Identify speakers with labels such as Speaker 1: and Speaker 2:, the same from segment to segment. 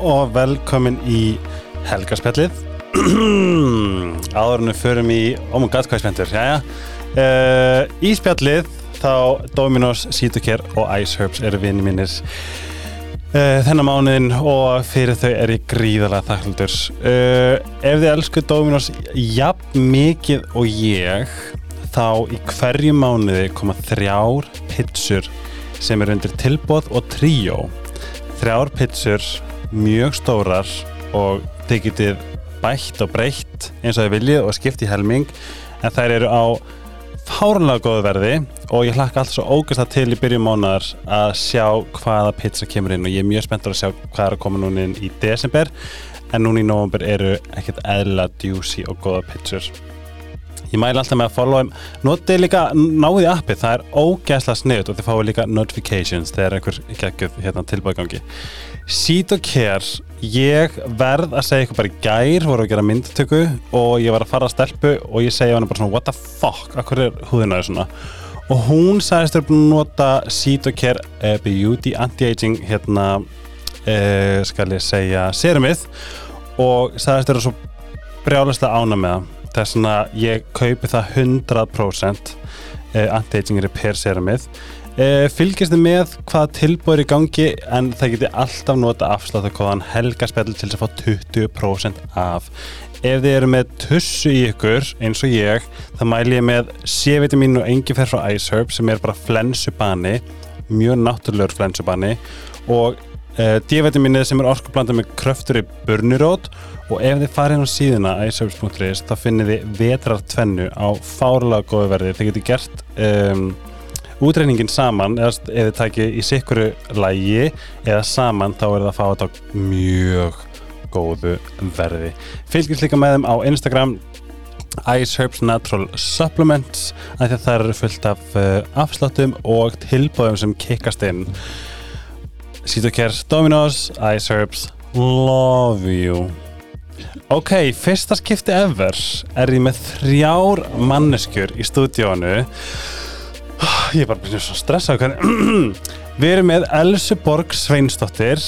Speaker 1: og velkomin í Helgarspjallið Áðurinu förum í, oh my god hvað er spenntur, uh, Í spjallið þá Dominos, Citocare og Iceherbs eru vinni mínir uh, þennan mánuðin og fyrir þau er ég gríðarlega þakklútur uh, Ef þið elsku Dominos jafn mikið og ég þá í hverju mánuði koma þrjár pitsur sem eru undir tilbóð og tríó. Þrjár pitsur mjög stórar og þið getið bætt og breytt eins og þið viljið og skipt í helming en þær eru á fárunlega góðu verði og ég hlakka allt svo ógæst að til í byrjum mánar að sjá hvaða pizza kemur inn og ég er mjög spenntur að sjá hvað er að koma núna inn í desember en núna í november eru ekkert eðla djúsi og góða pizzur. Ég mæli alltaf með að followum notið líka, náðu í appið það er ógæsla sniðut og þið fáið líka notifications þegar einhver geggjöð hérna tilbæðgangi Citocare ég verð að segja eitthvað bara í gær voru að gera myndtöku og ég var að fara að stelpu og ég segja hann bara svona what the fuck, akkur er húðina þau svona? Og hún sagðist að nota Citocare uh, Beauty Anti-Aging hérna uh, skal ég segja serumið. Og sagðist þau svo brjálaslega ána með það. Þess að ég kaupi það 100% anti-aging repair serumið fylgjast þið með hvað tilbúður í gangi en það geti alltaf nota afsláttakóðan helgarspell til að fá 20% af. Ef þið eru með tussu í ykkur eins og ég, þá mæl ég með C-vitamin og engifer frá Iceherb sem er bara flensubani mjög náttúrulegur flensubani og uh, D-vitaminið sem er orkublanda með kröftur í burnirót og ef þið farið á síðuna iceherbs.is þá finnir þið vetrartvennu á fárlega góðu verði. Þið getur gert um, útreiningin saman eða þið takið í sikkuru lægi eða saman þá er það að fá þetta á mjög góðu verði. Fylgjast líka með þeim á Instagram Iceherbs Natural Supplements að það eru fullt af uh, afsláttum og tilbúðum sem kikkast inn. Citocare Dominos Iceherbs Love you. Ok, fyrsta skipti ever. Er ég með þrjár manneskjur í stúdíónu Ég er bara byrjuð svo stressað Við erum með Elsu Borg Sveinsdóttir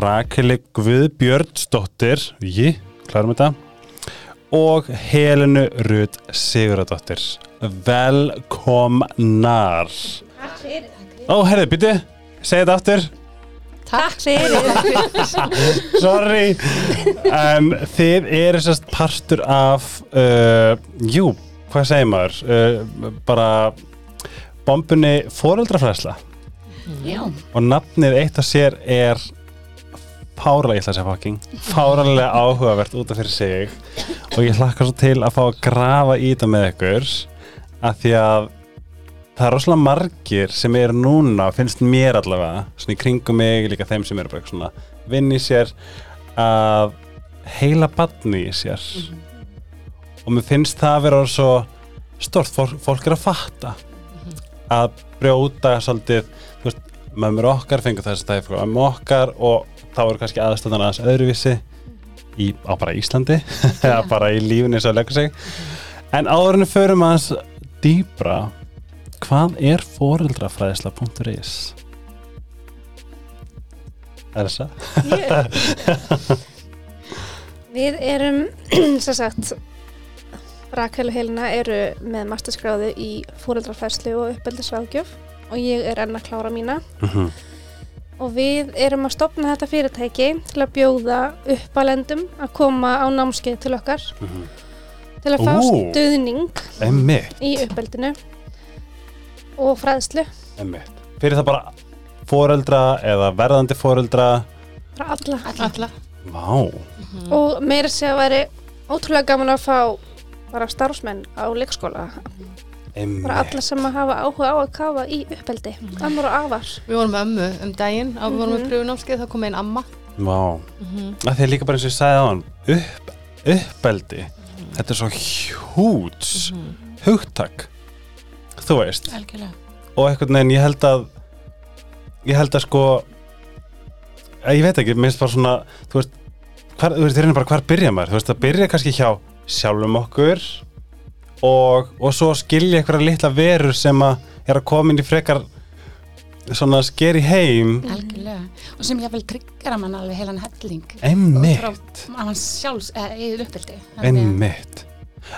Speaker 1: Rakeli Guðbjörnsdóttir Jí, klarum þetta og Helenu Rud Siguradóttir Velkomnar. Ó, herði, byrju, segja þetta aftur.
Speaker 2: Takk fyrir.
Speaker 1: Sorry. Um, Þið eru sérst partur af uh, Jú, hvað segir maður? Uh, bara bombunni fóreldrafræsla
Speaker 2: Já,
Speaker 1: og nafnið eitt af sér er fáralega, ég ætla að segja fucking fáralega áhugavert út af fyrir sig. Og ég hlakka svo til að fá að grafa í þetta með ykkur af því að það er rosalega margir sem eru núna, finnst mér allavega svona í kringum mig, líka þeim sem eru bara svona vinn í sér að heila badni í sér og mér finnst það að vera svo stort, fólk, fólk er að fatta að brjóta svolítið, þú veist, mömmur okkar fengur þess að það er frá mömmu okkar og þá eru kannski aðstöðan aðeins öðruvísi í, á bara Íslandi eða bara í lífinu eins og að leggja sig. En áðurinn förum aðeins dýbra hvað er foreldrafræðisla.is Elsa?
Speaker 2: við erum sem sagt Rakel og Helena eru með masterskráðu í fóreldrafærslu og uppeldisráðgjöf og ég er enn að klára mína.
Speaker 1: Mhm.
Speaker 2: og við erum að stopna þetta fyrirtæki til að bjóða uppalendum að koma á námskeið til okkar.
Speaker 1: Mhm.
Speaker 2: til að fá
Speaker 1: Ú.
Speaker 2: stuðning
Speaker 1: Emmitt,
Speaker 2: í uppeldinu og fræðslu.
Speaker 1: Emmitt Fyrir það bara foreldra eða verðandi foreldra?
Speaker 2: Frá alla.
Speaker 3: Alla.
Speaker 1: Vá,
Speaker 2: og meira sé að væri ótrúlega gaman að fá bara starfsmenn á leikskóla. Bara alla sem að hafa áhuga á að kafa í uppeldi ammar og afar.
Speaker 3: Við vorum með ömmu um daginn á við vorum með
Speaker 2: Mhm.
Speaker 3: pröfunámskeið þá kom einn amma.
Speaker 1: Vá,
Speaker 3: Mhm.
Speaker 1: að því að líka bara eins og ég sagði á hann upp, uppeldi. Þetta er svo hjúts hugtak þú veist.
Speaker 3: Algjörlega.
Speaker 1: Og einhvern veginn ég held að ég held að sko að ég veit ekki, minnst bara svona þú veist, hvar, þú veist, þeir eru bara hvar byrja maður? Þú veist, það byrja kannski hjá sjálfum okkur og, og svo skilja einhverja litla verur sem að er að koma inn í frekar svona skeri heim.
Speaker 4: Algjörlega. Og sem ég vel tryggjara mann alveg heilan helling.
Speaker 1: Einmitt,
Speaker 4: frá mann sjálfs eða Þannig að-
Speaker 1: einmitt.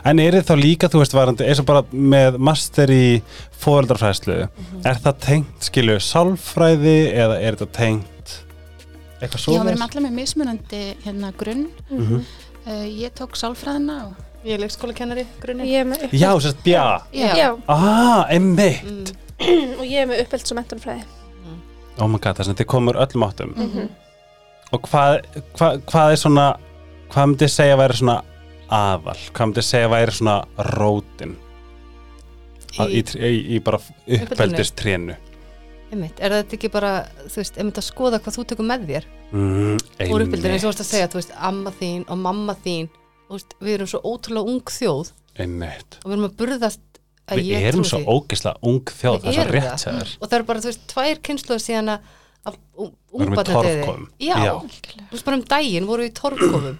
Speaker 1: En er þið þá líka, þú veist, varandi eins og bara með master í fóreldrafræðslu
Speaker 4: Mhm.
Speaker 1: er það tengt, skilju, sálfræði eða er þetta tengt eitthvað svo
Speaker 4: Já, við erum allir með mismunandi hérna grunn.
Speaker 1: Mhm.
Speaker 4: Uh, ég tók sálfræðina og
Speaker 3: Ég er leikskólakennari grunni.
Speaker 2: Ég er með uppelds,
Speaker 1: já, sérst, bja,
Speaker 4: já,
Speaker 2: já,
Speaker 1: ah, einmitt.
Speaker 4: Mm,
Speaker 2: og ég er með uppelds og mentunfræði.
Speaker 1: oh my god, þess að þið komur öllum áttum.
Speaker 4: Mhm.
Speaker 1: og hvað, hvað, hvað er svona hvað myndi segja að væri svona aðal, hvað myndi segja að væri svona rótin? Í, í,
Speaker 3: Í-
Speaker 1: í, í bara uppeldistrénu
Speaker 3: Einmitt, er þetta ekki bara, þú veist, einmitt að skoða hvað þú tekur með þér?
Speaker 1: Mm,
Speaker 3: úr uppbyldinu, eins og þú varst að segja, þú veist, amma þín og mamma þín, þú veist, við erum svo ótrúlega ung þjóð.
Speaker 1: Einmitt.
Speaker 3: Og við erum að burðast að
Speaker 1: við
Speaker 3: ég
Speaker 1: erum svo
Speaker 3: því.
Speaker 1: ógislega ung þjóð það er svo rétt
Speaker 3: það.
Speaker 1: sér
Speaker 3: og það eru bara, þú veist, tvær kynsluður síðan að af ung-
Speaker 1: Við erum í
Speaker 3: ungbarnadauði.
Speaker 1: torfkofum.
Speaker 3: Já,
Speaker 1: Já.
Speaker 3: þú veist, bara um daginn voru við í torfkofum.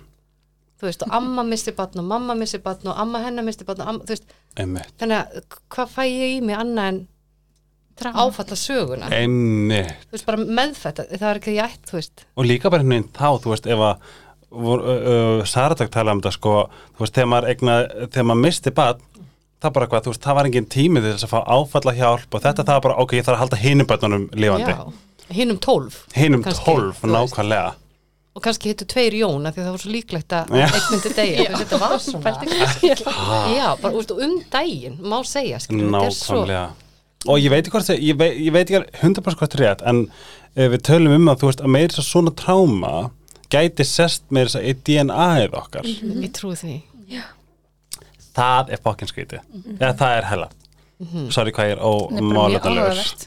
Speaker 3: Þú veist, og amma misti batn og mamma misti batn og amma hennar misti batn þú veist,
Speaker 1: einmitt,
Speaker 3: þannig að hvað fæ ég í mig annað en áfalla söguna þú veist, meðfætt, það er ekki ég ætt, þú veist.
Speaker 1: Og líka bara hérna þá, þú veist, ef að vor, uh, uh, Saratak tala um þetta sko, þú veist, þegar maður eigna, þegar maður misti bad, það bara hvað, þú veist, það var engin tími til þess að fá áfalla hjálp og þetta það var bara, ok, ég þarf að halda hinum bönnunum lifandi,
Speaker 3: Já, hinn um tólf.
Speaker 1: Hinum
Speaker 3: kannski,
Speaker 1: tólf,
Speaker 3: þú veist.
Speaker 1: nákvæmlega.
Speaker 3: Og kannski hittu tveir Jón af því að það var svo líklegt að myndi degja þú veist, þetta var svona. Já, bara úst, um daginn, má segja skilur, þetta er svo
Speaker 1: nákvæmlega og ég veit ekki ég ég 100% hvort það er rétt, en uh, við tölum um að þú veist, að meira svo svona tráma gæti sest meira að í DNA-ið okkar.
Speaker 3: Ég trúi því.
Speaker 1: Það er fokkin skrítið, eða það er hella. Sorry hvað ég er ómáladalegur
Speaker 4: áhugavert.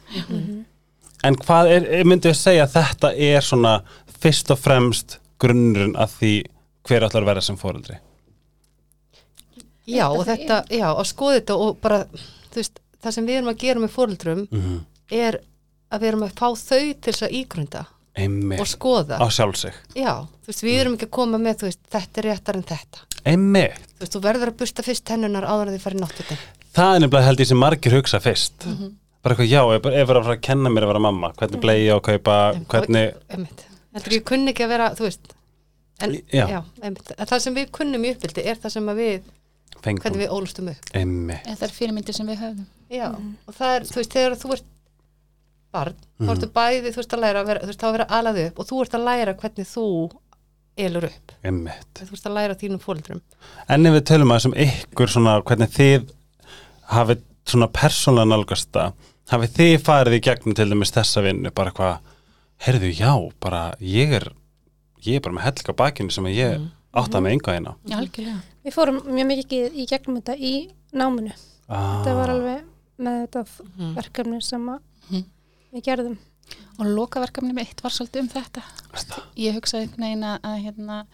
Speaker 1: En hvað er, myndið að segja að þetta er svona fyrst og fremst grunnurinn að því hver ætlar að vera sem fóreldri?
Speaker 3: já, og þetta, já, að skoða þetta og bara, þú veist, það sem við erum að gera með fóreldrum
Speaker 1: Mm
Speaker 3: er að við erum að fá þau til þess að ígrunda
Speaker 1: Einmitt.
Speaker 3: og skoða
Speaker 1: Á sjálfsig.
Speaker 3: já, þú veist, við erum ekki að koma með veist, þetta er réttar en þetta
Speaker 1: Einmitt.
Speaker 3: þú veist, þú verður að busta fyrst hennunar áður en þið farið náttutin
Speaker 1: Það er nefnilega held ég sem margir hugsa fyrst. Bara eitthvað, já, ef ef er að fara að kenna mér að vera mamma, hvernig bleið ég að kaupa, hvernig,
Speaker 3: heldur ég kunni ekki að vera, þú veist en,
Speaker 1: Já.
Speaker 3: já, en það sem við kunnum í uppbyldi er það sem við,
Speaker 1: fengum.
Speaker 3: hvernig við ólustum upp
Speaker 4: eða það er fyrirmyndir sem við höfum
Speaker 3: Já, og það er, þú veist, þegar þú ert barn, þá ertu bæði, þú veist að læra að vera, þú veist að vera alað upp og þú ert að læra hvernig þú elur upp,
Speaker 1: Einmitt.
Speaker 3: þú veist að læra þínum fóldrum.
Speaker 1: En ef við tölum að þessum ykkur svona, hvernig þið hafið svona persónlega nálgast það, hafið þið farið í gegnum til dæmis þessa vinnu, bara hvað, heyrðu, já, bara ég er, ég er bara með helga bakinu sem ég mm. átta með enga eina.
Speaker 4: Já, algjörlega
Speaker 2: Við fórum mjög mikið í gegnum þetta í náminu.
Speaker 1: Ah,
Speaker 2: Þetta var alveg með þetta
Speaker 3: Mhm.
Speaker 2: verkefni sem að
Speaker 4: Mhm.
Speaker 2: við gerðum.
Speaker 4: og lokaverkefni mitt var svolítið um þetta
Speaker 1: það.
Speaker 4: ég hugsaði einhvern veginn að, að hérna,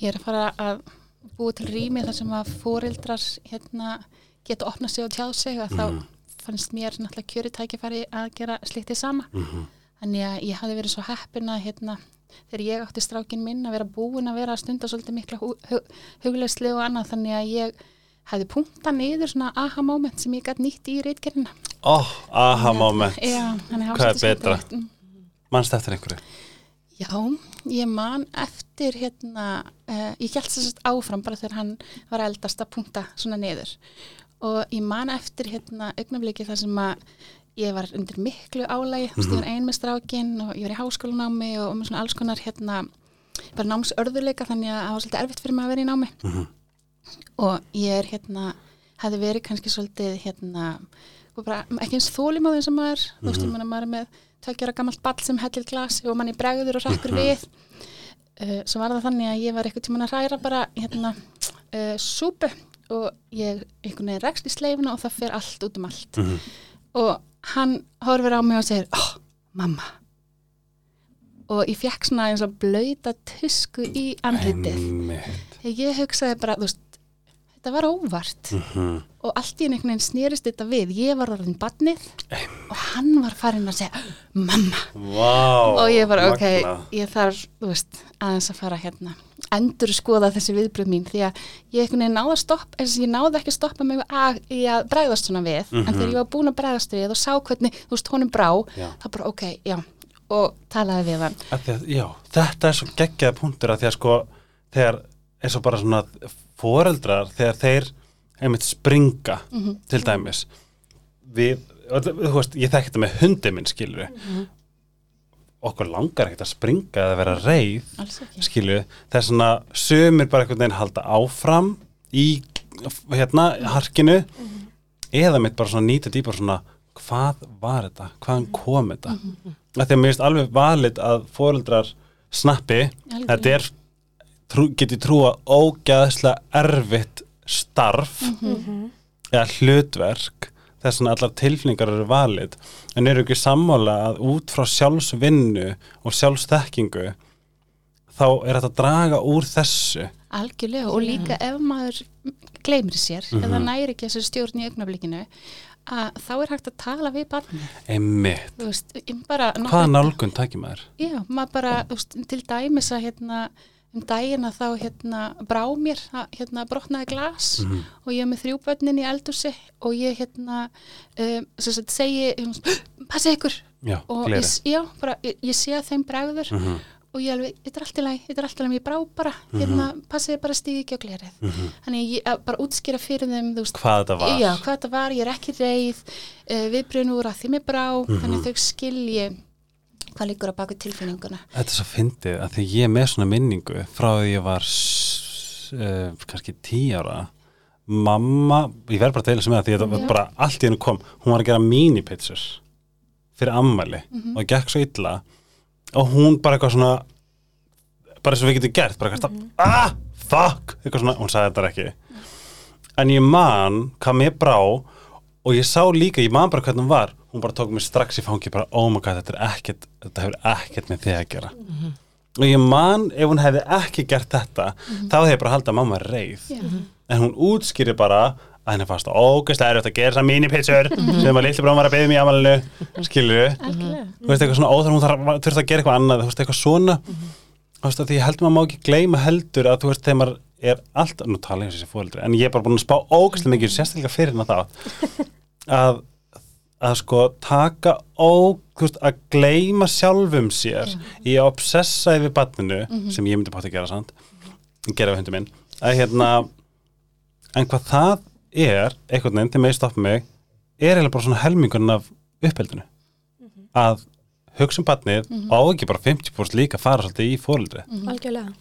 Speaker 4: ég er að fara að búa til rými þar sem að fóreldrar hérna, geta opnað sig og tjáð sig að þá fannst mér náttúrulega kjöri tækifæri að gera slíktið sama
Speaker 1: Mhm.
Speaker 4: þannig að ég hafði verið svo heppin að hérna, þegar ég átti strákin minn að vera búin að vera að stunda svolítið mikla hu hu hugleysli og annað þannig að ég hefði punktað niður svona aha moment sem ég gætt nýtt í reitgerina
Speaker 1: Ó, aha moment.
Speaker 4: Að það var
Speaker 1: Hvað er betra?
Speaker 4: Mm.
Speaker 1: Manst eftir einhverju?
Speaker 4: Já, ég man eftir hérna, uh, ég held þess að áfram bara þegar hann var eldast að punkta svona niður og ég man eftir hérna augnabliki þar sem að ég var undir miklu álægi, þú veist, ég var ein með strákin og ég var í háskólanámi og með svona alls konar hérna, bara námsörðuleika þannig að það var svolítið erfitt fyrir mig að vera í námi.
Speaker 1: Mhm.
Speaker 4: og ég er hérna, hefði verið kannski svolítið hérna, og bara ekki eins þólimáðin sem maður, þú veist, ég man að maður með tveikjara gammalt ball sem hellir glasi og manni bregður og rakkur við. Uh, svo var það þannig að ég var eitthvað tíman að hræra bara hérna uh, súpu og ég einhvern veginn rekst í sleifinu og það fer allt út um allt.
Speaker 1: Mhm.
Speaker 4: og hann horfir á mig og segir oh, mamma. Og ég fekk svona eins og blöyta tusku í andlitið. Ég hugsaði bara, þú veist þetta var óvart.
Speaker 1: Mhm.
Speaker 4: og allt í einhvern veginn snerist þetta við. Ég var orðin badnið og hann var farin að segja mamma.
Speaker 1: Vá.
Speaker 4: og ég bara, ok,
Speaker 1: magnað.
Speaker 4: ég þarf veist, aðeins að fara hérna endur skoða þessi viðbröð mín því að ég einhvern veginn náði að stoppa eins og ég náði ekki að stoppa mig að, að bregðast svona við en þegar ég var búin að bregðast við og sá hvernig þú veist honum brá,
Speaker 1: Já.
Speaker 4: þá bara ok, já og talaði við hann.
Speaker 1: Að já, þetta er svo geggjaða punktur að því að sko, þegar eins og bara svona foreldrar, þegar þeir einmitt springa til dæmis við, þú veist, ég þekki þetta með hundi minn skilur okkur langar ekkert að springa eða vera
Speaker 4: ekki.
Speaker 1: skilju, er svona sömur bara einhvern veginn halda áfram í hérna harkinu eða mitt bara svona nýta dýpar svona hvað var þetta, hvaðan kom þetta? Mm -hmm. að mér finnst alveg valið að foreldrar snappi.
Speaker 4: Algjörlega.
Speaker 1: þetta er, trú, geti trúa ógæðslega erfitt starf eða hlutverk þess að allar tilfinningar eru valið en eru ekki sammála að út frá sjálfsvinnu og sjálfsþekkingu þá er þetta að draga úr þessu.
Speaker 4: Algjörlega og líka ef maður gleymir sér eða næri ekki þessu stjórn í augnablikinu að þá er hægt að tala við barni
Speaker 1: einmitt,
Speaker 4: þú veist, ég bara
Speaker 1: hvaða nálgun takir maður?
Speaker 4: Já, maður bara, þú veist, til dæmis að hérna um dagina þá hérna brá mér að hérna brotnaði glas
Speaker 1: Mhm.
Speaker 4: og ég er með þrjú börnin í eldúsi og ég hérna um, sagt segi, passi ykkur
Speaker 1: Já,
Speaker 4: og ég, já, bara, ég, ég sé að þeim bregður
Speaker 1: Mhm.
Speaker 4: og ég alveg, þetta er allt í lagi, þetta er allt í lagi, ég brá bara, hérna, passið bara stíði ekki á glerið.
Speaker 1: Mhm.
Speaker 4: Þannig ég bara útskýra fyrir þeim, veist,
Speaker 1: hvað þetta var
Speaker 4: já, hvað þetta var, ég er ekki reið, uh, viðbröðin úr að því mér brá,
Speaker 1: Mhm.
Speaker 4: þannig þau skilji hvað líkur að baka tilfinninguna.
Speaker 1: Þetta er svo fyndið að því ég er með svona minningu frá því ég var uh, kannski tí ára mamma, ég verð bara að deila sem það því að bara allt í hennu kom hún var að gera mini-pizzur fyrir ammæli
Speaker 4: Mhm.
Speaker 1: og það gekk svo illa og hún bara eitthvað svona bara eins og við getum gert bara eitthvað,
Speaker 4: Mhm.
Speaker 1: ah, fuck eitthvað svona, hún sagði þetta ekki en ég man hvað mér brá og ég sá líka, ég man bara hvernig hún var hún bara tók mér strax í fangi bara, oh my god, þetta er ekkert þetta hefur ekkert með þig að gera. Og ég man, ef hún hefði ekki gert þetta, þá hefði ég bara haldið að mamma reið.
Speaker 4: Já.
Speaker 1: en hún útskýri bara að henni fannst ógæslega erfitt að gera þessar mini-pizzur sem að litli brón var að beða mér í amalinu skilur
Speaker 4: Algjörlega.
Speaker 1: þú veist eitthvað svona óþar hún þarf, þurft að gera eitthvað annað þú veist eitthvað svona. Þú veist að því heldur maður má ekki gleyma heldur að þú veist þegar maður er allt, nú tala ég og þessi fóreldri en ég er bara búin að spá ógæslega mikið sérstaklega fyrir hérna þá að að sko taka veist, að gleyma sjálfum sér í að obsessa yfir barninu sem ég myndi bátt að gera sant gera við hundi minn að hérna en hvað það er einhvern veginn til mig stoppa mig er eiginlega bara svona helmingun af uppeldinu. Að hugsa um barnið og á ekki bara 50% líka fara svolítið í fóreldri
Speaker 2: algjörlega.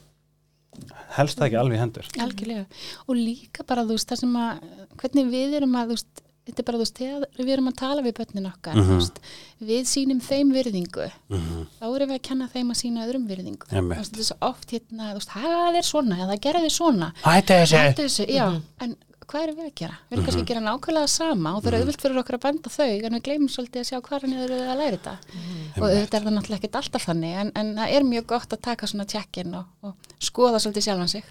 Speaker 1: Helst það ekki alveg hendur.
Speaker 4: Algjörlega. Og líka bara, þú veist, það sem að, hvernig við erum að, þú veist, þetta er bara, þú veist, þegar við erum að tala við börnin okkar,
Speaker 1: Mhm.
Speaker 4: þú veist, við sýnum þeim virðingu,
Speaker 1: Mhm.
Speaker 4: þá erum við að kenna þeim að sína öðrum virðingu.
Speaker 1: Einmitt.
Speaker 4: Þú veist, þetta er svo oft hérna, þú veist, það er svona, eða gerði svona,
Speaker 1: Hætti þessi
Speaker 4: hættu þessu, já, en hvað erum við að gera? Við erum kannski að gera nákvæmlega sama og það er auðvilt fyrir okkur að benda þau, en við gleymum svolítið að sjá hvað hann er að læra þetta. Og þetta er það náttúrulega ekkert alltaf þannig, en, en það er mjög gott að taka svona tjekkin og, og skoða svolítið sjálfan sig.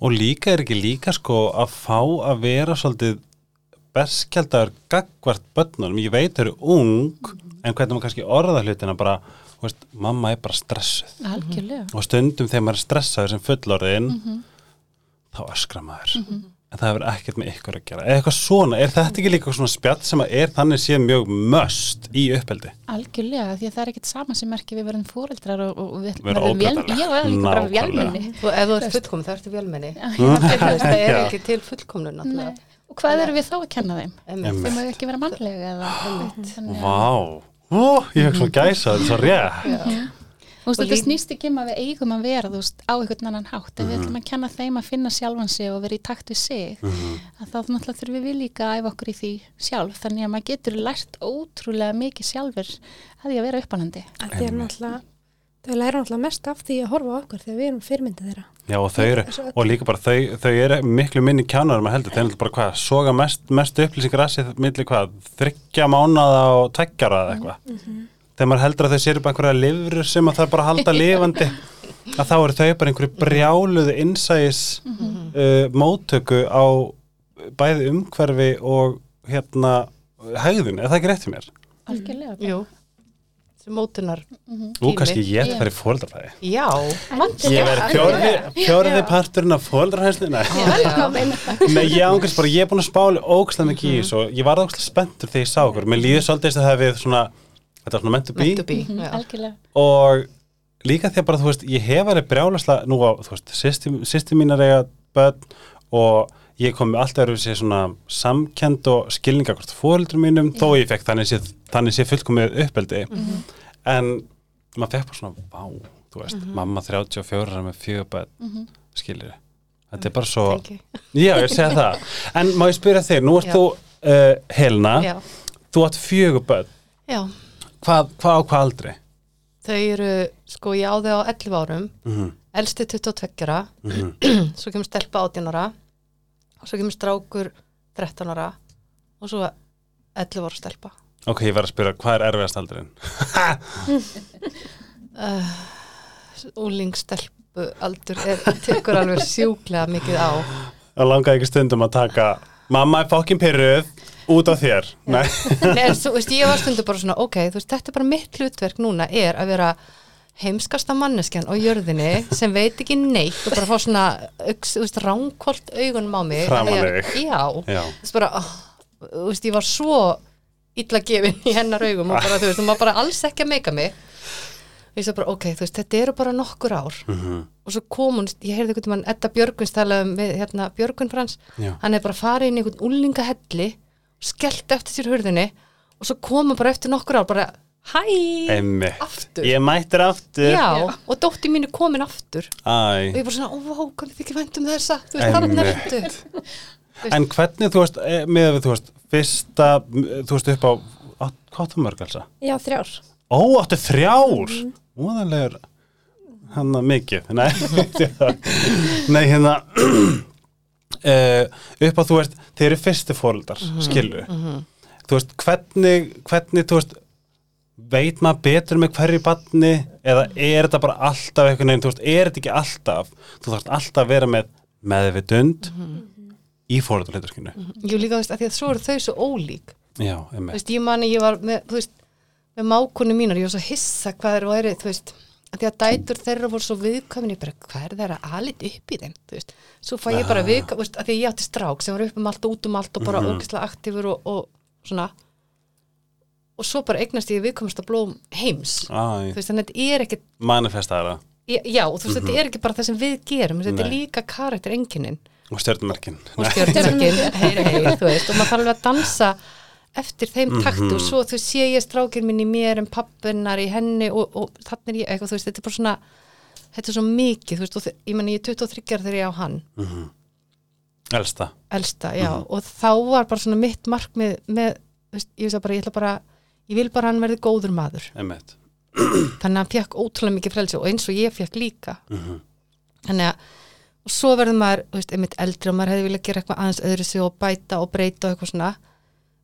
Speaker 1: og líka er ekki líka sko að fá að vera svolítið berskjaldar gagvart börnunum, ég veit þau eru ung en hvernig maður kannski orða hlutina bara, þú veist, mamma er bara stressuð.
Speaker 4: Algjörlega.
Speaker 1: og stundum þegar maður er stressaður sem fullorðin þá öskra maður. En það hefur ekkert með ykkur að gera. Eða eitthvað svona, er þetta ekki líka svona spjall sem er þannig séð mjög möst í uppeldi?
Speaker 4: Algjörlega, því að það er ekkert sama sem merki við verðum fóreldrar og, og við verðum vélmenni.
Speaker 3: og ef þú ert fullkomin þá ertu vélmenni. Það er ekki til fullkomnu náttúrulega
Speaker 4: Og hvað eru við þá að kenna þeim? Þeim að ekki vera mannlega að-
Speaker 1: Vá, ég hef svona gæsa, þetta er svo rétt.
Speaker 3: Já.
Speaker 4: Þú veist, þetta snýst ekki um að við eigum að vera, veist, á einhvern annan hátt, ef við
Speaker 1: Mhm.
Speaker 4: ætlum að kenna þeim að finna sjálfan sig og vera í takt við sig, að þá náttúrulega þurfum við líka að æfa okkur í því sjálf, þannig að maður getur lært ótrúlega mikið sjálfur að því að vera uppalandi.
Speaker 2: að því er náttúrulega þau læra náttúrulega mest af því að horfa á okkur þegar við erum fyrirmyndið þeirra
Speaker 1: Já, og þau eru, og líka bara þau, þau eru miklu minni kjánar um að heldur, þeir eru bara hvað, soga mest, mest upplýsingar að sér milli hvað, þryggja mánaða og tveggjara eða eitthvað. Þegar maður heldur að þau séu bara einhverja lifur sem að það er bara að halda lifandi, að þá eru þau bara einhverju brjáluðu innsæis uh, móttöku á bæði umhverfi og hérna hegðun, er það ekki rétt fyrir mér?
Speaker 4: Algjörlega.
Speaker 3: Jú, sem mótunar
Speaker 1: Ú, kannski ég ætti að fara í fóldrafæði
Speaker 3: já,
Speaker 1: Ég verði fjórði, fjórði parturinn af fóldrafæðslu Nei, ég ángast bara, ég er búin að spáli ógstlega mikið í þessu og ég var ógstlega spenntur þegar ég sá okkur Mér líður svolítið þess að það við svona Þetta er svona meant to be.
Speaker 3: Meant to be
Speaker 4: Mhm, algjörlega.
Speaker 1: Og líka því að bara, þú veist, ég hef verið brjálaslega nú á, þú veist, sýsti, mínar eiga börn og ég kom alltaf að sé svona samkend og skilninga hvort fóreldur mínum, þó ég fekk þannig sé, þannig sé fullkomið uppeldi. En maður fekk bara svona vá, þú veist, mamma 34 er með fjögur börn, mm skilir þetta er bara svo, já, ég segja það. En má ég spyrja þig, nú ert þú uh, Helena,
Speaker 3: já,
Speaker 1: þú átt
Speaker 3: já,
Speaker 1: hvað, hvað á hvað aldri?
Speaker 3: þau eru sko ég á þau á 11 árum.
Speaker 1: Mm
Speaker 3: elsti 22 ára.
Speaker 1: -hmm.
Speaker 3: svo kemur stelpa 18 ára. Og svo kemur strákur 13 ára. Og svo 11 ára stelpa
Speaker 1: Ok, ég var að spyrja, hvað er erfiðast aldurinn?
Speaker 3: uh, úlingstelpu aldur er, tekur alveg sjúklega mikið á.
Speaker 1: Það langaði ekki stundum að taka Mamma er fokkin pyrruð út á þér? Nei,
Speaker 3: Nei, en svo, veist, ég var stundu bara svona, ok, þú veist, þetta er bara mitt hlutverk núna er að vera heimskasta manneskjan á jörðinni sem veit ekki neitt og bara fá svona þú veist, ránkvort augunum á mig.
Speaker 1: Framan
Speaker 3: Þannig að-
Speaker 1: þig.
Speaker 3: Já, þú veist bara oh, þú veist, ég var svo illa gefin í hennar augum og bara, þú veist, hún var bara alls ekki að meika mig. Og ég sagði bara, ok, þú veist, þetta eru bara nokkur ár.
Speaker 1: Mm
Speaker 3: og svo kom hún, ég heyrði einhvern mann Edda Björguns talaði um við, hérna, Björgun Frans.
Speaker 1: Já.
Speaker 3: hann er bara farið inn í einhvern úlingahelli skellt eftir sér hurðinni og svo kom hann bara eftir nokkur ár bara, hæ,
Speaker 1: Einmitt.
Speaker 3: Aftur.
Speaker 1: Ég mættir aftur.
Speaker 3: Já, og dótti mín er komin aftur. Og
Speaker 1: Æ.
Speaker 3: ég bara svona, ó, vá, hvernig þykir vænt um þessa? Þú veist, hann er
Speaker 1: Einmitt. En hvernig, þú veist, eh, með þú veist Fyrsta, þú veist, upp á Hvað áttu mörg, Elsa?
Speaker 2: Já, þrjár.
Speaker 1: Ó, áttu þrjár? Móðanlegur Hanna mikið. Nei, Nei hérna uh, Upp á, þú veist, þeir eru fyrstu fóldar Skilur Þú veist, hvernig, hvernig, þú veist veit maður betur með hverju barni eða er þetta bara alltaf einhvern veginn, þú veist, er þetta ekki alltaf þú þarfst alltaf að vera með meðvitund í fóröldarleiturskinu
Speaker 3: Jú, líka, þú veist, að því að svo eru þau svo ólík.
Speaker 1: Já,
Speaker 3: þú
Speaker 1: emmi
Speaker 3: veist, ég mani, ég var með, þú veist með mákunni mínar, ég var svo hissa hvað þeir væri, þú veist, að því að dætur þeirra voru svo viðkvæmin, ég bara, hvað er þeirra aðlit upp í þeim, þú veist, svo fæ ég bara viðkvæmin, þú að því að ég átti strák sem var upp um allt og út um allt og bara
Speaker 1: Mhm.
Speaker 3: ógislega aktífur og, og svona. Og svo bara eignast ég viðkvæmast að blóm heims, þú
Speaker 1: Æ,
Speaker 3: veist, þannig að þetta er ekki
Speaker 1: manifestaðara
Speaker 3: já, þú veist, þetta er ekki bara það sem við gerum, þetta er
Speaker 1: Mhm.
Speaker 3: Líka karakter enginin
Speaker 1: og stjörnumerkin.
Speaker 3: Og stjórnmerkin, heyr, heyr, þú veist. Og maður þarf alveg að dansa eftir þeim takti
Speaker 1: Mhm.
Speaker 3: og svo þú sé ég strákir minn í mér en pappinnar í henni og, og þannig er ég eitthvað, þú veist, þetta er bara svona þetta er svo mikið, þú veist, og ég menn ég er 23 þegar ég á hann,
Speaker 1: Elsta.
Speaker 3: Elsta, já.
Speaker 1: Mhm.
Speaker 3: og þá var bara svona mitt markmið með, þú veist, ég veist að bara, ég ætla bara ég vil bara hann verði góður maður.
Speaker 1: Emmett
Speaker 3: þannig að hann fekk ótrúlega mikið frelsi og eins og ég fekk líka.
Speaker 1: Mhm.
Speaker 3: þannig að og svo verður maður, þú veist, einmitt eldri og maður hefði viljað gera eitthvað aðeins öðru sig og bæta og breyta og eitthvað svona.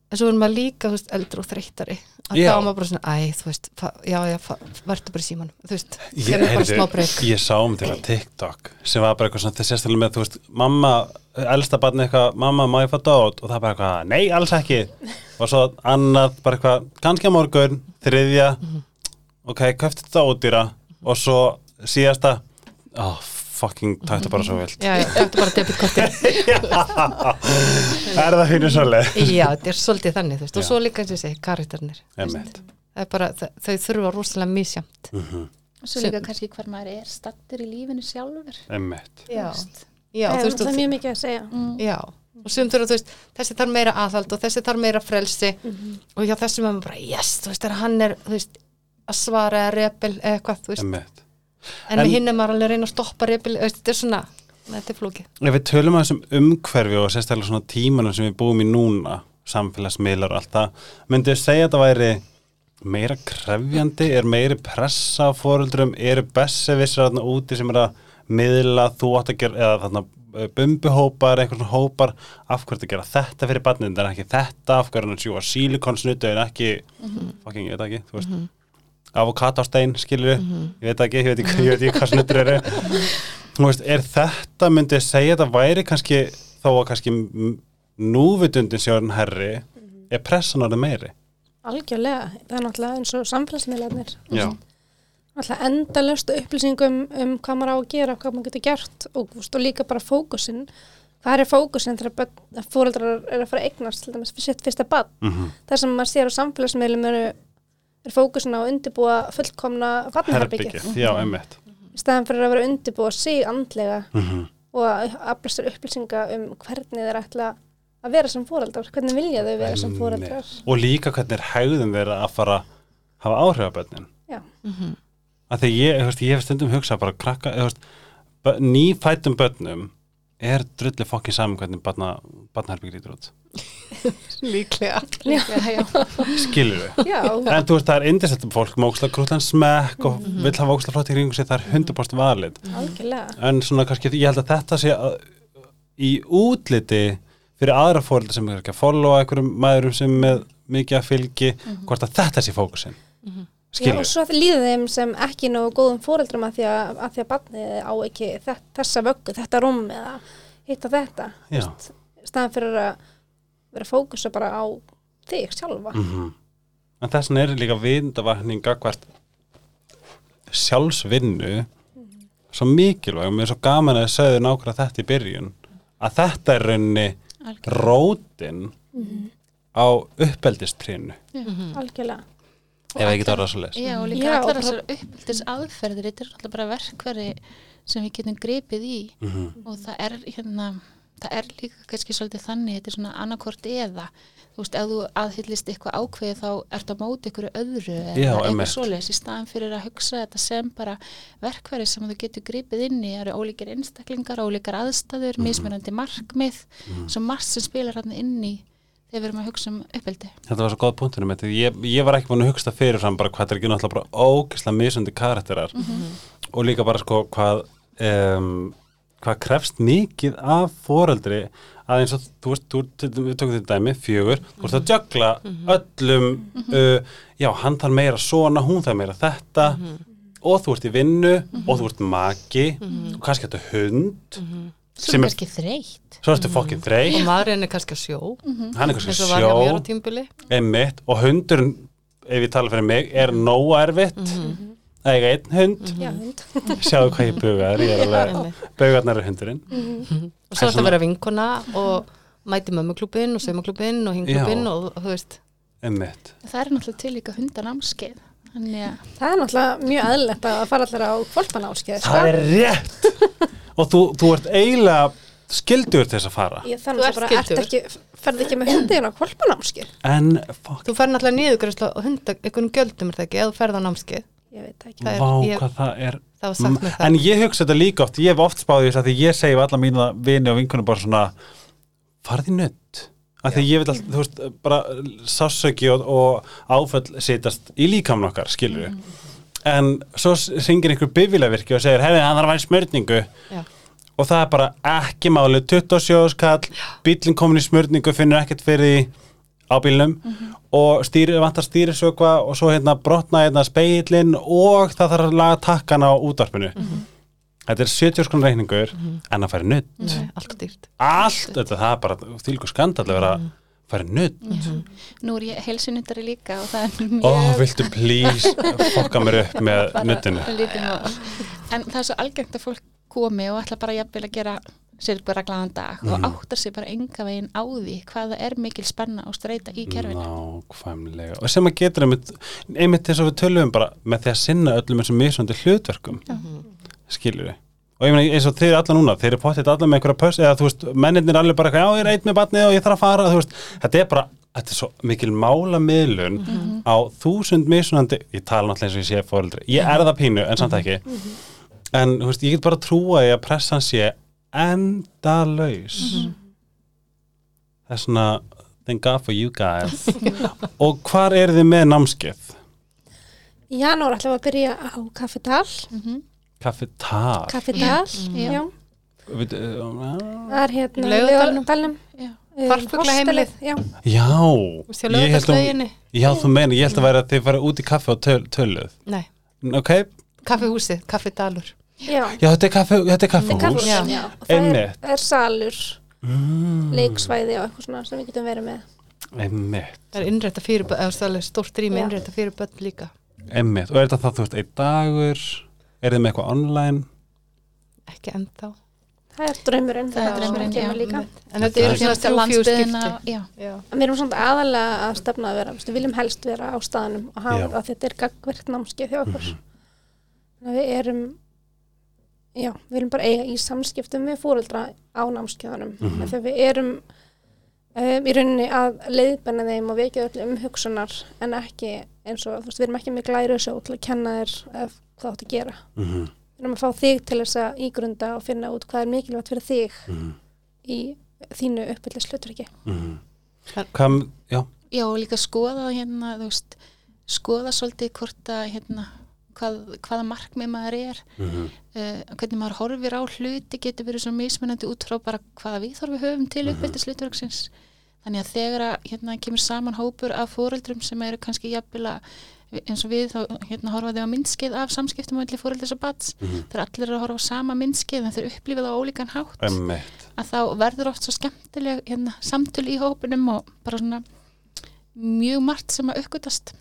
Speaker 3: En svo verður maður líka, þú veist, eldri og þreyttari. Að þá maður bara svona, æ, þú veist já, já, verður bara í símanum. Þú veist,
Speaker 1: Ég, heyrðu, ég sá um til að TikTok sem var bara eitthvað svona þess sérstaklega með, þú veist, mamma elsta barni eitthvað, mamma, má ég fá dót? Og það bara eitthvað, nei, alls ekki. Og svo annað, bara eitthvað, kannski á morgun þriðja, ok, köfti þetta og svo fucking, taktu bara svo vilt
Speaker 3: já, er bara debitkorti
Speaker 1: er það fyrir svolítið?
Speaker 3: Já, þetta er svolítið þannig, þú veist, og svo líka eins og það er bara, þau, þurfa rosalega misjamt
Speaker 4: Svo líka kannski hvar maður er stattur í lífinu sjálfur.
Speaker 1: Emmett
Speaker 3: já, já,
Speaker 2: er,
Speaker 3: veist,
Speaker 2: það
Speaker 3: og
Speaker 2: er mjög mikið að segja.
Speaker 4: Mm.
Speaker 3: Já, og sem þurfa, þú veist, þessi þarf meira aðhald og þessi þarf meira frelsi.
Speaker 2: Mhm.
Speaker 3: og hjá þessum er maður bara, yes, þú veist, hann er, þú veist, að svara eða repil eða eitthvað, þú veist, en,
Speaker 1: En-
Speaker 3: hinn er maður alveg að reyna að stoppa veist, þetta er svona, þetta er flókið.
Speaker 1: Ef við tölum að þessum umhverfi og sérstaklega svona tímanum sem við búum í núna, samfélagsmiðlar og allt það, myndið þið segja að þetta væri meira krefjandi, er meiri pressa á fóruldrum, eru bessevissar þarna úti sem er að miðla þú átt að gera, eða þarna uh, bumbuhópar, eitthvað svona hópar af hverju að gera þetta fyrir barnið, þetta er ekki þetta af hverju að sjúa sílikonsnutu en ekki, fucking, ég veit það ekki, þú veist avokadostein, skilur ég veit ekki, ég veit ekki, ég veit ekki hvað snuttur eru. Þú veist, er þetta myndið segja þetta væri kannski þó að kannski núvitundin sjálfn herri er pressan orðið meiri?
Speaker 2: Algjörlega, það er náttúrulega eins og samfélagsmiðlarnir. Náttúrulega endalöst upplýsingum um hvað maður á að gera, hvað maður getur gert og, veist, og líka bara fókusin hvað er fókusin þegar fóreldrar er að fara eignast til dæmis fyrir sitt fyrsta bad
Speaker 1: mhm,
Speaker 2: það sem maður sér á samfélagsmiðlum eru er fókusin á að undirbúa fullkomna
Speaker 1: já, einmitt.
Speaker 2: Í staðan fyrir að vera að undirbúa sig andlega
Speaker 1: Mhm.
Speaker 2: og að afla sér upplýsinga um hvernig þeir ætla að vera sem fóreldrar, hvernig vilja þau vera sem fóreldrar
Speaker 1: og líka hvernig er hægðum þeirra að fara að hafa áhrif á börnin.
Speaker 2: Já.
Speaker 1: að því ég, veist, ég hef stundum hugsað bara krakka, þú veist, bö- nýfættum börnum er drulli fokkin saman hvernig barna, barnaherbyggir lítur út
Speaker 3: Líklega.
Speaker 4: Já, já.
Speaker 1: skilur við
Speaker 2: Já,
Speaker 1: en þú veist, það er indislegt fólk með óksla grútlan smekk og vill hafa óksla flott í kringum sig, það er 100% valið.
Speaker 2: Algjörlega.
Speaker 1: En svona kannski, ég held að þetta sé að, í útliti fyrir aðra fóreldur sem er ekki að followa einhverjum maðurum sem með mikið að fylgi hvort að þetta sé fókusin
Speaker 2: Já,
Speaker 1: skilur
Speaker 2: og svo líður þeim sem ekki nógu góðum fóreldrum að því að, að, því að barnið á ekki þess, þessa vöggu, þetta rúm eða hitta þetta
Speaker 1: Já.
Speaker 2: staðan fyrir að vera fókusa bara á þig sjálfa.
Speaker 1: Mm en þess vegna er líka vindavakning gagvart sjálfsvinnu svo mikilvæg. Og mér er svo gaman að sögðu nákvæmlega þetta í byrjun að þetta er raunni
Speaker 4: Algjörlega.
Speaker 1: rótin á uppeldistrinu
Speaker 2: algjörlega.
Speaker 1: Ef ég get orðað svo leys
Speaker 4: Já, og líka
Speaker 2: Já,
Speaker 4: allar
Speaker 2: það-
Speaker 4: þessar uppeldis aðferðir, þetta er alltaf bara verkværi sem við getum gripið í.
Speaker 1: Mhm.
Speaker 4: og það er hérna, það er líka kannski svolítið þannig, þetta er svona annarkort eða, þú veist, ef þú aðhyllist eitthvað ákveðið þá ertu að móti ykkur öðru eða
Speaker 1: Já,
Speaker 4: eitthvað svoleiðis í staðan fyrir að hugsa þetta sem bara verkværi sem þú getur gripið inn í, það eru ólíkir einstaklingar, ólíkar aðstæður,
Speaker 1: Mhm.
Speaker 4: mismunandi markmið, svo margt sem spilar hann inn í þegar við erum að hugsa um uppeldi.
Speaker 1: Þetta var svo góð punktur um þetta. Ég, ég var ekki búin að hugsta fyrirfram bara hvað þetta er ekki náttúrulega bara ógislega misundi karakterar og líka bara sko hvað um, hvað krefst mikið af foreldri að eins og þú veist, þú, tökum þetta dæmi, fjögur, þú veist að jökla öllum, uh, já, hann þarf meira svona, hún þarf meira þetta og þú ert í vinnu og þú ert maki og kannski þetta hund
Speaker 4: Svo
Speaker 1: Sem
Speaker 4: er
Speaker 1: er-
Speaker 4: kannski þreytt.
Speaker 1: svo ertu fokkið
Speaker 3: Og
Speaker 1: þrey
Speaker 3: maðurinn er kannski að sjó,
Speaker 1: hann er kannski
Speaker 3: og á
Speaker 1: sjó.
Speaker 3: tímbili.
Speaker 1: einmitt. Og hundurinn ef ég tala fyrir mig, er nóga erfitt að eiga einn hund.
Speaker 2: Já, hund.
Speaker 1: sjáðu hvað ég bugaður ég er alveg, bugarnar er hundurinn.
Speaker 3: Og svo er þetta að vera vinkona og mæti mömmuklubin og saumaklubin og hinklubin og þú veist,
Speaker 1: einmitt,
Speaker 4: Það er náttúrulega til líka hundanámskeið. Þannig að
Speaker 2: það er náttúrulega mjög eðlilegt að fara allir á kvolpanáskið
Speaker 1: það er rétt. Og þú, þú ert eiginlega skildur til þess að fara.
Speaker 2: Ég
Speaker 3: Þú
Speaker 2: þannig
Speaker 3: ert
Speaker 2: að bara, ert ekki, ferði ekki með hundin á kvolpanámskið?
Speaker 1: en fuck,
Speaker 3: þú fer náttúrulega niðurgræsla og hunda, einhvern gjöldum er það ekki, eða þú ferð á námskeið,
Speaker 2: Ég veit það ekki.
Speaker 3: það er-
Speaker 1: vá
Speaker 3: ég-
Speaker 1: hvað það er.
Speaker 3: það var sagt mér það.
Speaker 1: en ég hugsa þetta líka oft, ég hef oft spáðið þess að því ég segi við alla mína vini og vinkunum bara svona farði nutt af því ég vil alltaf, þú veist, bara sásöki og, og áföll sitast í líkamn okkar, skilur
Speaker 3: Mhm.
Speaker 1: en svo ringir einhver bifilavirki og segir, hefði hann þarf að væri smörningu
Speaker 3: Já.
Speaker 1: og það er bara ekki máli 27 skall, bílinn komin í smörningu finnur ekkert fyrir því á bílnum og stýri, vantar stýrisökva og svo hérna brotna hérna speilin og það þarf að laga takkan á útvarpinu. Þetta er 70 skon reikningur en að færi nutt
Speaker 3: allt dýrt.
Speaker 1: allt, þetta það er bara þýlgu skandall að vera að færi nutt
Speaker 4: nú er ég heilsunundari líka og það er mjög...
Speaker 1: ó, viltu please fokka mér upp með nuttinu.
Speaker 4: En það er svo algengt að fólk komi og ætla bara jafnvel að gera sér bara glaðan dag og áttar sér bara enga veginn á því hvað það er mikil spenna og streyta í kerfinu.
Speaker 1: nákvæmlega. Og sem að getur einmitt, einmitt eins og við tölum bara með því að sinna öllum eins og misvandi hlutverkum skilur við og ég meina eins og þeir eru alla núna, þeir eru potið alla með einhverja pöss eða þú veist, menninir er alveg bara eitthvað, já ég er eitt með batnið og ég þarf að fara, veist. Þetta er bara, þetta er svo mikil málamiðlun á þúsund mismunandi ég tala náttúrulega eins og ég sé fóreldri ég er það pínu, en samt ekki. En þú veist, ég get bara trúa því að pressan sé endalaus það er svona thank God for you guys og hvar er þið með námskeið?
Speaker 2: Í janúar ætlum við að byrja á Kaffedal.
Speaker 1: Kaffi Tar
Speaker 2: Kaffedal,
Speaker 4: Já.
Speaker 2: já.
Speaker 1: Við- uh,
Speaker 2: Það er hérna
Speaker 3: Laugardalnum.
Speaker 2: Laugardalnum.
Speaker 4: Já.
Speaker 2: Um,
Speaker 3: Farfuglaheimilið.
Speaker 2: hostelið, Já,
Speaker 1: Já ég held að-
Speaker 3: lögðarslauginni.
Speaker 1: Já, þú meina, ég held að vera að þið fara út í kaffi og töl, töluð
Speaker 3: Nei,
Speaker 1: Ok,
Speaker 3: kaffihúsið, kaffidalur.
Speaker 2: Já.
Speaker 1: já, þetta er kaffi, þetta er
Speaker 2: kaffehús, það er, er salur,
Speaker 1: mm.
Speaker 2: leiksvæði og eitthvað svona sem við getum verið með.
Speaker 1: Einmitt,
Speaker 3: Það er fyrir eða það er stórt rými
Speaker 2: Já.
Speaker 3: innrætta fyrir börn líka.
Speaker 1: einmitt. Og er þetta það, þú veist, einn dagur? Er þið með eitthvað online?
Speaker 3: Ekki ennþá.
Speaker 2: Það er draumurinn.
Speaker 4: Það er draumurinn,
Speaker 2: kemur
Speaker 4: já.
Speaker 2: líka.
Speaker 3: En þetta eru svona þrjú fjú skipti.
Speaker 4: já,
Speaker 3: Já.
Speaker 2: En Við erum svona aðalega að stefna að vera, við viljum helst vera á staðanum og hafa að þetta er gagverkt námskeið hjá okkur.
Speaker 1: Mhm.
Speaker 2: Þannig að við erum, já, við viljum bara eiga í samskiptum við fóreldra á námskeiðanum.
Speaker 1: Mhm.
Speaker 2: Þegar við erum um, í rauninni að leiðbenna þeim og vekja öll um hugsunar en ekki eins og, þú veist, við erum ekki með glæru sjó til að kenna þér uh, hvað þú átt að gera.
Speaker 1: Mhm,
Speaker 2: Við erum að fá þig til þess að ígrunda og finna út hvað er mikilvægt fyrir þig
Speaker 1: mhm,
Speaker 2: í þínu uppbyllis hlutverki.
Speaker 1: mhm. Já,
Speaker 4: já, og líka skoða hérna, þú veist, skoða svolítið hvort að hérna, hvað, hvaða markmið maður er.
Speaker 1: Mhm,
Speaker 4: uh, hvernig maður horfir á hluti getur verið svo mismunandi út frá bara hvaða við þorfum höfum til
Speaker 1: Mhm.
Speaker 4: uppbyldis hlutverksins þannig að þegar að hérna kemur saman hópur af fóreldrum sem eru kannski jafnvel að eins og við þá hérna horfa þau á myndskeið af samskiptum á milli fóreldris og bats
Speaker 1: mhm,
Speaker 4: þegar allir eru að horfa á sama myndskeið en þeir upplifið á ólíkan hátt að þá verður oft svo skemmtileg hérna, samtöl í hópunum og bara svona mjög margt sem að uppgötast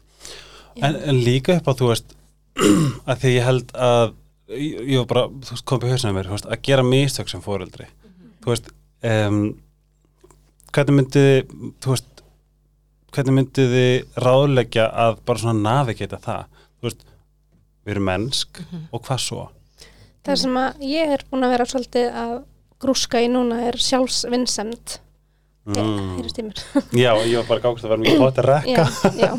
Speaker 1: En, en líka upp á, þú veist, að því ég held að, ég ég var bara, þú veist, kom upp í hausinu mér, veist, að gera mistök sem fóreldri. Þú veist, um, hvernig myndið, þú veist, hvernig myndið þið ráðleggja að bara svona navigata það? Þú veist, við erum mennsk og hvað svo?
Speaker 2: Það sem að ég er búin að vera svolítið að grúska í núna er sjálfsvinnsemd.
Speaker 1: Mm. Já, ég var bara gátt að vera mikið hótt að rekka.
Speaker 2: Já, já.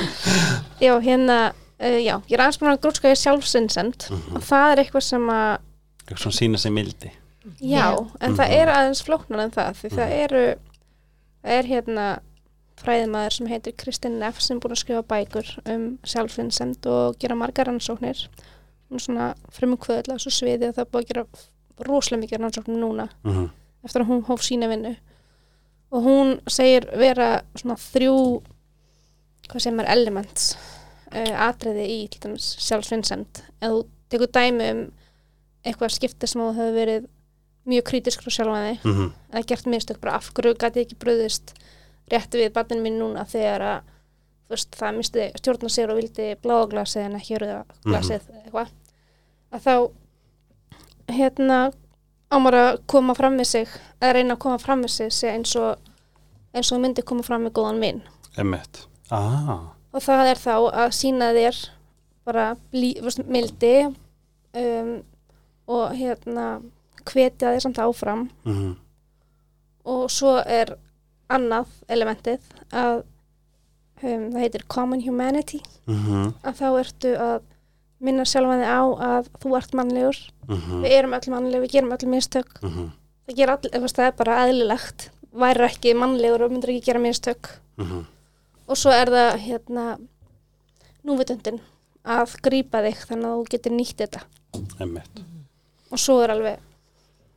Speaker 2: já, hérna, uh, já, ég er aðeins búin að grúska í sjálfsvinnsemd
Speaker 1: Mhm.
Speaker 2: og það er eitthvað sem að,
Speaker 1: Eitthvað svona sína sig mildi.
Speaker 2: já, en það
Speaker 1: Mhm.
Speaker 2: er aðeins flóknar en það, því það
Speaker 1: Mhm.
Speaker 2: eru, það er hérna fræðimaður sem heitir Kristinn Neff sem er búin að skrifa bækur um sjálfsvinnsemd og gera margar rannsóknir. Er svona fremum kvöðla þessu sviði og það er búið að gera rosalega mikið rannsóknir núna.
Speaker 1: Mm
Speaker 2: eftir að hún hóf sína vinnu og hún segir vera svona þrjú hvað sem er elements uh, atriði í sjálfsvinnsemd ef þú tekur dæmi um eitthvað skipti sem þú hefur verið mjög krítisk frá sjálfa þig
Speaker 1: -hmm.
Speaker 2: eða gert mistök bara af hverju gæti ekki bröðist rétt við barninu mín núna þegar að veist, það misti stjórna sér og vildi bláa glasið en ekki rauða glasið eitthvað að þá hérna ámar að koma fram með sig eða reyna að koma fram með sig eins og eins og myndi koma fram með góðan vinn
Speaker 1: Emmett. Ah.
Speaker 2: Og það er þá að sína þér bara blí, veist, mildi um, og hérna hvetja þér samt áfram.
Speaker 1: Mm
Speaker 2: og svo er annað elementið að um, það heitir common humanity.
Speaker 1: -hmm.
Speaker 2: að þá ertu að minna sjálfan þig á að þú ert mannlegur.
Speaker 1: Mm
Speaker 2: við erum öll mannlegur, við gerum öll mistök.
Speaker 1: -hmm.
Speaker 2: það, all, það er bara eðlilegt. Væri ekki mannlegur og myndir ekki gera mistök.
Speaker 1: Mhm.
Speaker 2: Og svo er það hérna núvitundin að grípa þig þannig að þú getur nýtt þetta
Speaker 1: Emmett.
Speaker 2: og svo er alveg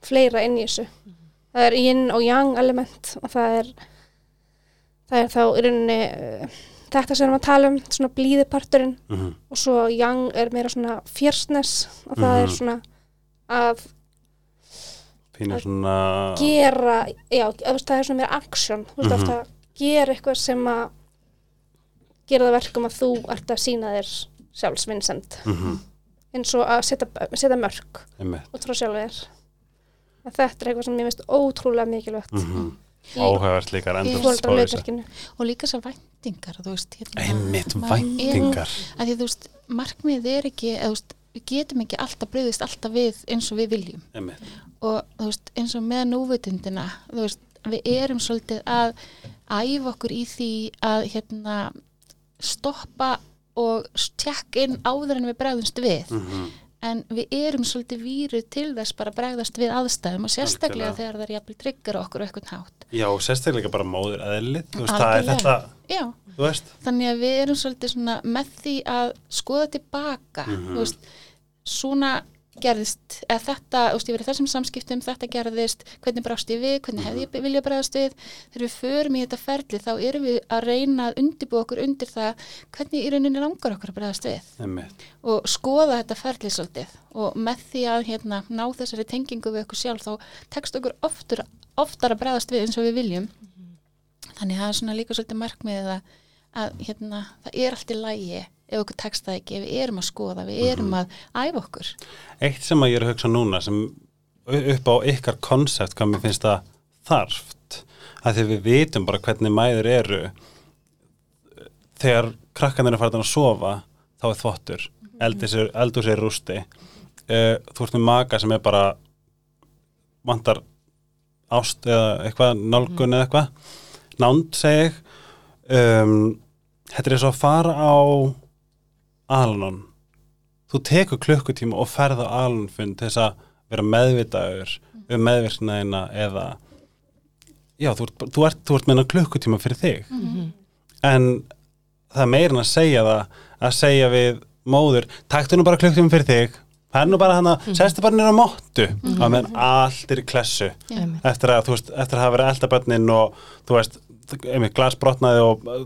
Speaker 2: fleira inn í þessu það er yin og yang element og það er það er þá í rauninni uh, þetta sem við erum að tala um, svona blíðiparturinn
Speaker 1: Mm
Speaker 2: og svo yang er meira svona fjörsnes og það er
Speaker 1: Mhm.
Speaker 2: svona að
Speaker 1: Pínu svona...
Speaker 2: gera, já, það er svona meira action, þú veist,
Speaker 1: Mhm.
Speaker 2: ofta að gera eitthvað sem að gera það verkum að þú ert að sína þér sjálfsvinnsend
Speaker 1: Mm
Speaker 2: eins og að setja, setja mörg
Speaker 1: Emmett.
Speaker 2: út frá sjálfu þér. Þetta er eitthvað sem ég veist ótrúlega mikilvægt
Speaker 1: Mm
Speaker 2: í
Speaker 1: Áhugavert líka
Speaker 4: og líka þessar væntingar þú veist, hérna, maður
Speaker 1: væntingar.
Speaker 4: er- að því þú veist, markmið er ekki eða, þú veist, við getum ekki alltaf breyðist alltaf við eins og við viljum.
Speaker 1: Emmett.
Speaker 4: og eins og með núvitundina þú veist, við erum svolítið að æfa okkur í því að hérna stoppa og tjekk inn áður en við bregðumst við
Speaker 1: Mm
Speaker 4: en við erum svolítið víru til þess bara bregðast við aðstæðum og sérstaklega
Speaker 1: Algjörlega.
Speaker 4: þegar það er jafnvel tryggur okkur á eitthvað hátt
Speaker 1: Já, og sérstaklega bara móður eðlið. Þú veist, það er þetta,
Speaker 4: Já, þannig að við erum svolítið með því að skoða tilbaka
Speaker 1: Mhm.
Speaker 4: þú veist, svona gerðist, eða þetta, þú veist, ég verið þessum samskiptum þetta gerðist, hvernig brást ég við hvernig hefði ég vilja bregðast við? Þegar við förum í þetta ferli, þá erum við að reyna að undibú okkur undir það hvernig í rauninni langar okkur að bregðast við.
Speaker 1: Emmett.
Speaker 4: og skoða þetta ferli svolítið. Og með því að hérna, ná þessari tengingu við okkur sjálf þá tekst okkur oftur, oftar að bregðast við eins og við viljum. Þannig það er svona líka svolítið markmiðið að, að hérna, það er allt í lægi ef okkur tekst það ekki, ef við erum að skoða við erum að æfa okkur.
Speaker 1: Eitt sem að ég er að hugsa núna sem upp á ykkar konsept hvað mér finnst það þarft að því við vitum bara hvernig mæður eru. Þegar krakkan er að fara að sofa þá er þvottur, eldur sér rústi. Uh, þú ert með maka sem er bara vantar ást eða eitthvað nálgun eða eitthvað. Nánd segi ég. Um, þetta er og að fara á Alanon. Þú tekur klukkutíma og ferð á Alanfund til þess að vera meðvitaður um meðvirknaðina eða já, þú ert, þú ert, þú ert meina klukkutíma fyrir þig. En það er meira en að segja það að segja við móður taktu nú bara klukkutíma fyrir þig. Það er nú bara hann að, sestu bara nýra móttu mm að meðan allt er í klessu. Eftir að, þú veist, eftir að hafa verið eldabönnin og þú veist, einmitt glasbrotnaði og uh,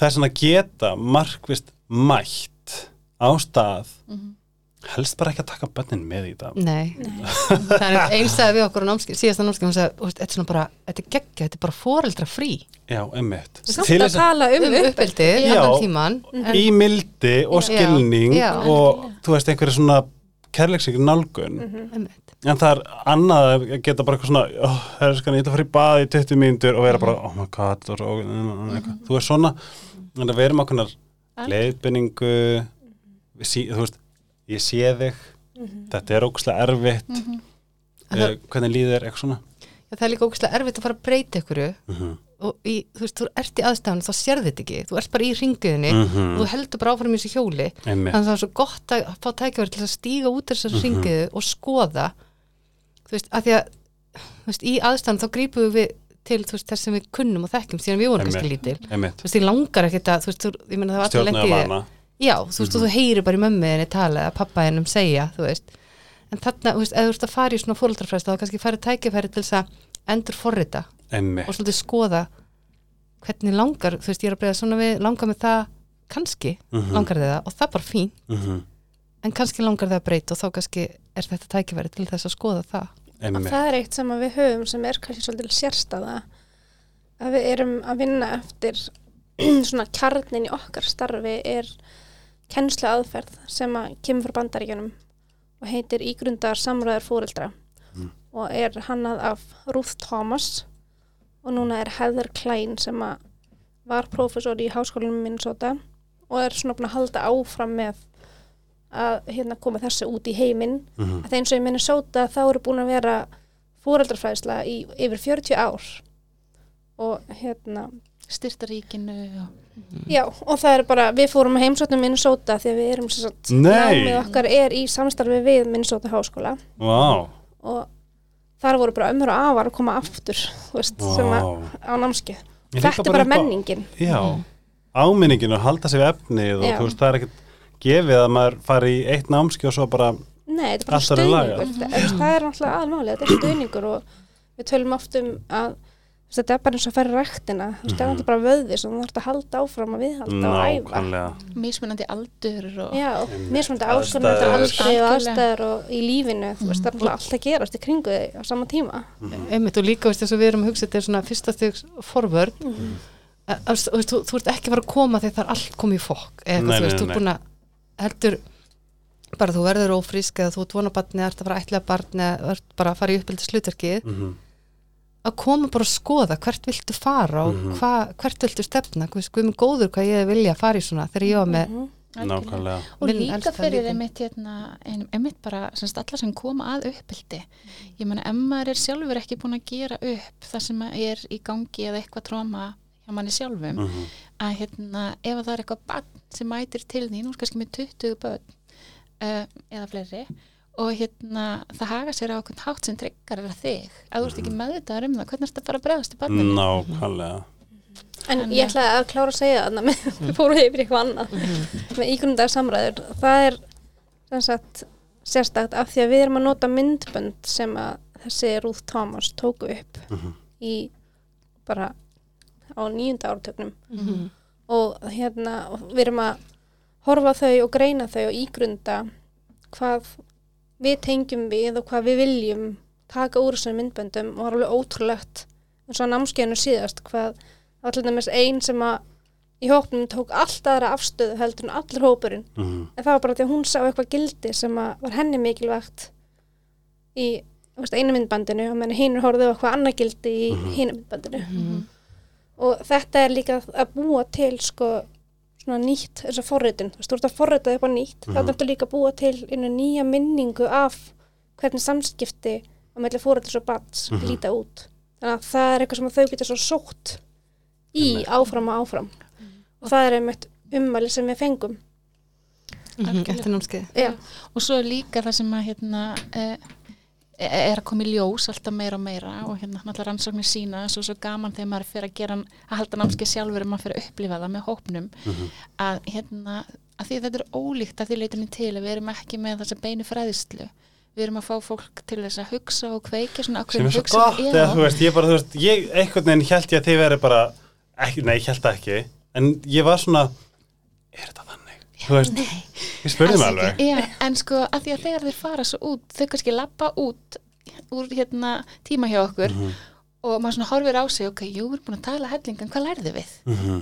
Speaker 1: það er svona að geta markvist mætt á stað helst bara ekki að taka bönnin með í það.
Speaker 3: Nei, það er eins að við okkur á námskeið, síðasta námskeið, hún sagði, "Þú veist, þetta er svona bara, þetta er geggja, þetta er bara foreldra frí
Speaker 1: já, einmitt.
Speaker 2: Samt
Speaker 1: Til
Speaker 2: að
Speaker 1: þess
Speaker 2: tala um
Speaker 3: um
Speaker 2: upp
Speaker 3: uppeldi.
Speaker 1: Já.
Speaker 3: tíman en,
Speaker 1: í mildi og
Speaker 3: Já.
Speaker 1: skilning
Speaker 3: Já.
Speaker 1: og þú veist einhverju svona kærleiksíkur nálgun.
Speaker 3: Einmitt.
Speaker 1: en það er annað að geta bara eitthvað svona oh, herskan, ég ætla að fara í bað í 20 mínútur. Og vera bara, oh my god og, og, og, þú er svona en það verum okkur leiðbynningu sí, þú veist, ég sé þig þetta er ógustlega erfitt.
Speaker 3: En
Speaker 1: uh,
Speaker 3: það-
Speaker 1: hvernig líður þér eitthvað svona?
Speaker 3: Já, það er líka ógustlega erfitt að fara að breyta ykkur
Speaker 1: Mhm.
Speaker 3: og í, þú veist, þú ert í aðstæðan þá sérði þetta ekki, þú ert bara í ringuðinni
Speaker 1: Mhm.
Speaker 3: og þú heldur bara áfram í þessu hjóli.
Speaker 1: Einmitt.
Speaker 3: þannig að það er svo gott að fá tækjaverð til að stíga út þessar mm ringuðu og skoða. Þú veist, að því að þú veist, í aðstæðan þá grípum við til veist, þess sem við kunnum og þekkjum síðan við vorum kannski lítil. þú veist, ég langar ekkert að, í því-
Speaker 1: vana
Speaker 3: Já, þú veist, og þú heyrir bara í mömmuðinni tala eða pappa hennum segja, þú veist. En þarna, þú veist, eða þú ert að fara í svona fóreldrafræst þá kannski farið tækifæri til þess að endur forrita og svolítið skoða hvernig langar, þú veist, ég er að breyða svona við langar með það, kannski
Speaker 1: Mhm.
Speaker 3: langar þið það og það bara fín.
Speaker 1: Mhm.
Speaker 3: en kannski langar þið að breyta og þá kannski er þetta tækifæri til þess að skoða það
Speaker 1: einmitt.
Speaker 2: það er eitt sem að við höfum sem er kannski svolítið sérstaða að við erum að vinna eftir svona kjarnin í okkar starfi er kennslu aðferð sem að kemur frá bandaríkjunum og heitir Ígrundar samræður fóreldra og er hannað af Ruth Thomas og núna er Heather Klein sem að var prófessor í háskólanum Minnesota og er svona búin að halda áfram með að hérna koma þessu út í heiminn.
Speaker 1: Mhm.
Speaker 2: að eins og í Minnesota þá eru búin að vera fóreldrafræðsla í yfir 40 ár. Og hérna
Speaker 4: styrtaríkinu og
Speaker 2: já og það er bara, við fórum að heimsóknum Minnesota því að við erum sem sagt, námið okkar er í samstarfi við Minnesota háskóla.
Speaker 1: Vá,
Speaker 2: og þar voru bara ömmur og afar að koma aftur veist, sem að á námskeið.
Speaker 1: Ég líka
Speaker 2: þetta er bara menningin.
Speaker 1: Já, áminningin og halda sig við efnið og veist, það er ekkert gefið að maður fari í eitt námski og svo bara
Speaker 2: Nei, þetta er bara
Speaker 1: verður
Speaker 2: stuðningur.
Speaker 1: Lagað.
Speaker 2: það, er náttúrulega aðalmáli, þetta er stuðningur og við tölum oft um að þetta er bara eins og að færa ræktina. Þú veist, það er náttúrulega bara vöði sem þú þarf að halda áfram að viðhalda og æfa.
Speaker 4: Mismunandi aldur og
Speaker 2: áskorunandi aldrei og aðstæður. og í lífinu, þú veist, það er náttúrulega allt að gerast í kringu þig á sama tíma.
Speaker 3: einmitt og líka, þess að við erum að hugsa þetta er svona fyrsta stigs forvörd mm. þú, veist, þú, þú ert ekki að fara að koma þegar það er allt komið í fokk eða þú ert búin að heldur bara þú verður ófrísk eða þú ert vona barni, ert að fara að ætla barni eða ert bara að fara í uppbyldi slutverkið
Speaker 1: Mhm.
Speaker 3: að koma bara að skoða hvert viltu fara og
Speaker 1: Mhm.
Speaker 3: hva, hvert viltu stefna hvað er góður hvað ég vilja að fara í svona þegar ég var með
Speaker 2: Mhm.
Speaker 1: Nákvæmlega
Speaker 4: og
Speaker 3: Minn
Speaker 4: líka fyrir einmitt, hérna, ein- einmitt bara semst alla sem koma að uppbyldi ég meina ef maður er sjálfur ekki búin að gera upp það sem er í gangi eða eitthvað tróma hjá manni sjálfum
Speaker 1: Mhm.
Speaker 4: að hérna, ef að það er eitthvað barn sem mætir til því, nú er kannski með 20 börn uh, eða fleiri og hérna, það haga sér á okkur hátt sem tryggar er að þig að þú ert ekki meðvitaður um það, hvernig er þetta bara að bregðast til barninu?
Speaker 1: Nákvæmlega
Speaker 2: En
Speaker 4: En
Speaker 2: ég
Speaker 3: eh,
Speaker 2: ætla að klára að segja þarna með, við fórum yfir eitthvað annað með ígrundar samræður. Það er sem sagt sérstakt af því að við erum að nota myndbönd sem að þessi Ruth Thomas tóku upp
Speaker 1: Mhm.
Speaker 2: í bara á nýjunda áratögnum
Speaker 3: Mhm.
Speaker 2: og hérna við erum að horfa þau og greina þau og ígrunda hvað við tengjum við og hvað við viljum taka úr þessum myndböndum og það er alveg ótrúlegt eins og á námskeiðinu síðast hvað allir dæmis ein sem að í hópnum tók allt aðra afstöðu heldur en allir hópurinn.
Speaker 1: Mhm.
Speaker 2: en það var bara því að hún sá eitthvað gildi sem að var henni mikilvægt í veist, einu myndbandinu og menn hínur horfðu á eitthvað annað gildi í mm hínu myndbandinu og þetta er líka að búa til sko svona nýtt, þess að forritun þú veist, þú ert að forrita upp á nýtt. Þá
Speaker 1: Mhm.
Speaker 2: er þetta líka að búa til einu nýja minningu af hvernig samskipti á melli fórættis og bats
Speaker 1: Mhm.
Speaker 2: líta út. Þannig að það er eitthvað sem að þau geta svo sótt í áfram og áfram. Og það er einmitt ummæli sem við fengum.
Speaker 3: Mhm, Eftir námskeið
Speaker 2: Já,
Speaker 4: og svo er líka það sem að hérna, uh, er að koma í ljós alltaf meira og meira og hérna náttúrulega rannsóknir sína svo svo gaman þegar maður fyrir að gera að halda námskeið sjálfur og maður fyrir að upplifa það með hópnum að hérna að því að þetta er ólíkt að því leitunni til að við erum ekki með þessa beinu fræðislu við erum að fá fólk til þess að hugsa og kveikja svona
Speaker 1: sem er svo gott eða þú veist, ég bara, þú veist, ég einhvern veginn held ég að þið veri bara ekki, nei, ég held það ekki en ég var svona er þetta? Þú veist, ég spurði mig alveg.
Speaker 4: Já, en sko að því að þegar þeir fara svo út þau kannski lappa út úr hérna tíma hjá okkur
Speaker 1: Mhm.
Speaker 4: og maður svona horfir á sig ok, jú, við erum búin að tala hellingan, hvað lærðu við?
Speaker 1: Mhm,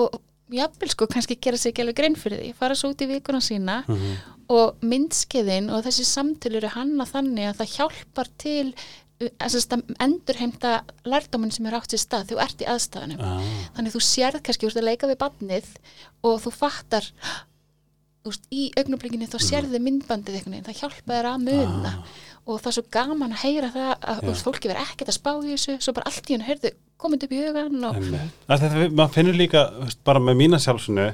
Speaker 4: og jafnvel sko kannski gera sig ekki alveg grein fyrir því, fara svo út í vikuna sína
Speaker 1: mhm,
Speaker 4: og myndskeiðin og þessi samtölu eru hanna þannig að það hjálpar til að endurheimta lærdóminn sem er átt sér stað, þú ert í aðstæðanum
Speaker 1: ah,
Speaker 4: þannig þú sérð kannski, ert að leika við badnið og þú fattar veist, í augnablikinu þá sérðu myndbandið einhvern veginn, það hjálpa þér að muna. Og það er svo gaman að heyra það að veist, fólki verður ekkert að spá í þessu svo bara allt í hennu, heyrðu, komið upp í hugan og
Speaker 1: þetta, maður finnur líka veist, bara með mína sjálfsunu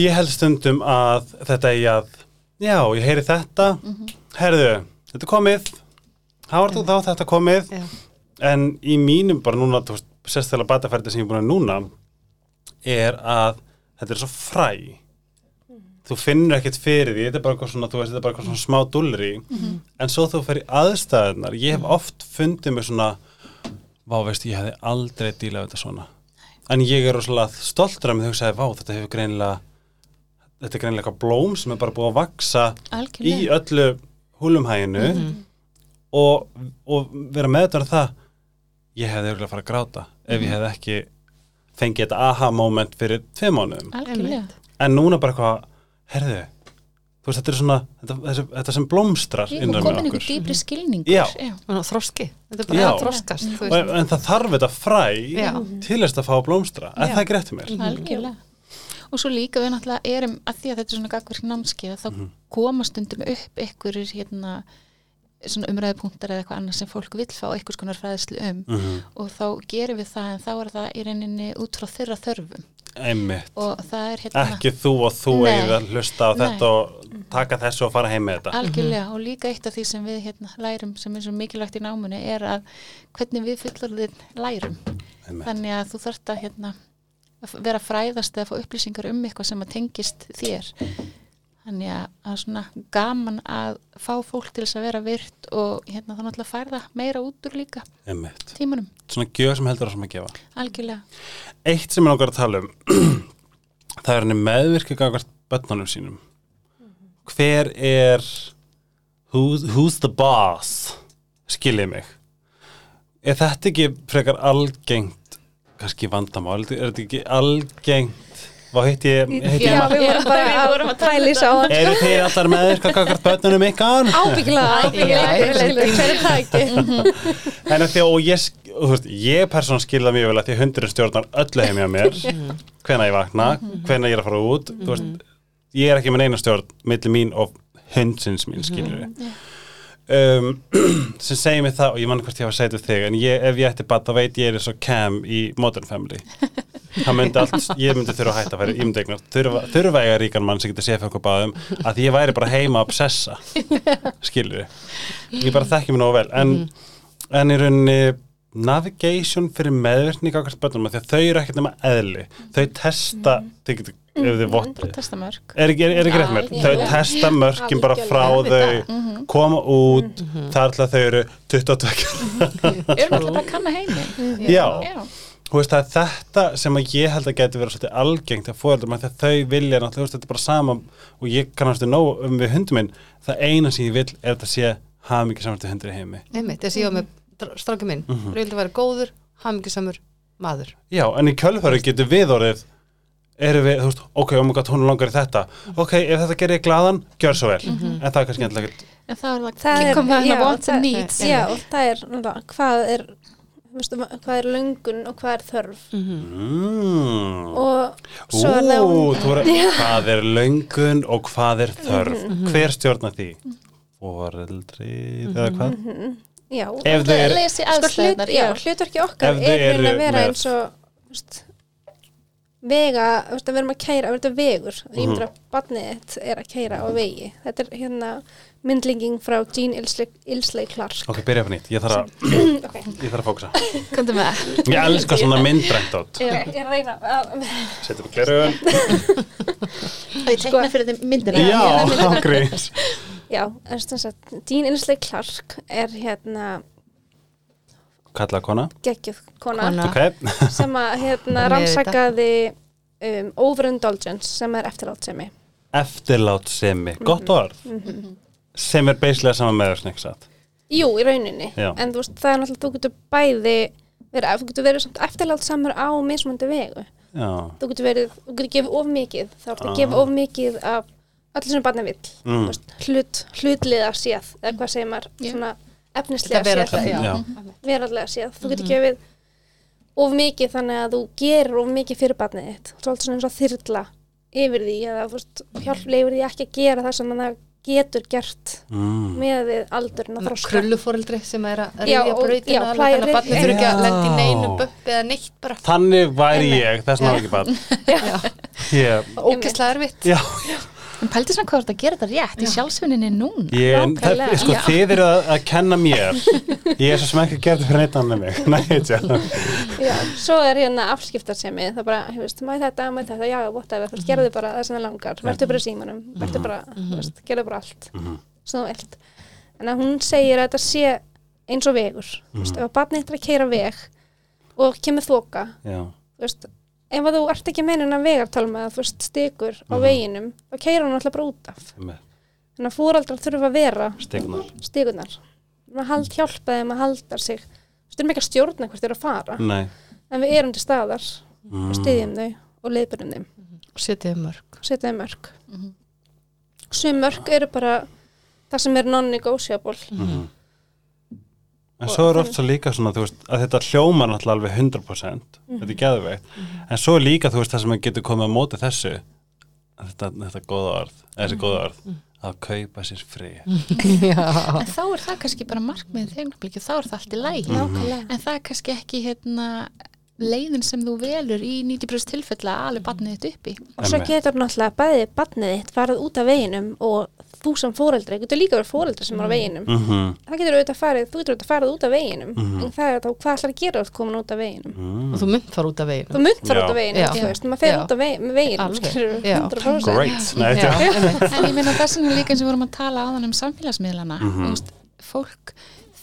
Speaker 1: ég held stundum að þetta er að já, ég heyri þetta herðu, þetta er komið þá er þetta þá þetta komið.
Speaker 3: Já.
Speaker 1: en í mínum bara núna þú veist, sérstæðlega bataferði sem ég er búin að núna er að þetta er svo fræ þú finnur ekkert fyrir því þetta er bara eitthvað svona, þú veist, bara eitthvað svona smá dulri en svo þú fer í aðstæðunar ég hef oft fundið mig svona vá, veist, ég hefði aldrei dílað þetta svona. En ég er rosalega stoltur þegar ég hugsaði, vá, þetta hefur greinilega þetta er greinilega eitthvað blóm sem er bara búið að vaksa í
Speaker 4: algjörlega.
Speaker 1: öllu húlumhæginu og, og vera meðdara það ég hefði örgulega að fara að gráta ef ég hefði ekki fengið þetta aha moment fyrir tvei mánuðum. En núna bara eitthvað, herðu þú veist, þetta er svona þetta, þessi, þetta sem blómstrar
Speaker 4: ég
Speaker 1: innan með
Speaker 4: komin
Speaker 1: okkur
Speaker 4: einhver dýpri skilningur
Speaker 1: Já.
Speaker 3: Og þroski, þetta er bara
Speaker 1: Já.
Speaker 3: að þroskast þú
Speaker 1: og,
Speaker 3: veist.
Speaker 1: en það þarf þetta fræ
Speaker 3: Já.
Speaker 1: til þess að fá að blómstra en
Speaker 3: Já.
Speaker 1: það er greitt til mér
Speaker 4: algjörlega og svo líka við náttúrulega erum að því að þetta er svona gagverk námskeið þá
Speaker 1: Mhm.
Speaker 4: koma stundum upp einhverjir hérna svona umræðupunktar eða eitthvað annað sem fólk vill fá einhvers konar fræðslu um
Speaker 1: Mhm.
Speaker 4: og þá gerum við það en þá er það í reyninni út frá þeirra þörfum
Speaker 1: einmitt,
Speaker 4: og það er hérna
Speaker 1: ekki þú og þú eigið að hlusta á
Speaker 4: Nei.
Speaker 1: þetta og taka þessu og fara heim með þetta.
Speaker 4: Algjörlega og líka eitt af því sem við hérna lærum sem er svo mikilvægt í námunni er að hvernig við fullorðin lærum.
Speaker 1: Einmitt.
Speaker 4: þannig að þú þarft að hérna að vera fræðast eða fá upplýsingar um eitthvað sem að tengist þér. Þannig að, að svona gaman að fá fólk til þess að vera virt og hérna þá náttúrulega færða meira út úr líka
Speaker 1: einmitt,
Speaker 4: tímanum,
Speaker 1: svona gjöf sem heldur að sem að gefa.
Speaker 4: Algjörlega.
Speaker 1: Eitt sem ég langar að tala um það er henni meðvirkið gangast bönnunum sínum. Hver er who's, who's the boss? Skiljið mig. Er þetta ekki frekar algengt kannski vandamál, er þetta ekki algengt? Hvað heit ég, heit ég
Speaker 2: Já, við vorum bara
Speaker 4: Við vorum
Speaker 2: að
Speaker 4: um
Speaker 2: tæla í sá hann.
Speaker 1: Eru þið allar meðvirkið gangast bönnunum ykkar?
Speaker 2: Ábyggilega, ábyggilega. Hver er það ekki?
Speaker 1: En því og ég, sk- þú veist, ég persón skilða mjög vel að því hundurinn stjórnar öllu heim hjá mér. Hvenær ég vakna, hvenær ég er að fara út þú veist, ég er ekki með neina stjórn millir mín og hundsins mín skilur um, sem segir mig það og ég mann hvort ég hafa segið við þig en ég, ef ég ætti bad þá veit ég er eins og Cam í Modern Family. Það myndi allt, ég myndi þurfa að hætta að vera ímdegnar, þurfa, þurfa eiga ríkan mann sem getur séð fyrir okkur báðum að ég væri bara heima að obsessa skilur ég bara þekki mér nógu vel en, en í rauninni navigation fyrir meðvirkni gagast bönnum því að þau eru ekkert nema eðli. Þau testa þau getur, ef þið vott
Speaker 4: testamörk
Speaker 1: er ekki, er, er ekki rétt mér? Þau
Speaker 2: já.
Speaker 1: testa mörkin bara frá þau koma út. Þar til að þau eru 22
Speaker 4: erum alltaf að kanna heiminn
Speaker 1: já,
Speaker 4: já,
Speaker 1: þú veist það er þetta sem að ég held að geti verið svolítið algengt að fóreldum að þau vilja náttúrulega, þetta er bara sama og ég kannastu nóg um við hundum minn. Það eina sem ég vil er að þetta sé hafa mikið til hundur í heimi.
Speaker 3: Að ég var með stráki minn,
Speaker 1: Mhm.
Speaker 3: ég vildi vera góður hamingisamur maður.
Speaker 1: Já, en í kjölfæru getur við orðið erum við, þú veist, ok, oh my god, hún langar í þetta. Ok, ef þetta gerir ég glaðan, gjör svo vel. En það er kannski ekkert
Speaker 4: En það er það,
Speaker 2: Það er-
Speaker 4: koma
Speaker 2: já,
Speaker 4: wants and
Speaker 2: það-
Speaker 4: needs.
Speaker 2: Já, og það er náttúrulega, hvað er veistu, hvað er löngun og hvað er þörf?
Speaker 1: Mm.
Speaker 2: og
Speaker 1: Ú,
Speaker 2: svo er það
Speaker 1: þú er, hvað er löngun og hvað er þörf? Hver stjórna því? Foreldri, eða hvað?
Speaker 2: Já,
Speaker 1: Ef þau er,
Speaker 2: sko hlut, já, hlutverki okkar er
Speaker 1: eru
Speaker 2: að vera
Speaker 1: með-
Speaker 2: eins og veist, vega, veist, að vera að kæra að vera vegur,
Speaker 1: Mhm.
Speaker 2: ég myndir að barnið er að kæra á vegi. Þetta er hérna myndlinging frá Jean Ilsley, Clark.
Speaker 1: Ok, byrja upp nýtt, ég þarf að
Speaker 2: ok,
Speaker 1: ég þarf að fókusa.
Speaker 4: Komdu með.
Speaker 1: Ég elska svona myndrænt átt
Speaker 2: ég, reyna að
Speaker 1: setjum við glerugun
Speaker 4: Og ég tekna fyrir þeim myndina.
Speaker 1: Já, ágríns
Speaker 2: já, en sem sagt, Jean Ilsley Clark er hérna
Speaker 1: kalla kona,
Speaker 2: geggjuð kona,
Speaker 3: Kona.
Speaker 1: ok.
Speaker 2: Sem að hérna rannsakaði um, overindulgence sem er eftirlátsemi
Speaker 1: eftirlátsemi, gott orð. Sem er beislega sama með þess nexat
Speaker 2: Jú, í rauninni,
Speaker 1: Já.
Speaker 2: en þú veist, það er náttúrulega, þú getur bæði verið, þú getur verið samt eftirlátsamur á mismunandi vegu.
Speaker 1: já,
Speaker 2: Þú getur verið, þú getur gefið of mikið, þá ertu að gefa of mikið af öllu sem barnið vill,
Speaker 1: Mm.
Speaker 2: Þú veist, hlut, hlutliða séð, eða hvað segir maður,
Speaker 3: Þetta
Speaker 2: efnislega séð,
Speaker 3: alltaf, já,
Speaker 2: verallega séð. Þú getur gefið of mikið þannig að þú gerir of mikið fyrir barnið þitt. Svolítið svona eins og þyrla yfir því, eða þú veist, hjálp leifir því ekki að gera það sem það getur gert
Speaker 1: mm.
Speaker 2: með aldurinn og þroska.
Speaker 3: krulluforeldri sem er að alveg
Speaker 2: plæri-
Speaker 3: þannig að barnið þurfi ekki að lendi í neinu buppi eða neitt bara.
Speaker 1: Þannig væri ég, þess var ekki bann ég,
Speaker 3: ógislega erfitt.
Speaker 1: Já,
Speaker 4: En pældi svona hvað þú ert að gera þetta rétt í sjálfsvinninni núna.
Speaker 1: Ég, það, sko, þið eru að, að kenna mér. Ég er svo sem ekki að gera þetta fyrir neitt annað mig. Nei, tjá.
Speaker 2: Já, svo er hérna afskiptarsemi, það bara, þú veist, maður þetta, maður þetta, já, whatever, þú veist, gerðu bara það sem það langar, verður bara símanum, verður bara, þú veist, gerðu bara allt, sem þú vilt. En að hún segir að þetta sé eins og vegur, þú veist, ef að barnið þetta er að keira veg og kemur þoka,
Speaker 1: já,
Speaker 2: þú veist, ef þú ert ekki meinin að vegartalma eða, þú veist, stikur á veginum, þá keira hún alltaf bara út af. Þannig að fóreldrar þurfa að vera stikunar, að hald, hjálpa þeim að halda sig, þú veist, við erum ekki að stjórna hvert þeir að fara,
Speaker 1: nei,
Speaker 2: en við erum til staðar
Speaker 1: mm.
Speaker 2: og styðjum þau og leiðbyrjum þeim.
Speaker 3: Og setja þau mörg
Speaker 2: setja þeim mörg sem mörg eru bara það sem er non-negotiable.
Speaker 1: Mhm. En svo er oft svo líka svona, þú veist, að þetta hljómar náttúrulega alveg 100%, þetta er geðveikt, en svo er líka, þú veist, það sem getur komið á móti þessu, þetta, þetta góða orð, þessi góða orð, að kaupa sér frí.
Speaker 3: já,
Speaker 4: En þá er það kannski bara markmiðið þegar þá er það allt í lægi
Speaker 2: nákvæmlega.
Speaker 4: En það er kannski ekki hérna leiðin sem þú velur í 90% tilfella að alveg barnið þitt uppi.
Speaker 2: Og svo getur náttúrulega bæði barnið þitt farið út af veginum og þú sem fóreldri, getur líka verið fóreldri sem er á veginum.
Speaker 1: Mm
Speaker 2: það getur auðvitað farið, þú getur auðvitað farið út af veginum. En það er þá hvað ætlar að gera út komin út af veginum?
Speaker 1: Mm.
Speaker 3: og þú mynd fara út af
Speaker 2: þú
Speaker 3: veginu
Speaker 2: munt fara
Speaker 1: Já.
Speaker 2: út af veginum, þú veist, maður fer út af veginum,
Speaker 3: Alveg.
Speaker 2: skilur
Speaker 3: Já.
Speaker 2: 100%
Speaker 1: Great.
Speaker 4: En ég meina þess vegna líka eins og við vorum að tala á þannig um samfélagsmiðlana. Mm
Speaker 1: Mhm.
Speaker 4: veist, fólk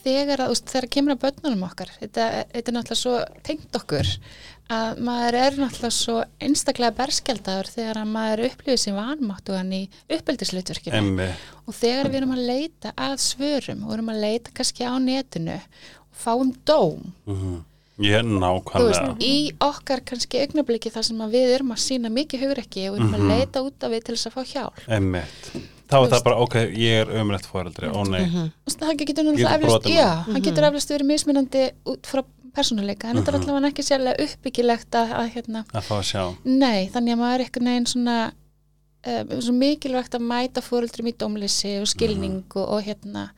Speaker 4: þegar að, þú veist, þegar kemur að börnunum okkar þetta, þetta er náttúrulega svo tengt okkur að maður er náttúrulega svo einstaklega berskjaldadur þegar að maður upplifir sem vanmáttugan í uppeldisleitverkinu og þegar við erum að leita að svörum og erum að leita kannski á netinu og fáum dóm.
Speaker 1: Mm ég er
Speaker 4: þú
Speaker 1: nákvæmlega.
Speaker 4: veist, í okkar kannski augnabliki þar sem að við erum að sína mikið hugrekki og erum
Speaker 1: Mhm.
Speaker 4: að leita út af við til þess að fá hjálp.
Speaker 1: Emmi, þá er það bara, ok, ég er umrætt fóreldri, ó nei.
Speaker 3: Mhm.
Speaker 4: Hann getur náttúrulega eflust, já, hann getur eflust verið mismunandi út frá persónuleika, en þetta er
Speaker 1: Mhm.
Speaker 4: allavega ekki sérlega uppbyggilegt að, að hérna,
Speaker 1: Að fá að sjá.
Speaker 4: nei, þannig að maður er eitthvað neginn svona um, svo mikilvægt að mæta fóreldrum í dómleysi og skilning
Speaker 1: Mhm.
Speaker 4: og, og hérna,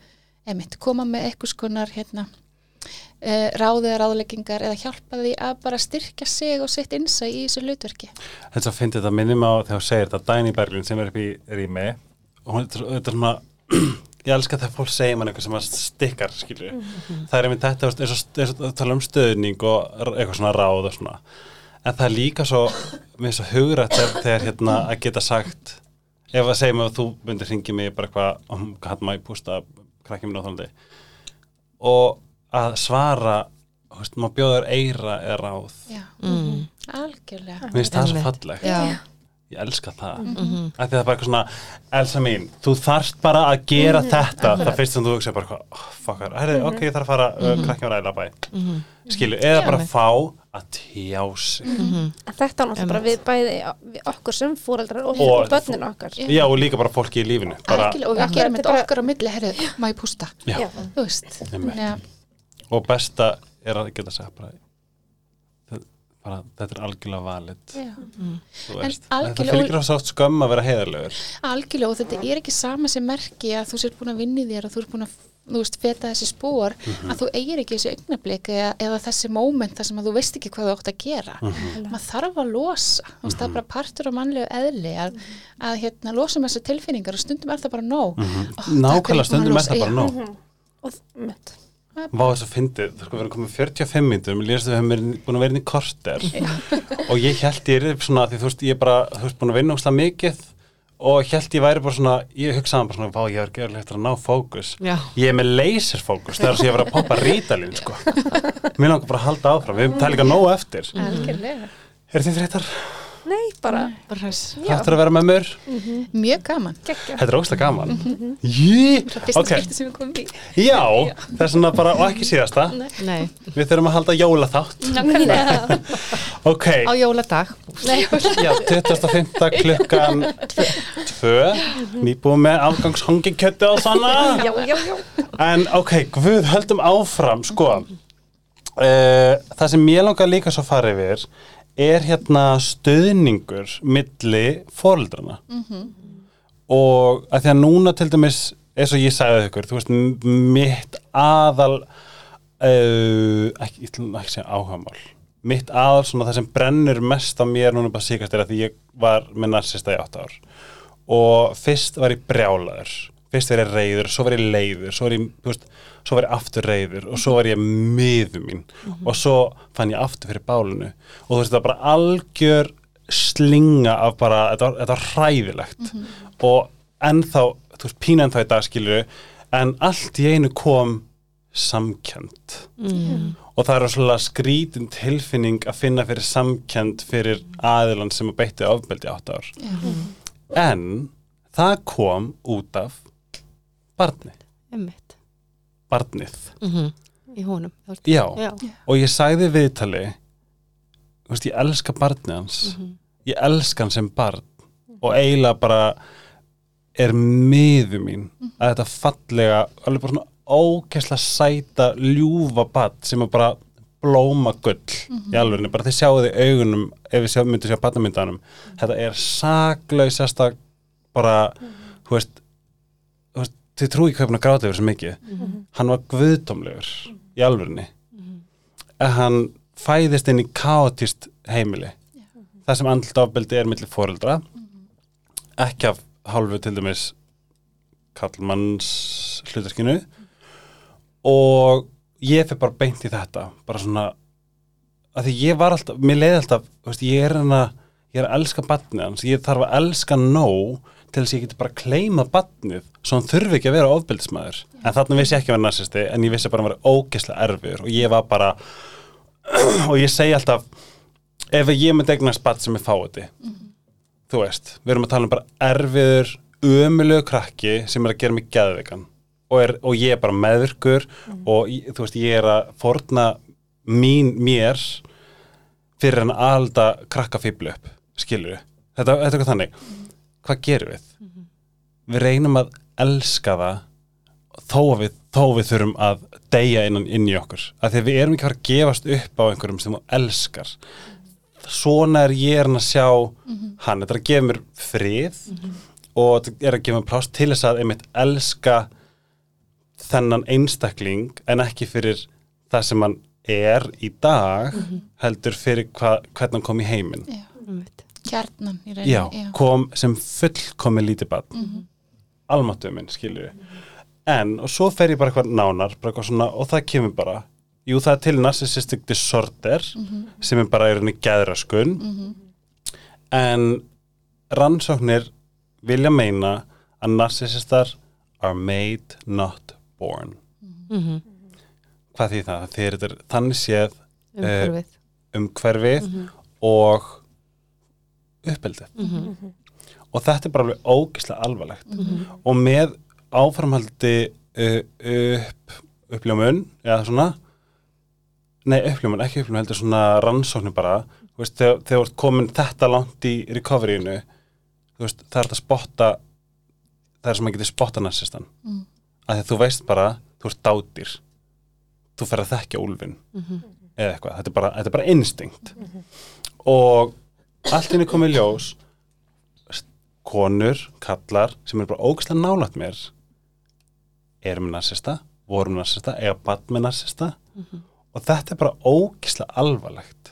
Speaker 4: emitt, koma með eitthvað skonar hérna uh, ráðið ráðleggingar eða hjálpa því að bara styrkja sig og sitt insa í þessu hlutverki
Speaker 1: Þetta finnst þetta minnum á þegar þú segir þetta Dæni Berglund sem er upp í rými og hún- er- er svona ég elska þegar fólk segir mann eitthvað sem að stikkar skilur, það er einmitt þetta eins og, eins og tala um stöðning og eitthvað svona ráð og svona. En það er líka svo, mér er svo hugrætt þegar, þegar hérna að geta sagt ef að segja mig að þú myndir hringi mig bara eitthvað, um, hann maður pústa krakkið mér náttúrulega og að svara veist, maður bjóður eira eða ráð.
Speaker 4: Já,
Speaker 3: Mm.
Speaker 4: algjörlega.
Speaker 1: Mér finnst það svo fallegt.
Speaker 3: Já,
Speaker 1: ég elska það.
Speaker 3: Mhm.
Speaker 1: mm það er bara eitthvað svona Elsa mín, þú þarft bara að gera þetta. Það fyrst sem þú hugsa bara eitthvað oh, fuckar, herri, ok, ég þarf að fara uh, krakkja á ræðla bæ. Skilu, eða bara fá að tjá sig.
Speaker 2: En þetta á náttúrulega bara við bæði við okkur sem fóreldrar og,
Speaker 1: Og-
Speaker 2: og börnin okkar.
Speaker 1: Já, og líka bara fólki í lífinu. Bara,
Speaker 4: Algjörlega, og við
Speaker 2: Akkurat,
Speaker 4: gerum
Speaker 2: þetta er bara-
Speaker 4: okkar á milli, herru, má ég pústa?
Speaker 1: Já,
Speaker 4: þú veist.
Speaker 1: Og besta er að geta sagt bara, þetta, bara þetta er algjörlega þú
Speaker 4: En
Speaker 1: veist,
Speaker 4: algjörlega-
Speaker 1: fylgir á sátt skömm að vera heiðarlegur.
Speaker 4: Algjörlega og þetta er ekki sama sem merki að þú sér búin að vinna í þér og þú er búin að þú veist, feta þessi spór að þú eigir ekki þessi augnablik eða, eða þessi moment þar sem að þú veist ekki hvað þú átt að gera. Maður þarf að losa. Þú veist, það er bara partur á mannlegu eðli að, að hérna, losa með þessar tilfinningar og stundum er það bara nóg. Fyrir,
Speaker 1: nákvæmlega
Speaker 4: að
Speaker 1: stundum er það bara nóg.
Speaker 2: Og mitt
Speaker 1: Vá þess að fyndið, það sko verið komið 45 minnum, ég lýst að við hefum búin að vera inn í korter og ég held ég er svona, því þú veist, ég er bara, þú veist, búin að vinna óslega mikið og held ég væri bara svona, ég hugsaði bara svona, vá, ég er gerðið eftir að ná fókus.
Speaker 3: Já.
Speaker 1: Ég er með laser fókus, það er þess að ég var að poppa rítalín, sko. Mér langar bara að halda áfram, við tala líka nóg eftir.
Speaker 4: algjörlega
Speaker 1: Er þið þreytar?
Speaker 2: Nei, bara
Speaker 3: bara hress.
Speaker 1: Þáttur að vera með mér?
Speaker 4: mjög gaman.
Speaker 2: Geggja
Speaker 1: Þetta er óslega gaman. Jí,
Speaker 4: fyrsta
Speaker 1: ok,
Speaker 4: skipti sem við komum í.
Speaker 1: Já, það er svona bara, og ekki síðasta,
Speaker 3: Nei,
Speaker 1: við þurfum að halda jólaþátt.
Speaker 2: Nákvæmlega.
Speaker 1: Ok,
Speaker 3: á jóladag.
Speaker 2: Nei,
Speaker 1: Já, 25. klukkan 2 Nýbúið með afgangshangi kjötti og svona.
Speaker 2: Já, já, já.
Speaker 1: En ok, guð, höldum áfram Sko. Uh, Það sem ég langar líka svo að fara yfir Er hérna stöðningur Milli fóreldrana Og að því að núna til dæmis eins og ég sagði ykkur Þú veist, mitt aðal uh, ekki, ekki að segja áhagamál mitt aðal svona það sem brennur mest á mér núna bara síkast er að því ég var með narsista í 8 ár. Og fyrst var ég brjálaður fyrst ég reyður, svo ég leiður svo ég, þú veist, svo ég aftur reyður og svo var ég miður mín. Og svo fann ég aftur fyrir bálinu. Og þú veist, það var bara algjör slinga af bara, þetta var, þetta var hræðilegt. Og ennþá, þú veist, pína ennþá í dag skilur en allt í einu kom samkjönd og það er svona skrítin tilfinning að finna fyrir samkjönd fyrir aðilan sem að beitti ofbeldi átt ár. En það kom út af barni,
Speaker 3: Einmitt.
Speaker 1: barnið.
Speaker 3: Mhm. Í honum
Speaker 1: já,
Speaker 3: Já.
Speaker 1: og ég sagði viðtali þú veist, ég elska barnið hans. Ég elska hann sem barn. Og eiginlega bara er miður mín að þetta fallega, alveg bara svona ókessla sæta ljúfa barn sem er bara blóma gull í alvegni, bara þið sjáu þið augunum ef við sjá, myndum sjá barnamyndanum þetta er saklausasta bara, þú veist þú veist, þið trúi ekki hvað hann að gráta yfir svo mikið. Hann var guðdómlegur í alvegni að hann fæðist inn í kaotist heimili. Það sem andlut ofbeldi er millir foreldra. Ekki af hálfu til dæmis kallmanns hlutarkinu og ég fyrir bara beint í þetta. Bara svona að því ég var alltaf, mér leiði alltaf veist, ég er að, ég er að elska batnið hans, ég þarf að elska nóg til þess að ég geti bara kleimað batnið svo hann þurfi ekki að vera ofbeldismæður en þarna vissi ég ekki að vera narsisti en ég vissi bara að hann vera ógeðslega erfiður. Og ég var bara og ég segi alltaf ef ég myndi eignast bat sem er fáiði þú veist, við erum að tala um bara erfiður, ömulegu krakki sem er að gera mig geðveikan. Og, og ég er bara meðvirkur og ég- þú veist, ég er að forna mín, mér fyrir hann að alda krakkafíblu upp, skilur við þetta, þetta er eitthvað þannig hvað gerum við? við reynum að elska það þó við, þó við þurfum að deyja innan inn í okkur. Af því að við erum ekki að gefast upp á einhverjum sem þú elskar. Svona er ég er að sjá hann, þetta er að gefa mér frið og þetta er að gefa mér pláss til þess að einmitt elska þennan einstakling en ekki fyrir það sem hann er í dag heldur fyrir hva, hvernig hann kom í heiminn.
Speaker 4: Já.
Speaker 3: Einmitt.
Speaker 4: Kjarnan í rauninni
Speaker 1: já, kom sem fullkomi lítið barn. Mm -hmm. almatum minn, skilju en, og svo fer ég bara eitthvað nánar bara eitthvað svona, og það kemur bara. Jú, það er til narcissistic disorder sem er bara í rauninni geðraskun en rannsóknir vilja meina að narcissistar are made not born.
Speaker 3: Mhm.
Speaker 1: hvað því það? Þeir eru þannig séð
Speaker 3: Umhverfið.
Speaker 1: umhverfið og uppeldið. Og þetta er bara alveg ógislega alvarlegt. Og með áframhaldi upp uppljómun eða svona nei uppljómun, ekki uppljómun, heldur svona rannsóknir bara, þú veist, þegar, þú ert komin þetta langt í recoveryinu þú veist, það er þetta að spotta það er sem að geti spotta narsistan
Speaker 4: Mm.
Speaker 1: að því þú veist bara, þú ert dátýr þú fer að þekkja úlfin eða eitthvað, þetta er bara, bara instinct og allt inni komið í ljós konur, kallar sem eru bara ógæslega nálægt mér eru með narsista voru með narsista, eiga bann með narsista. Og þetta er bara ógæslega alvarlegt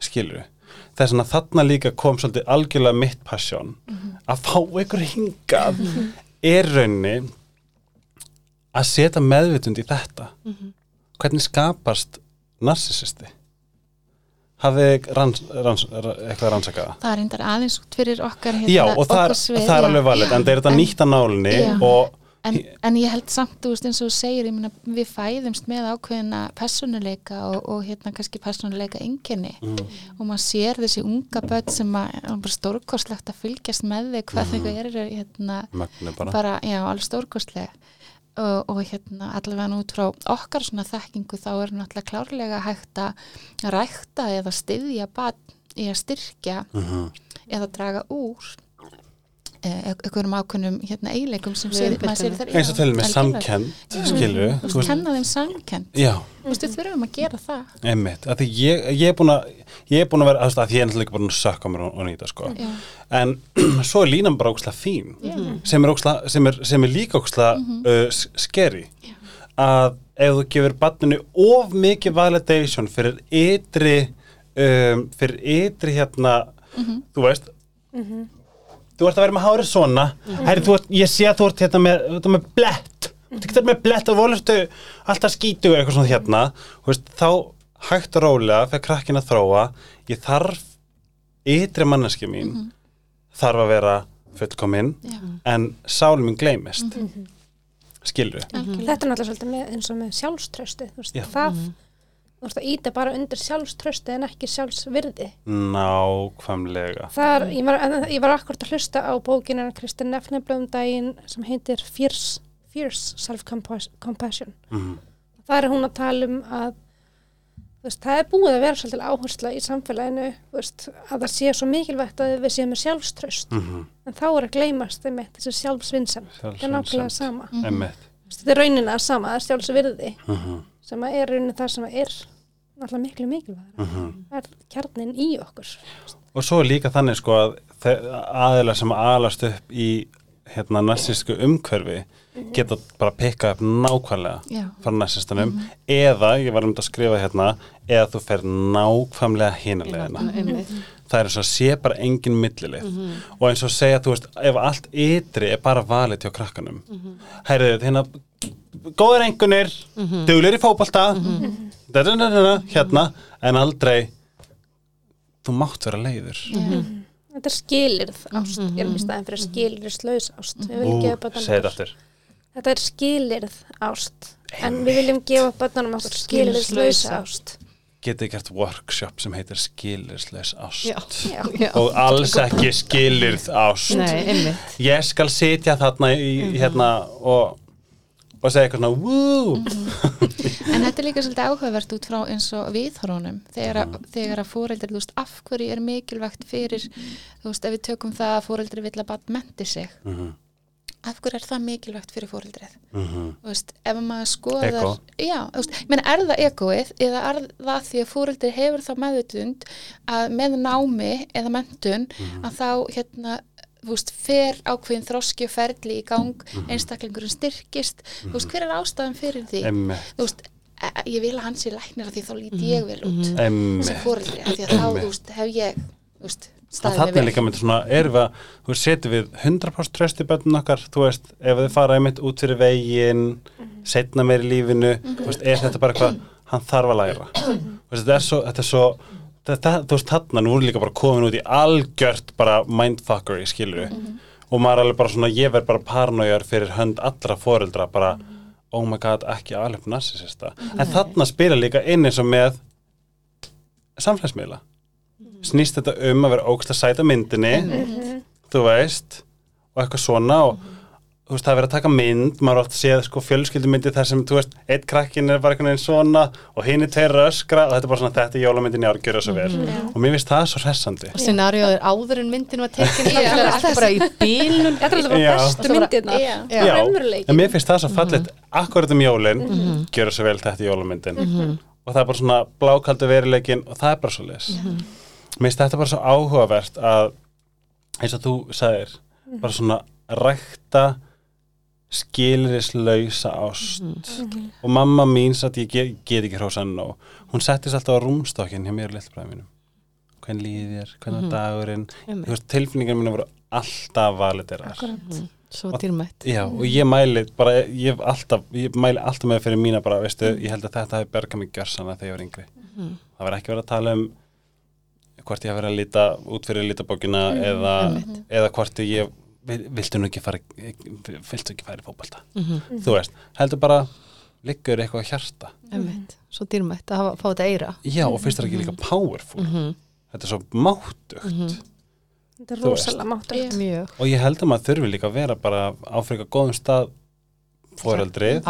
Speaker 1: skilur það er svona þarna líka kom svolítið algjörlega mitt passion að fá ykkur hingað er rauninni að setja meðvitund í þetta. Hvernig skapast narsisisti hafið ranns, ranns, eitthvað rannsakaða
Speaker 4: Það? Er reyndar aðeins út fyrir okkar hérna,
Speaker 1: já og það
Speaker 4: svið,
Speaker 1: það er alveg valið en það er þetta nýtt að nálinni og
Speaker 4: En, en ég held samt, þú veist, eins og þú segir, ég meina, við fæðumst með ákveðina personuleika og, og hérna kannski personuleika enginni
Speaker 1: Mm.
Speaker 4: og maður sér þessi unga börn sem að, bara stórkostlegt að fylgjast með þig hvað
Speaker 1: Mhm.
Speaker 4: þau eru, hérna,
Speaker 1: mögnu bara,
Speaker 4: bara, já, alveg stórkostleg og, og hérna, allavega út frá okkar svona þekkingu þá er náttúrulega klárlega hægt að rækta eða styðja barn í að styrkja
Speaker 1: Mhm.
Speaker 4: eða draga úr einhverjum ákveðnum hérna, eiginleikum sem sér, maður sér þar
Speaker 1: eins og til með samkend skilur
Speaker 4: Þú veist, kenna þeim samkend þú veist, við þurfum að gera það.
Speaker 1: Einmitt að því ég, ég er búin að ég er búin að vera, þú veist, að ég er náttúrulega ekki búin að sökka mér og, og nýta sko.
Speaker 4: Já,
Speaker 1: en svo er línan bara ókslega fín
Speaker 4: já,
Speaker 1: sem er, óksla, sem er, sem er líka ókslega uh, s- scary. Að ef þú gefur barninu of mikið validation fyrir ytri um, fyrir ytri hérna þú veist þú ert að vera með hárið svona. Herri, þú ert, ég sé að þú ert hérna með, þú ert með blett. Þú ert með blett og volurstu alltaf skítu eitthvað svona hérna. Þú veist, þá hægt og rólega fyrir krakkin að þróa. Ég þarf ytri manneski mín þarf að vera fullkominn
Speaker 4: já,
Speaker 1: en sálum minn gleymist. Mm skilur
Speaker 2: Þetta er náttúrulega svolítið með, eins og með sjálfströsti það þú veist að íta bara undir sjálfströsti en ekki sjálfsvirði.
Speaker 1: Nákvæmlega.
Speaker 2: Þar, ég, var, ég var akkurat að hlusta á bókinu Kristinn Nefneblöðum daginn sem heitir Fierce, Fierce Self-Compassion.
Speaker 1: Mm.
Speaker 2: Það er hún að tala um að veist, það er búið að vera svolítið áhersla í samfélaginu veist, að það sé svo mikilvægt að við séum með sjálfströst
Speaker 1: Mm
Speaker 2: en þá er að gleymast þeim þessi sjálfsvinsam það er nákvæmlega sama. Þú veist, þetta er rauninna sama, það er sjálfsvirði.
Speaker 1: Mhm.
Speaker 2: Sem er rauninni það sem er náttúrulega miklu mikilvægur
Speaker 1: Mhm.
Speaker 2: það er kjarnin í okkur.
Speaker 1: Og svo er líka þannig sko að aðeila sem alast upp í hérna narsísku umhverfi geta bara pikka upp nákvæmlega
Speaker 4: já,
Speaker 1: frá narsistanum eða, ég var um þetta að skrifa hérna eða þú fer nákvæmlega hínulegina
Speaker 3: einmitt.
Speaker 1: Það er eins og sé bara engin millilið. Og eins og segja, þú veist, ef allt ytri er bara valið hjá krakkanum mm heyrðu, hérna góðar engunir, mm duglir í da, da, da, hérna, en aldrei þú mátt vera leiður.
Speaker 2: Þetta er skilirð ást. Ég er í staðin fyrir ást. Gefa börnunum
Speaker 1: segið þetta
Speaker 2: er skilirð ást. En við viljum gefa börnunum okkur skilirðslaus ást.
Speaker 1: getið gert workshop sem heitir skilirðsleis ást.
Speaker 3: Já.
Speaker 2: Já.
Speaker 3: Já.
Speaker 1: og alls ekki skilirð ást.
Speaker 3: Nei,
Speaker 1: ég skal sitja þarna í, hérna og, og segja eitthvað svona woo!
Speaker 4: En þetta er líka svolítið áhugavert út frá eins og viðhorunum þegar, að- þegar að fóreldri, þú veist, af hverju er mikilvægt fyrir, þú veist, ef við tökum það að fóreldri vill að bat menti sig
Speaker 1: Mhm,
Speaker 4: af hverju er það mikilvægt fyrir fóreldrið
Speaker 1: mhm.
Speaker 4: þú veist, ef maður skoðar
Speaker 1: Ego.
Speaker 4: já, þú veist, menn er það egoið eða er það því að fóreldri hefur þá meðutund að með námi eða mentun að þá hérna þú veist, fer ákveðin þroski og ferli í gang, einstaklingurinn styrkist. Þú veist, hver er ástæðan fyrir því?
Speaker 1: Einmitt,
Speaker 4: þú veist, e- e- ég vil að hann sé læknir því þá líti ég vel út.
Speaker 1: Einmitt.
Speaker 4: fóreldri, af því að þá, þú veist, hef ég þú veist, staðið
Speaker 1: þannig
Speaker 4: mig
Speaker 1: líka með svona, að þú veist, setjum við 100% tröst í bönnum okkar þú veist, ef þið fara einmitt út fyrir veginn setna meir í lífinu þú veist, er þetta bara eitthvað, hann þarf að læra? Veist, þetta er svo, þetta er svo þú veist, þarna, nú er líka bara komin út í algjört bara mindfuckery skilur og maður er alveg bara svona ég verð bara paranojar fyrir hönd allra foreldra bara, oh my god, ekki alveg narsisista, en þarna spila líka inn eins og með samfélagsmiðla. Snýst þetta um að vera ógst að sæta myndinni þú veist og eitthvað svona og þú veist, það er verið að taka mynd, maður har oft séð sko fjölskyldumyndi þar sem, þú veist, eitt krakkin er bara einhvern veginn svona og hinn er tveir öskra og þetta er bara svona, þetta er jólamyndin í ár, gjöra svo vel. Og mér finnst það svo hressandi.
Speaker 3: Og scenarióð er áður en myndin var tekin. Það er alltaf bara í bílun
Speaker 2: Þetta er alltaf bara bestu myndirnar.
Speaker 4: Já.
Speaker 1: En mér finnst það svo fallet akkurat um jólin, gjöra svo vel þetta er jólamyndin. Og það er bara svona blákaldu verileikin og það er bara svo les mér finnst þetta bara svo áhugavert að eins og þú sagðir bara svona rækta skilrislausa ást. Og mamma mín satt ég get, get ekki hrósan og hún settist alltaf á rúmstokkin hjá mér og lillbræði mínum. Hvernig líði þér, hvernig mm dagurinn. Veist, tilfinningar mínu voru alltaf validerar
Speaker 3: svo dýrmætt.
Speaker 1: Já, og ég mæli bara, ég hef alltaf, ég mæli alltaf með fyrir mína bara, veistu, ég held að þetta hafi bergað mig gjörsana þegar ég var yngri. Það var ekki verið að tala um hvort ég hafi verið að líta út fyrir lítabókina eða, eða hvort ég, viltu nú ekki fara eh, viltu ekki fara í fókbalta mm -hmm. þú veist, heldur bara liggur eitthvað að hjarta.
Speaker 3: Mm -hmm. svo dýrmætt að fá þetta eira.
Speaker 1: Já og finnst þetta ekki líka powerful. Þetta er svo máttugt.
Speaker 2: Þetta er rosalega máttugt.
Speaker 3: Yeah.
Speaker 1: og ég held að maður þurfi líka að vera bara áfrika góðum stað
Speaker 3: fóröldrið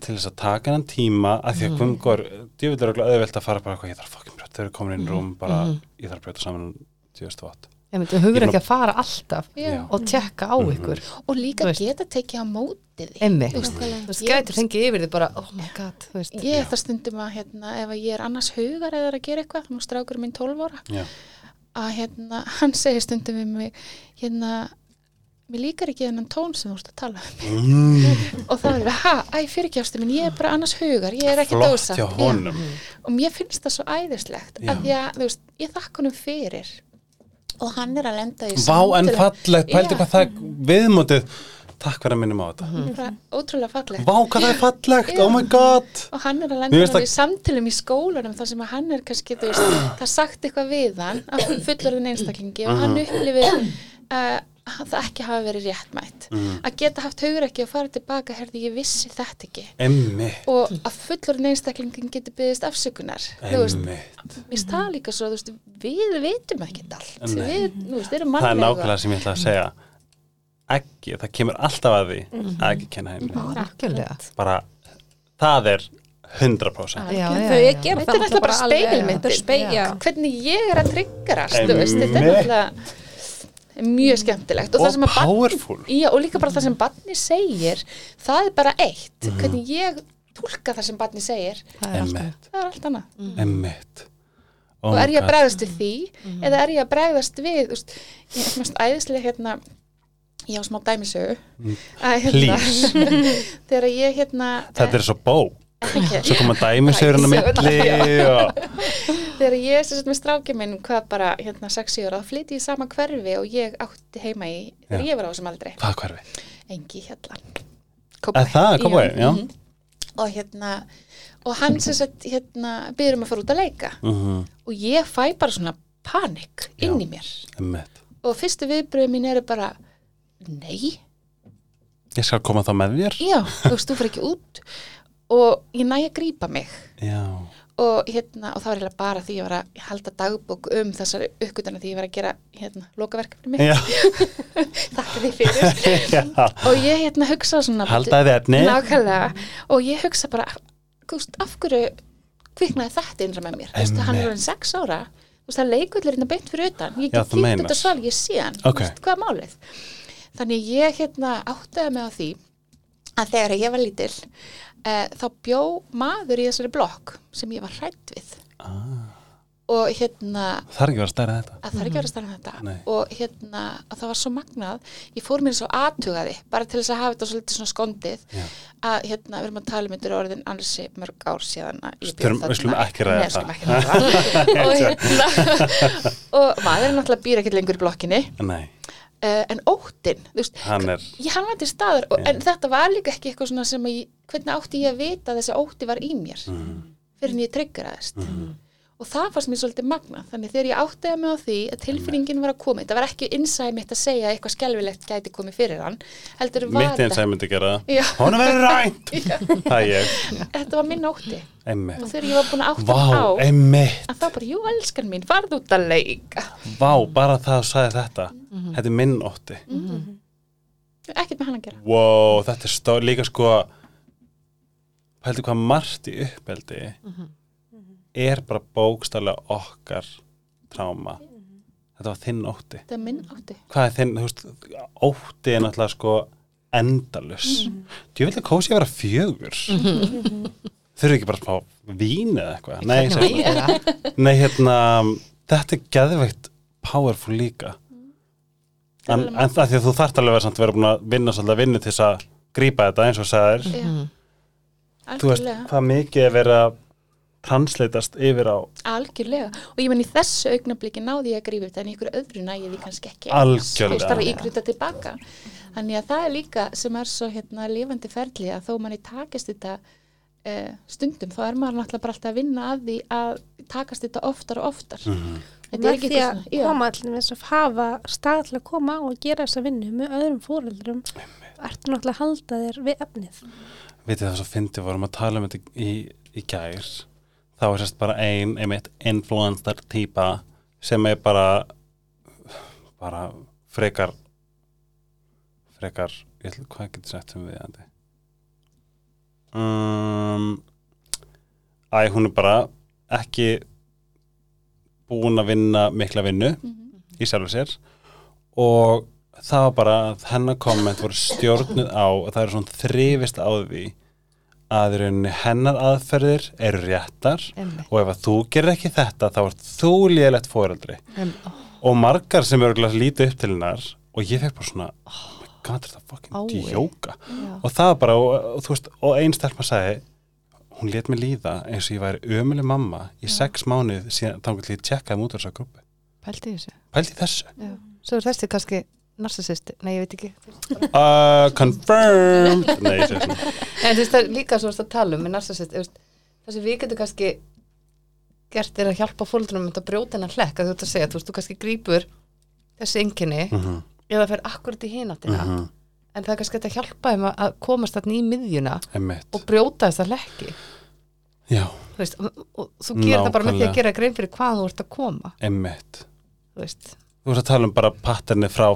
Speaker 1: til þess að taka hann tíma að því að kvöngur djúvildur og auðvilt að fara bara hvað ég þarf að fokkin brjóta, þau eru komin inn rúm bara mm -hmm. ég þarf að brjóta saman
Speaker 3: um 2008 þú
Speaker 1: hefur
Speaker 3: ekki að fara alltaf
Speaker 4: já.
Speaker 3: og mm-hmm. tjekka á mm -hmm. ykkur.
Speaker 4: Og líka
Speaker 3: veist.
Speaker 4: geta tekið á
Speaker 3: mótið
Speaker 4: þú veist,
Speaker 3: gæti fengið yfir þið bara oh my god, þú veist.
Speaker 4: Ég eftir stundum að, hérna, ef ég er annars hugar eða er að gera eitthvað, þú straukur minn 12 ára.
Speaker 1: Já.
Speaker 4: að hérna, hann segir stundum við mig, hérna mér líkar ekki þennan tón sem þú ert að tala um.
Speaker 1: Mm.
Speaker 4: og þá er það, ha, æ, fyrirkjástu minn, ég er bara annars hugar, ég er ekki dósa og mér finnst það svo æðislegt að, að þú veist, ég þakk honum fyrir og hann er að lenda í
Speaker 1: Vá en fallegt, pældi hvað það viðmótið, takk fyrir að minnum á þetta.
Speaker 4: bara ótrúlega fallegt.
Speaker 1: Vá hvað það er fallegt,
Speaker 4: Já.
Speaker 1: oh my god.
Speaker 4: og hann er að lenda
Speaker 1: finnst
Speaker 4: það...
Speaker 1: það-
Speaker 4: í í skólanum þar sem hann er kannski, þú veist, það sagt eitthvað við hann af fullorðin einstaklingi og hann upplifir uh, að það ekki hafa verið réttmætt. Að geta haft haugur ekki að fara tilbaka herði ég vissi þetta ekki.
Speaker 1: Emmi,
Speaker 4: og að fullorðin einstaklingin getur byggðist afsökunar. Veist,
Speaker 1: emmi.
Speaker 4: mér það líka svo, veist, við vitum ekki allt. Við, veist,
Speaker 1: Það er nákvæmlega sem ég ætla að segja. Ekki, það kemur alltaf að því að ekki kenna
Speaker 3: algjörlega.
Speaker 1: Bara, það er 100%.
Speaker 3: já, já,
Speaker 2: Þau
Speaker 3: já.
Speaker 4: Þetta er bara
Speaker 2: alveg-
Speaker 4: speilmyndin.
Speaker 2: Þetta er speil, já.
Speaker 4: hvernig ég er að tryggarast þú veist, þetta er náttúrulega mjög skemmtilegt. Og,
Speaker 1: Og
Speaker 4: það sem að barn-
Speaker 1: powerful.
Speaker 4: já, og líka bara það sem barni segir það er bara eitt.
Speaker 1: Mhm.
Speaker 4: hvernig ég tólka það sem barni segir
Speaker 3: það er
Speaker 4: er allt annað.
Speaker 1: Emmitt. Oh
Speaker 4: og er ég að bregðast við því? Eða er ég að bregðast við veist, ég er mest æðislega hérna ég á smá dæmisögu. Að hérna
Speaker 1: Please.
Speaker 4: þegar ég hérna
Speaker 1: Þetta er svo bó. Svo koma dæmisögurinn á milli og...
Speaker 4: þegar ég sem sagt með strákið minn hvað bara hérna 6 ára þá flytti ég sama hverfi og ég átti heima í þegar
Speaker 1: Já.
Speaker 4: ég var á þessum aldrei
Speaker 1: Hvað hverfi?
Speaker 4: engi hérna
Speaker 1: Er það, Kópavogi? Já.
Speaker 4: mhm. og hérna og hann sem sagt hérna byrður um að fara út að leika
Speaker 1: Mhm,
Speaker 4: og ég fæ bara svona panik inn
Speaker 1: Já.
Speaker 4: í mér
Speaker 1: Emmitt.
Speaker 4: og fyrstu viðbröðu mín eru bara nei,
Speaker 1: Ég skal koma þá með þér.
Speaker 4: já, þú veist, þú fyrir ekki út og ég næ að grípa mig
Speaker 1: Já.
Speaker 4: Og hérna, og það var eiginlega bara því ég var að halda dagbók um þessari uppgötuna því ég var að gera hérna, lokaverkefni mitt,
Speaker 1: Já.
Speaker 4: þakka því fyrir. Og ég hérna hugsa svona
Speaker 1: Haldaði efni.
Speaker 4: og ég hugsa bara veist, af hverju kviknaði þetta innra með mér, þú veist, hann er orðin sex ára. Þú veist, það leikullur hérna beint fyrir utan. Ég get út að sval, ég sé hann.
Speaker 1: Ok.
Speaker 4: þú veist, hvað er málið? Þannig ég hérna áttaði mig á því að þegar ég var lítil uh, þá bjó maður í þessari blokk sem ég var hrætt við
Speaker 1: Ah,
Speaker 4: og hérna
Speaker 1: það er ekki verið að stæra þetta.
Speaker 4: að það er ekki verið að starfa þetta
Speaker 1: Nei.
Speaker 4: og hérna að það var svo magnað ég fór mér svo aðtugaði bara til þess að hafa þetta svolítið svona skondið
Speaker 1: Já.
Speaker 4: að hérna við erum að tala um þetta orðin annarsi mörg ár síðan að ég bjó
Speaker 1: Þurfum- við
Speaker 4: þarna.
Speaker 1: ekki
Speaker 4: ekki og hérna og maður náttúrulega býr ekkert lengur í blokkinni
Speaker 1: Nei,
Speaker 4: uh, en óttin, þú veist
Speaker 1: er,
Speaker 4: ég hann var til staður
Speaker 1: Já.
Speaker 4: en þetta var líka ekki eitthvað svona sem ég, hvernig átti ég að vita að þessi ótti var í mér
Speaker 1: mm,
Speaker 4: fyrir en ég tryggeraðist og það fannst mér svolítið magna þannig þegar ég áttaði mig á því að tilfinningin var að koma þetta var ekki innsæði mitt að segja að eitthvað skelvilegt gæti komið fyrir hann heldur var
Speaker 1: Mitt að ég myndi gera það. Er verið rænt.
Speaker 4: Þetta var minn ótti. Og
Speaker 1: Einmitt
Speaker 4: þegar ég var búin að átta
Speaker 1: Vá,
Speaker 4: á
Speaker 1: einmitt.
Speaker 4: að það bara, jú, elskan mín, farð út að leika.
Speaker 1: Vá, bara það að sagði þetta.
Speaker 4: Mhm.
Speaker 1: Þetta er minn ótti.
Speaker 4: Ekkert með hann að gera.
Speaker 1: Wow, þetta er stór líka sko Pældu hvað margt í uppeldi er bara bókstallega okkar tráma Þetta var þinn ótti.
Speaker 4: Þetta er minn ótti.
Speaker 1: Hvað er þinn, þú veist, ótti er náttúrulega sko endalus
Speaker 4: Mhm.
Speaker 1: Þú vil að kósi að vera fjögur. Þurfi ekki bara að fá vín eða eitthvað? Nei,
Speaker 3: það?
Speaker 1: nei, hérna þetta er geðveikt powerful líka. En,
Speaker 4: alveg
Speaker 1: en það því að þú þarft alveg að vera samt að vera búin að vinna svolítið vinnu til þess að grípa þetta eins og sagðir.
Speaker 4: Já,
Speaker 1: þú veist hvað mikið er verið að transleitast yfir á
Speaker 4: algjörlega. Og ég menn í þessu augnabliki náði ég að grífa þetta en í ykkur öðru næði því kannski ekki.
Speaker 1: Algjörlega.
Speaker 4: Þarf að ígruta tilbaka. Þannig að það er líka sem er svo hérna lifandi ferli að þó manni takist þetta uh, stundum þá er maður náttúrulega bara alltaf að vinna að því að takast þetta oftar og oftar.
Speaker 1: Mhm.
Speaker 4: þetta er
Speaker 2: með
Speaker 4: ekki
Speaker 2: því að
Speaker 4: svona
Speaker 2: koma allir með þess að hafa stað til að koma og gera þessa vinnu með öðrum fóreldrum ertu náttúrulega að halda þér við efnið.
Speaker 1: Vitið það svo fyndi vorum að tala um þetta í, í gær þá er sérst bara ein, einmitt influencer típa sem er bara bara frekar frekar ég ætla, hvað getur sagt um við andi um, æ, hún er bara ekki búin að vinna mikla vinnu í sjálfur sér og það var bara að hennar komment voru stjórnuð á og það er svona þrifist á því að hennar aðferðir eru réttar
Speaker 3: Einmitt.
Speaker 1: og ef að þú gerir ekki þetta þá ert þú liðilegt fóreldri
Speaker 3: Em, ó,
Speaker 1: og margar sem eru líta upp til hennar og ég fekk bara svona oh my god, er það fucking djóka?
Speaker 3: já.
Speaker 1: og það bara, og, og, þú veist, og einn stelpa sagði hún let mig líða eins og ég væri ömuleg mamma í sex mánuð síðan þá til ég tjekkaði mútur þessa grúpi
Speaker 3: Pældi í þessu?
Speaker 1: Pældi í þessu.
Speaker 3: Já. Svo er þessi kannski narsisist Nei, ég veit ekki.
Speaker 1: Uh, confirmed. Nei, ég segi svona
Speaker 3: En þú veist það er líka svo að tala um með narsisist Það sem við getum kannski gert er að hjálpa fólkdunum að brjóta hennar hlekk að þú ert að segja, þú veist, þú kannski grípur þessi enginni
Speaker 1: Mhm,
Speaker 3: eða fer akkurat í hináttina
Speaker 1: mhm,
Speaker 3: en það er kannski að hjálpa þeim að- að komast þarna í miðjuna
Speaker 1: einmitt.
Speaker 3: og brjóta þessa hlekki.
Speaker 1: Já,
Speaker 3: þú veist, og, og þú gerir það bara með því að gera grein fyrir hvað þú ert að koma.
Speaker 1: Einmitt.
Speaker 3: Þú veist,
Speaker 1: þú veist að tala um bara patterni frá,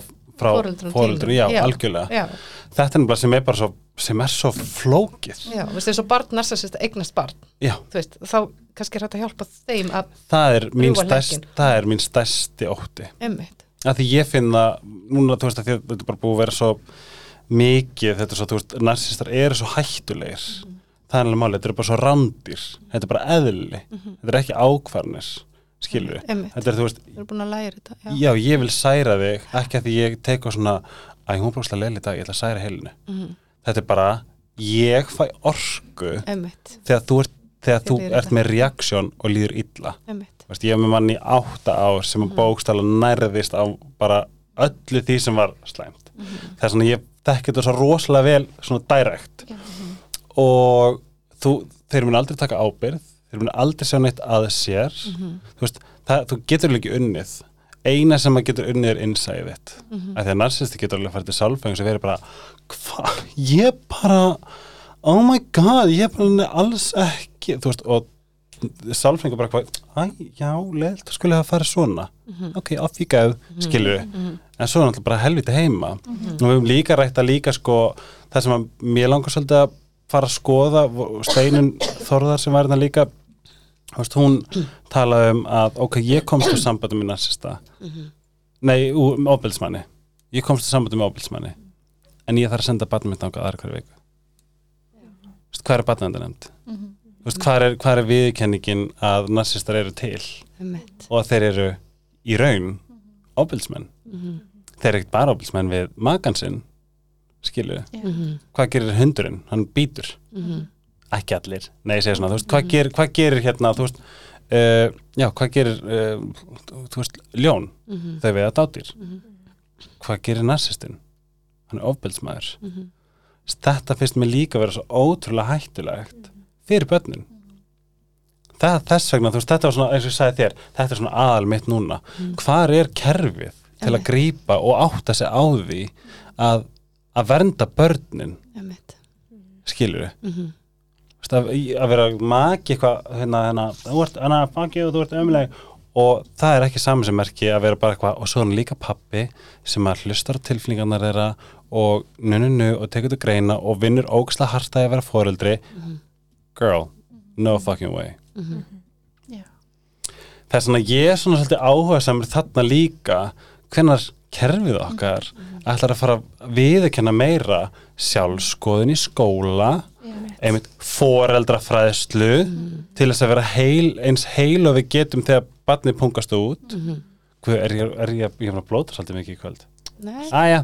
Speaker 1: frá
Speaker 3: þínum.
Speaker 1: já,
Speaker 3: Já.
Speaker 1: algjörlega.
Speaker 3: Já,
Speaker 1: þetta er nefnilega sem er bara svo sem er svo flókið.
Speaker 3: Já, þú veist, eins og barn narsisist eignast barn,
Speaker 1: já,
Speaker 3: þú veist, þá kannski er hægt að hjálpa þeim að
Speaker 1: það er mín, stærst, það er mín stærsti ótti.
Speaker 3: Emmitt,
Speaker 1: að því ég finna, núna þú veist þetta er bara búið að vera svo mikið þetta er svo, þú veist, narsistar eru svo hættulegir. Það er alveg máli, þetta er bara svo randir þetta er bara eðli, þetta er ekki ákvarnir skilur við,
Speaker 3: Einmitt.
Speaker 1: þetta er þú veist
Speaker 3: þetta já,
Speaker 1: já, ég vil særa þig, ekki að því ég teka svona, að hún bróðslega leil í dag ég ætla að særa heilinu,
Speaker 3: Mhm.
Speaker 1: þetta er bara ég fæ orku
Speaker 3: emmitt,
Speaker 1: þegar þú ert, þegar þú ert með reaksjón og líður illa. Veist, ég hef með mann í átta ár sem mm. bókstala nærðist á bara öllu því sem var slæmt. Það er svona ég þekki þetta svo rosalega vel svona direkt
Speaker 4: Já.
Speaker 1: og þú, þeir munu aldrei taka ábyrð þeir munu aldrei sjá neitt að sér. Þú veist, það, þú getur ekki unnið. Eina sem maður getur unnið er innsæðið mm -hmm. að því að narsisti getur alveg að fara til sálfæðing sem verið bara, hvað, ég bara oh my god, ég bara alls ekki, þú veist, og sálfræðingur bara hvað, já, leilt, þú skulle hafa farið svona. Ok, off you go, skilur en svo er náttúrulega bara helviti heima. Og við höfum líka rætt að líka sko það sem að mér langar svolítið að fara að skoða, Steinun Þorðar sem var hérna líka veist, hún talaði um að ok, ég komst úr sambandi með narsista. Nei, úr ofbeldsmanni ég komst úr sambandi með ofbeldsmanni en ég þarf að senda mitt ángað aðra hverju Þú veist, hvað er barnavenda nefnd? Þú veist, hvað er, hvað er viðkenningin að narsistar eru til?
Speaker 3: Emmitt,
Speaker 1: og að þeir eru í raun ofbeldsmenn þeir eru ekkert bara ofbeldsmenn við makan sinn skilu,
Speaker 3: Mhm.
Speaker 1: hvað gerir hundurinn? Hann býtur, ekki allir. Nei, ég segja svona, þú veist, hvað gerir, hvað gerir hérna, þú veist uh, já, hvað gerir uh, þú veist, ljón þau við að dátýr hvað gerir narsistinn? Hann er ofbeldsmaður þetta finnst mér líka að vera svo ótrúlega hættulegt fyrir börnin. Það, þess vegna, þú veist, þetta var svona, eins og ég sagði þér þetta er svona aðal mitt núna. Hvar er kerfið til að grípa og átta sig á því að, að vernda börnin? Skilur við
Speaker 3: Mhm.
Speaker 1: að, að vera maki eitthvað hérna, hérna, þú ert, hérna, fuck you, þú ert ömuleg og það er ekki saman sem merki að vera bara eitthvað og svo er hann líka pappi sem að hlustar á tilflingarnar þeirra og nununu og tekur til greina og vinnur ógislega harta að vera foreldri. Girl, no fucking way.
Speaker 4: Já.
Speaker 1: það er svona ég er svona svolítið áhuga samur þarna líka hvenar kerfið okkar ætlar að fara að viðurkenna meira sjálfskoðun í skóla einmitt. foreldrafræðslu til þess að vera heil, eins heil og við getum þegar barnið pungast út. Hvað, er, ég, er ég, ég er að blóta svolítið mikið í kvöld?
Speaker 3: Nei,
Speaker 1: Æja,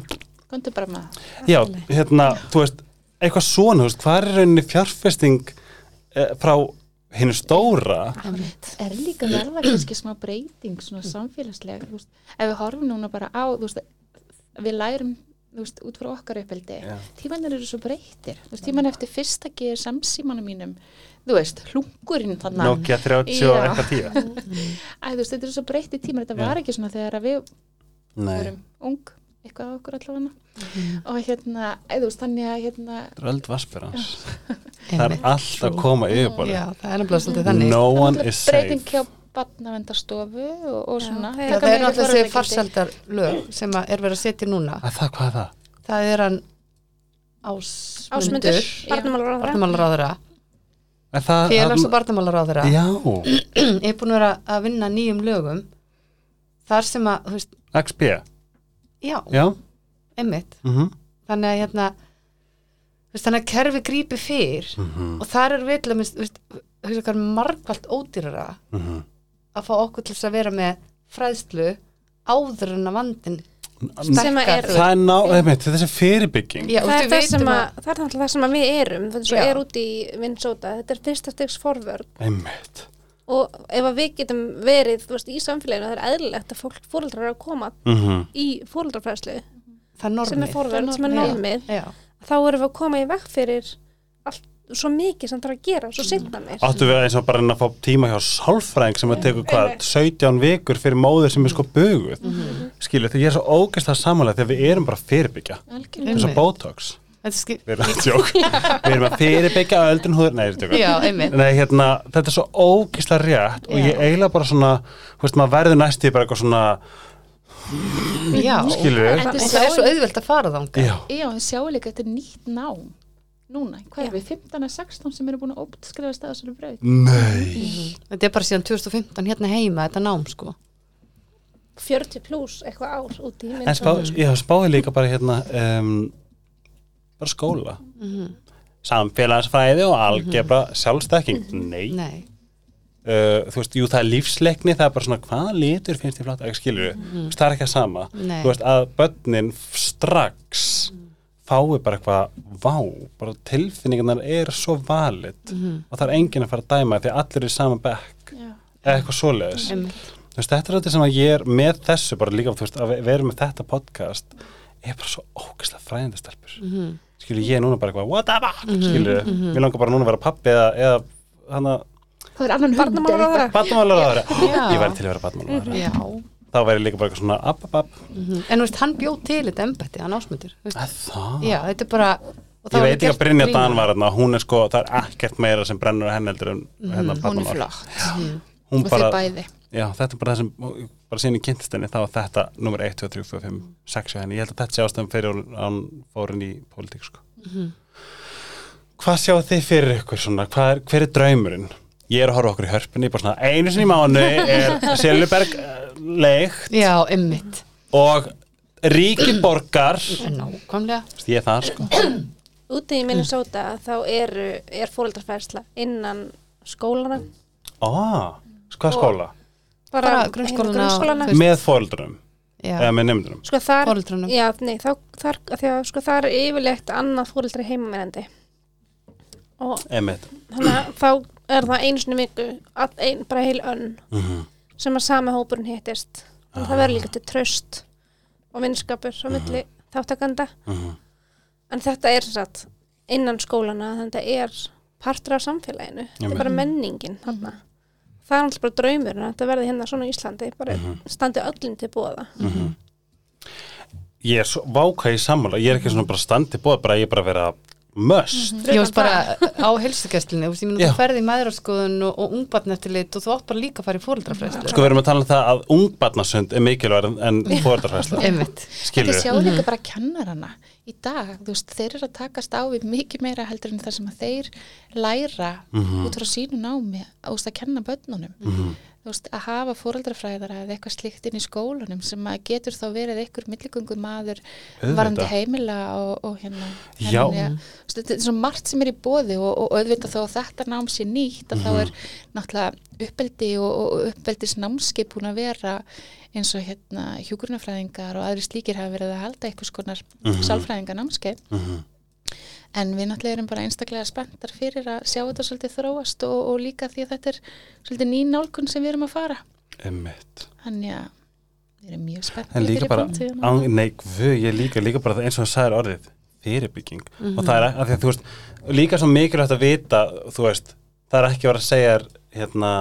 Speaker 4: Kondu bara með það.
Speaker 1: já, hérna þú veist, eitthvað svona, þú veist, hvað er rauninni fjárfesting eh, frá hinnu stóra?
Speaker 4: Er líka verða kannski smá breyting svona samfélagslega, þú veist, ef við horfum núna bara á, þú veist, við lærum þú veist, út frá okkar uppeldi.
Speaker 1: Já.
Speaker 4: tímanir eru svo breytir, þú veist, tíman eftir fyrsta geir samsímanum mínum þú veist, hlungurinn þannig
Speaker 1: Nokia 30 og
Speaker 4: Já.
Speaker 1: eitthvað tíu.
Speaker 4: Æ, þú veist, þetta eru svo breytir tímar, þetta var ekki svona þegar að við
Speaker 1: Nei,
Speaker 4: vorum ung eitthvað á okkur allavega. Og hérna, æ, þú veist, þannig að hérna,
Speaker 1: röld vaspirans Það er allt að koma
Speaker 3: er þannig
Speaker 1: No one is safe
Speaker 4: barnavendarstofu og, og svona.
Speaker 2: það er-
Speaker 3: Já, það er náttúrulega þessi farsældar lög sem að er verið að setja núna.
Speaker 1: Að Það, hvað er það?
Speaker 3: það er hann
Speaker 2: Ásmundur,
Speaker 3: ásmundur
Speaker 2: barnamálar
Speaker 3: barnamálaráðara,
Speaker 1: Er það
Speaker 3: félags- og barnamálaráðara
Speaker 1: Já,
Speaker 3: er búin að vera að vinna nýjum lögum þar sem að, veist,
Speaker 1: XP
Speaker 3: já,
Speaker 1: Já,
Speaker 3: einmitt.
Speaker 1: Mhm.
Speaker 3: Þannig að hérna veist, þannig að kerfi grípi fyrr
Speaker 1: Mhm,
Speaker 3: og þar er við til að minnst, þú veist, þú veist, að fá okkur til þess að vera með fræðslu áður en að vandin
Speaker 2: Sem að er-
Speaker 1: Það er ná, einmitt, þetta er fyrirbygging.
Speaker 3: Já,
Speaker 2: það, er það,
Speaker 3: við
Speaker 2: sem
Speaker 3: vitum
Speaker 2: að, það er náttúrulega það sem að við erum þetta svo
Speaker 3: Já.
Speaker 2: er út í Minnesota. Þetta er fyrsta stegs forvörn.
Speaker 1: Einmitt.
Speaker 2: Og ef að við getum verið þú veist, í samfélaginu, það er eðlilegt að fólk fóreldrar eru að koma
Speaker 1: mhm.
Speaker 2: í fóreldrafræðslu
Speaker 3: það er
Speaker 2: sem er forvörn, sem er normið. þá erum við að koma í vekk fyrir allt, svo mikið sem þarf að gera svo setna mér.
Speaker 1: Áttu við eins og bara að reyna að fá tíma hjá sálfræðing sem að tekur hvað, 17 vikur fyrir móður sem er sko buguð?
Speaker 3: Mhm.
Speaker 1: Skilju, þegar ég er svo ógæslega samanlega þegar við erum bara að fyrirbyggja. Eins og. Botox.
Speaker 3: Þetta er.
Speaker 1: Við erum að tjók Við erum að fyrirbyggja öldrun húður Nei, þetta er Nei, hérna, þetta er svo ógæslega rétt og ég eiginlega bara svona, veist, maður verður næstu bara eitthvað svona,
Speaker 3: Já,
Speaker 1: skilju
Speaker 4: En
Speaker 3: en það er svo auðvelt að fara þangað.
Speaker 1: Já,
Speaker 4: Já, en sjáu líka, þetta er nýtt nám núna, hvað er við, 15 að 16 sem eru búin að óptskrifa staðsölu brauð
Speaker 1: nei.
Speaker 3: Þetta er bara síðan 2015 hérna heima þetta nám sko.
Speaker 2: 40 pluss eitthvað ár út í
Speaker 1: En spá, ég spáði líka bara hérna um, bara skóla. Samfélagsfræði og algebra sjálfstekking, nei.
Speaker 3: Nei,
Speaker 1: uh, þú veist, jú það er lífsleikni það er bara svona, hvaða litur finnst þér flott? Ekki skilur við, það er ekki að sama.
Speaker 3: Nei.
Speaker 1: þú veist, að börnin strax fái bara eitthvað vá, bara tilfinningarnar er svo valid og það er enginn að fara að dæma því að allir eru í sama bekk
Speaker 4: Já.
Speaker 1: eða eitthvað svoleiðis.
Speaker 3: Einmitt.
Speaker 1: Þú veist, þetta er þetta sem að ég er með þessu bara líka, þú veist, að ve- vera með þetta podcast er bara svo ógæslega fræðindastelpur. Mm -hmm. skilur ég er núna bara eitthvað what the fuck, skilur, mér langar bara núna að vera pappi eða, eða hann að
Speaker 4: Það er annan hund eða
Speaker 2: barnamálaráðara
Speaker 1: badmálaráðara,
Speaker 3: Já.
Speaker 1: ég væri til að vera
Speaker 3: Já,
Speaker 1: þá væri líka bara eitthvað svona app, app, app.
Speaker 3: Mhm. en þú veist, hann bjóð til þetta embætti, hann ásmundur Já, þetta er bara og
Speaker 1: ég veit ekki að Brynja Dan var þarna hún er sko, það er ekkert meira sem brennur að henni heldur en hérna
Speaker 4: Hún er flott.
Speaker 1: Hún
Speaker 4: og
Speaker 1: bara,
Speaker 4: þau bæði.
Speaker 1: Já, þetta er bara það sem bara síðan í kynntist henni, þá var þetta nummer 1, 2, 3, 4, 5, 6 hjá henni. Ég held að þetta sé ástæðum fyrir hann fór inn í pólitík sko. hvað sjáu þið fyrir ykkur svona, hvað er, hver er draumurinn ég er að horfa okkur í hörpunni, bara svona einu sinni í mánu er Siljuberg leikt
Speaker 3: Já, einmitt.
Speaker 1: Og ríki borgar.
Speaker 3: Nákvæmlega.
Speaker 1: Ég er það sko.
Speaker 2: Úti í Minnesota þá eru, er fóreldrafræðsla innan skólana
Speaker 1: ah, hvað skóla?
Speaker 3: Bara
Speaker 2: hérna,
Speaker 3: grunnskólana
Speaker 1: með fóldrunum eða með nefndunum
Speaker 2: sko þar,
Speaker 3: Foreldrunum.
Speaker 2: já, nei, þá, þar, af því að, sko, þar er yfirleitt annað fóreldri heimamenandi og
Speaker 1: Einmitt.
Speaker 2: þannig að þá er það einu í viku að ein, bara heil önn
Speaker 1: Mhm.
Speaker 2: sem að sami hópurinn hittist. Þannig að það verður líka til tröst og vinskapur á milli þáttakanda
Speaker 1: Mhm.
Speaker 2: en þetta er sagt innan skólana þetta er partur af samfélaginu. Þetta er bara menningin þarna. Það er alltaf bara draumur að þetta verði hérna svona í Íslandi bara standi öllum til búa það
Speaker 1: Ég er svo vákað í sammála, ég er ekki svona bara standið bóð, bara ég er bara að vera möst.
Speaker 3: Ég veist bara á helsugeslinni, þú ferði í maðurarskoðun og, og ungbarneftilit og þú átt bara líka að fara í fóreldrafræðslu.
Speaker 1: Sko við erum að tala um það að ungbarnasund er mikilvæg en. Skilur
Speaker 4: Þetta sjá líka bara kennarana í dag, þú veist, þeir eru að takast á við mikið meira heldur en það sem að þeir læra út frá sínu námi þú veist, að kenna börnunum. Þú veist, að hafa fóreldrafræðara eða eitthvað slíkt inn í skólanum sem að getur þá verið einhver milligöngu maður
Speaker 1: Auðvitað.
Speaker 4: varandi heimila og, og hérna þú veist, þetta er svo margt sem er í bóði og, og auðvitað þó að þetta nám sé nýtt að þá er náttúrulega uppeldi og, og uppeldis námskeið búin að vera eins og hérna hjúgrunafræðingar og aðri slíkir hafa verið að halda einhvers konar mm sálfræðingar námskeið en við náttúrulega erum bara einstaklega spenntar fyrir að sjá þetta svolítið þróast og, og líka því að þetta er svolítið ný nálgun sem við erum að fara.
Speaker 1: Emmitt.
Speaker 4: þannig að við erum mjög
Speaker 1: líka
Speaker 4: fyrir
Speaker 1: á, nei, guð, ég líka, líka bara það eins og það sagðir orðið, fyrirbygging. Og það er að því að þú veist, líka svo mikilvægt að vita, þú veist, það er ekki verið að segja, hérna,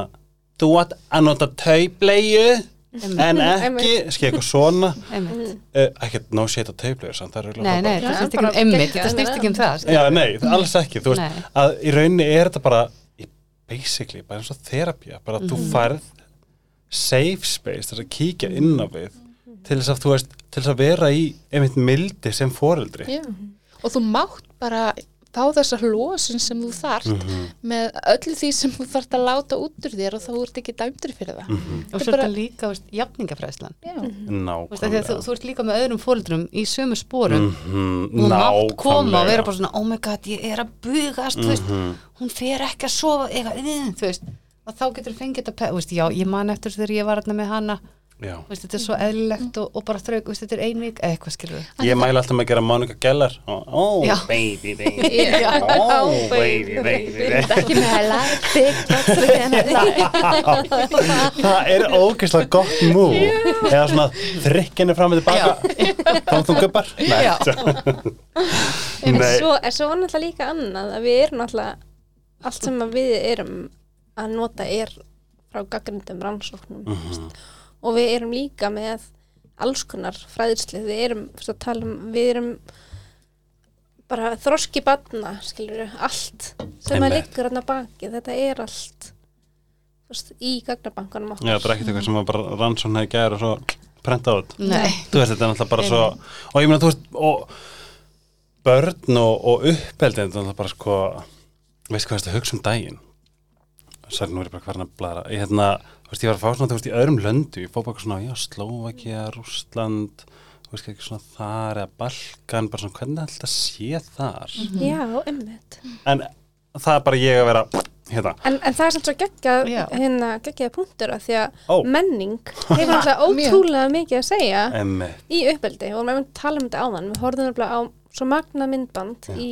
Speaker 1: þú átt að nota taubleiu, en ekki, skil eitthvað svona, uh, ekkert no shit á taubleiu, samt það er örugglega
Speaker 3: Nei, nei,
Speaker 1: frábært.
Speaker 3: það
Speaker 2: Já,
Speaker 3: snýst ekki
Speaker 2: bara
Speaker 3: um einmitt, þetta snýst ekki um það.
Speaker 1: Já, nei, alls ekki, þú veist,
Speaker 3: Nei.
Speaker 1: að í rauninni er þetta bara, basically, bara eins og þerapía, bara að þú færð safe space, þess að kíkja inn á við, til þess að þú veist, til þess að vera í einmitt mildi sem foreldri.
Speaker 4: Já. og þú mátt bara fá þessa hlósun sem þú þarft
Speaker 1: Mhm.
Speaker 4: með öllu því sem þú þarft að láta út úr þér og þá ert ekki dæmdur fyrir það.
Speaker 1: Mhm.
Speaker 3: Og
Speaker 4: Þetta
Speaker 3: svo
Speaker 4: er
Speaker 3: þetta líka, veist, jafningafræðslan.
Speaker 4: Já.
Speaker 3: Þú að Þú, þú ert líka með öðrum fóreldrum í sömu sporum.
Speaker 1: Mhm,
Speaker 3: og þú mátt koma og vera bara svona oh my god, ég er að bugast þú veist, hún fer ekki að sofa eitthvað, þú veist, og þá getur fengið þetta þú já, ég man eftir þegar ég var hérna með hana Veist, þetta er svo eðlilegt og, og bara veist, þetta er ein vik eða eitthvað skilur
Speaker 1: Ég mæla alltaf með að gera Monika Geller. Oh,
Speaker 3: Já.
Speaker 1: baby, baby. Oh, baby, baby,
Speaker 4: ekki með að butts
Speaker 1: Það er ógeðslega gott mú Eða svona þrykkinni fram og tilbaka. Þá þú gubbar? Nei,
Speaker 3: Já.
Speaker 2: En svo, en svo er náttúrulega líka annað að við erum náttúrulega allt sem að við erum að nota er frá gaggrindum rannsóknum
Speaker 1: Mhm.
Speaker 2: Og við erum líka með alls konar fræðisli við erum, fyrst að tala um, við erum bara þroski batna, skilur við, allt sem að liggur hérna baki, þetta er allt veist, í gagnabankanum
Speaker 1: Já, það er ekkert eitthvað sem að bara rannsókn hefði gæður og svo prenta át
Speaker 3: Nei,
Speaker 1: Þú veist, þetta er náttúrulega bara svo Og ég meina, þú veist, og börn og, og uppeldi Þetta er náttúrulega bara sko Veist hvað, þetta hugsa um daginn Særi, nú er ég bara hvernig að blara Ég hérna, þú veist, ég var að fá svona, þú veist, í öðrum löndu Ég fór bara svona, já, Slóvakia, Rússland Þú veist, ekki svona þar eða Balkan, bara svona, hvernig er alltaf sé þar?
Speaker 2: Já, einmitt.
Speaker 1: En það er bara ég að vera hérna,
Speaker 2: En, en það er samt svo geggjað
Speaker 3: Já.
Speaker 2: hérna, geggjaða punktur að því að
Speaker 1: Ó.
Speaker 2: menning hefur alltaf ótrúlega mikið að segja
Speaker 1: emmi
Speaker 2: í uppeldi. Og við tala um þetta áðan. Við horfum nefnilega á svo magna myndband í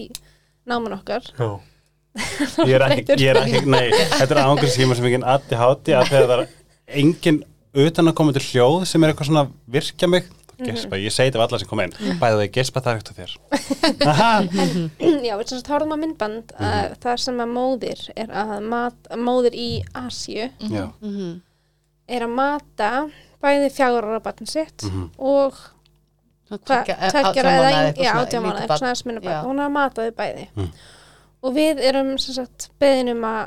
Speaker 2: náman okkar.
Speaker 1: Já Ég er ekki, ég er ekki, nei, þetta er ángur sem sem enginn addi háti að þegar það er enginn utan að koma til hljóð sem er eitthvað svona að virkja mig. Þá gespa, ég segi þetta við alla sem koma inn. Bæðu þau gespa það á þér. Aha,
Speaker 2: Já, við sem sagt horfum á myndband að það sem að móðir er að mat, að móðir í Asíu
Speaker 1: já,
Speaker 2: er að mata bæði fjagur ára batn sitt og tveggjara eða ein- já, átján mánuði, eitthvað svona aðeins minna
Speaker 3: Já.
Speaker 2: barn. hún er að mata þau bæði og við erum sem sagt beðin um að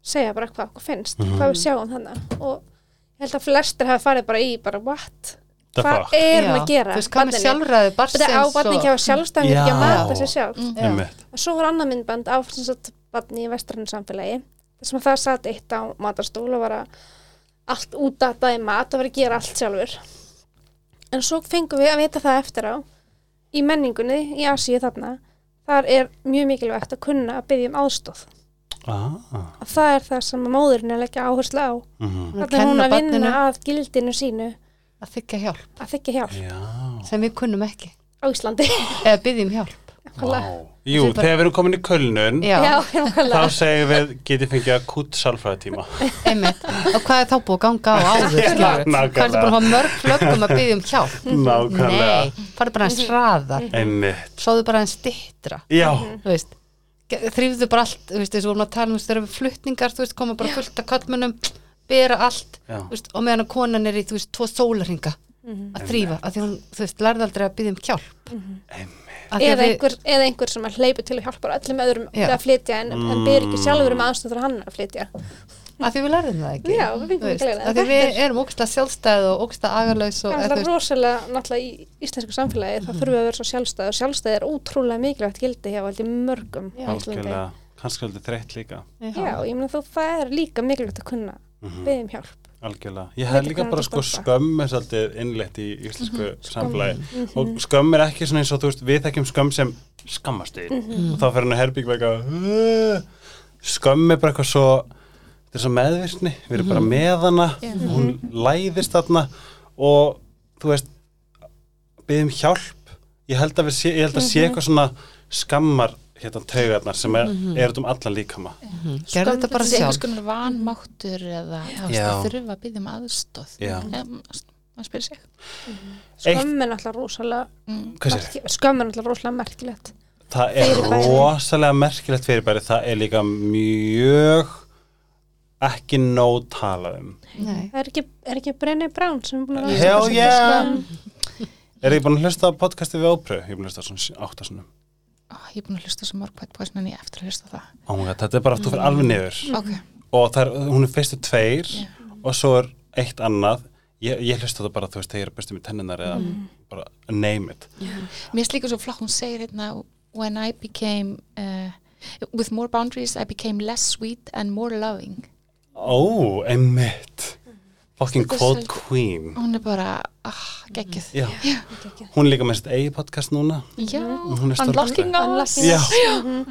Speaker 2: segja bara hvað okkur finnst hvað við sjáum þannig og ég held að flestir hafa farið bara í bara what?
Speaker 1: The
Speaker 2: hvað
Speaker 1: fuck?
Speaker 2: er hún að gera?
Speaker 3: Þú veist, hvað með sjálfræði
Speaker 2: þetta á barni ekki að hafa sjálfstæðan ekki að mata sér sjálf
Speaker 1: emmi
Speaker 2: og svo var annað myndband á sem sagt barni í vestrannu samfélagi sem að það satt eitt á matarstól og var að allt út að dæma mat og var að gera allt sjálfur. En svo fengum við að vita það eftir á í menningunni í Asíu þarna þar er mjög mikilvægt að kunna að byggja um aðstóð
Speaker 1: ah,
Speaker 2: og það er það sem að móðurinn er að leggja áherslu á.
Speaker 1: Mhm,
Speaker 2: þannig er hún að vinna að gildinu sínu.
Speaker 3: Að þykja hjálp.
Speaker 2: Að þykja hjálp.
Speaker 1: Já.
Speaker 3: Sem við kunnum ekki.
Speaker 2: Á Íslandi.
Speaker 3: Eða byggjum hjálp
Speaker 2: Nákvæmlega.
Speaker 1: Vá. Jú,
Speaker 3: er bara-
Speaker 1: þegar við erum komin í kölnun
Speaker 3: Já,
Speaker 2: Já,
Speaker 1: þá
Speaker 2: nákvæmlega.
Speaker 1: segir við getið fengið að kút sálfræðitíma.
Speaker 3: Einmitt. Og hvað er þá búið að ganga á áður skilurðu?
Speaker 1: nákvæmlega.
Speaker 3: hvað er það bara að hafa mörg flöggum að byggja um hjálp?
Speaker 1: Nákvæmlega.
Speaker 3: Nei, farið bara hans hraðar.
Speaker 1: Emmi,
Speaker 3: sóðu bara hans stittra
Speaker 1: já,
Speaker 3: þú veist þrýfðu bara allt, þú veist, þessu vorum að tala um þess þegar við flutningar, þú veist, koma bara fullt af kallmönnum bera allt
Speaker 1: Já.
Speaker 3: þú veist, og meðan að konan er í, þú veist, tvo sólarhinga að þrýfa, að því hún, þú veist, lærði aldrei að byggja um hjálp. Af að
Speaker 2: eða
Speaker 3: við-
Speaker 2: einhver, eða einhver sem að hleypi til að hjálpa öllum öðrum
Speaker 3: Já.
Speaker 2: að flytja en, en byrja ekki sjálfur um aðstöður hann að flytja.
Speaker 3: Að því við lærðum það ekki.
Speaker 2: Já, við að
Speaker 3: því við
Speaker 2: er-
Speaker 3: erum ógstlega sjálfstæð og ógstlega agarlaus og,
Speaker 2: það er rosalega náttúrulega í íslensku samfélagi það þurfum við að vera svo sjálfstæð og sjálfstæð er ótrúlega mikilvægt gildi hjá veldi mörgum
Speaker 1: kannski aldrei þreytt líka.
Speaker 2: Já, ég meina þú það er líka mikilvægt að kunna
Speaker 1: Mhm.
Speaker 2: beðið um hjálp
Speaker 1: algjörlega, ég hef líka bara sko skömm er svolítið innlegt í íslensku
Speaker 2: Mhm.
Speaker 1: samfélagi. Og skömm er ekki svona eins og þú veist við þekkjum skömm sem skammast við
Speaker 2: Mhm.
Speaker 1: og þá fyrir hann að herbygg eitthvað skömm er bara eitthvað svo þetta er svo meðvirkni, við erum bara með hana.
Speaker 4: Já.
Speaker 1: hún læðist þarna. Og þú veist byggjum hjálp. Ég held að, við sé, ég held að sé eitthvað svona skammar hérna taugarnar sem er, er um allan líkama
Speaker 3: gerðu þetta bara
Speaker 4: Þessi einhvers
Speaker 3: sjálf
Speaker 4: konar vanmáttur eða að þurfa að byggja um aðstóð maður spyrir sig
Speaker 2: skömm er náttúrulega rosalega
Speaker 4: mm.
Speaker 1: Hvað sér?
Speaker 2: merki- skömm er náttúrulega rosalega merkilegt
Speaker 1: Það er
Speaker 2: Fyrirbæri.
Speaker 1: rosalega merkilegt fyrirbæri, það er líka mjög ekki nóg talað um.
Speaker 3: Nei.
Speaker 2: það er ekki, er ekki Brené Brown sem er búin að rannsaka
Speaker 1: yeah! Er ég búin að hlusta á podcastið við ópröðu? Ég er búin að hlusta á svona áttasunum.
Speaker 4: Ó, ég er búin að hlusta svo mörg podcast en ég eftir að hlusta á það
Speaker 1: Oh god, þetta er bara aftur fyrir alveg niður.
Speaker 4: ok,
Speaker 1: Og það er, hún er fyrstu tveir
Speaker 4: Já.
Speaker 1: og svo er eitt annað. Ég, ég hlusta það bara, þú veist, þegar ég er bestu með tenninar eða bara name it.
Speaker 4: mér er líka svo flott hún segir hérna when I became uh, with more boundaries I became less sweet and more loving
Speaker 1: Ó, einmitt. Fucking
Speaker 2: er svolítið-
Speaker 1: queen.
Speaker 4: hún er bara, ah, geggjuð.
Speaker 1: Já. Hún er líka með sitt eigi podcast núna.
Speaker 4: já,
Speaker 1: Hún er
Speaker 4: unlocking
Speaker 1: stórkostleg.
Speaker 4: us.
Speaker 2: Unlocking
Speaker 1: Já,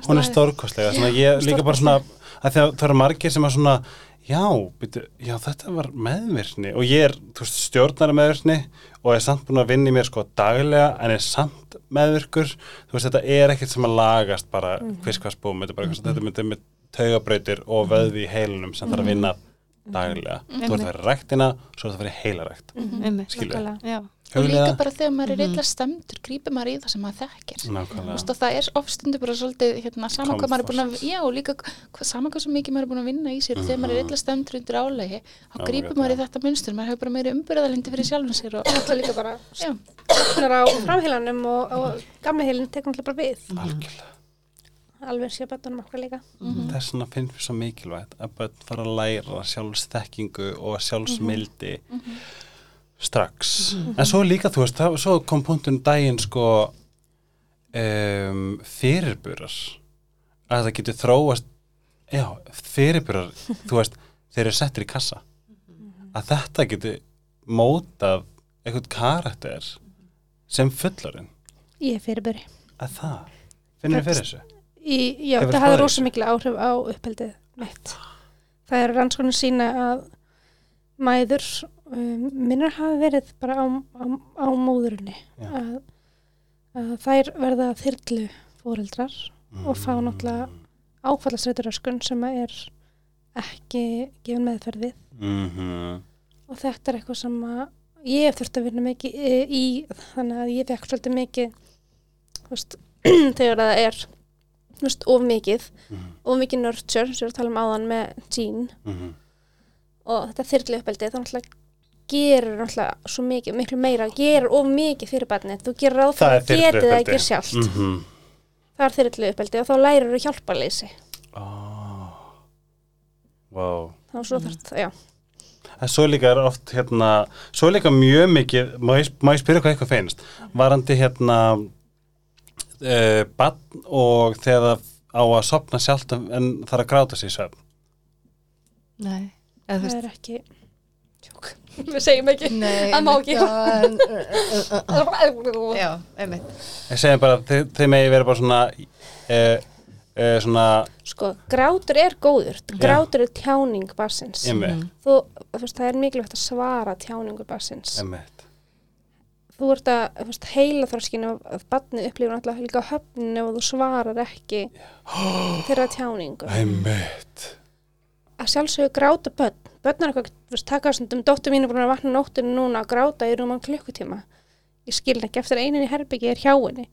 Speaker 1: hún er stórkostlega ég líka bara svona að það, það eru margir sem er svona já, byrju, já, þetta var meðvirkni. Og ég er, þú veist, stjórnara meðvirkni og er samt búin að vinna í mér sko daglega en er samt meðvirkur. Þú veist, þetta er ekkert sem að lagast bara kviskvarsbúm, þetta er bara eitthvað sem þetta myndi með taugabrautir og vöðvi í heilunum sem þarf að vinna daglega. Þú ert að vera ræktina, svo er það að vera heilarækt
Speaker 3: Einmitt.
Speaker 1: skilur,
Speaker 2: Nákvæmlega.
Speaker 3: Já.
Speaker 4: og líka bara þegar maður er illa stemdur grípur maður í það sem maður þekkir. Þú
Speaker 1: nákvæmlega,
Speaker 4: veist, og það er ofstundu bara svolítið hérna, sama hvað maður er búin að, já, líka hvað, sama hvað svo mikið maður er búin að vinna í sér þegar maður er illa stemdur undir álegi þá
Speaker 1: rétt,
Speaker 4: maður í þetta munstur, maður hefur bara meiri umbyrðalindi fyrir sjálfum sér og
Speaker 2: Það er líka bara
Speaker 4: já,
Speaker 2: stofnar á framheilanum og, og gamli heilin tekur náttúrulega bara við.
Speaker 1: Algjörlega
Speaker 2: alveg sé bættunum okkar líka.
Speaker 1: Þess vegna finnst mér svo mikilvægt að börn fara að læra sjálfsþekkingu og sjálfsmildi strax. En svo líka þú veist, það, svo kom punktun daginn sko um, fyrirburar. Að það getur þróast já, fyrirburar þú veist, þeir eru settir í kassa. Að þetta getur mótað eitthvað karakter sem fullarinn
Speaker 2: Ég er fyrirböri
Speaker 1: að það, finnir þið fyrir þessu?
Speaker 2: Í, já,
Speaker 1: Hefur
Speaker 2: það hafði rosa mikil áhrif á uppeldið mitt. Það er rannskonum sína að mæður um, minnar hafi verið bara á, á, á móðurinni að, að þær verða þyrlu fóreldrar og fá
Speaker 1: Mm.
Speaker 2: náttúrulega áfallasreituröskun sem er ekki gefin meðferðið
Speaker 1: Mhm.
Speaker 2: og þetta er eitthvað sem að ég hef þurft að vinna mikið í, í þannig að ég fekk svolítið mikið veist, þegar það er veist, of mikið
Speaker 1: Mhm.
Speaker 2: of mikið nurture, sem við erum að tala um áðan með Jean
Speaker 1: Mhm.
Speaker 2: og þetta þyrlu uppeldi, það náttúrulega gerir náttúrulega svo mikið, miklu meira gerir of mikið fyrir barnið, þú gerir ráð
Speaker 1: Það
Speaker 2: að getið það ekki sjálft
Speaker 1: Mhm.
Speaker 2: það er þyrlu uppeldi og þá lærir þú hjálparleysi
Speaker 1: Oh. Wow.
Speaker 2: þá svo þarf það, já
Speaker 1: En svo líka er oft hérna, svo líka mjög mikið, má ég, má ég spyrja hvað eitthvað finnst, varandi hérna uh, bann og þegar það á að sopna sjálft en þarf að gráta sér svefn.
Speaker 3: Nei.
Speaker 2: Það
Speaker 3: veist,
Speaker 2: er ekki tjók, við segjum ekki.
Speaker 3: Nei,
Speaker 2: það má ekki.
Speaker 3: einmitt, já, einmitt.
Speaker 1: Ég segi bara, þið, þið megi verið bara svona, uh, uh, svona,
Speaker 2: sko, grátur er góður. Grátur er tjáning
Speaker 1: emmitt,
Speaker 2: þú, þú veist, það er mikilvægt að svara tjáningu barsins
Speaker 1: emmitt,
Speaker 2: þú ert að, veist, heila þorskinu að barnið upplifur náttúrulega líka höfninu og þú svarar ekki þeirra tjáningu. Að sjálfsögðu gráta börn. Börn er eitthvað, þú veist, taka stundum dóttur mín er búin að vakna nóttinu núna að gráta í rúman klukkutíma. Ég skil henni ekki eftir einin í herbyggi er hjá henni.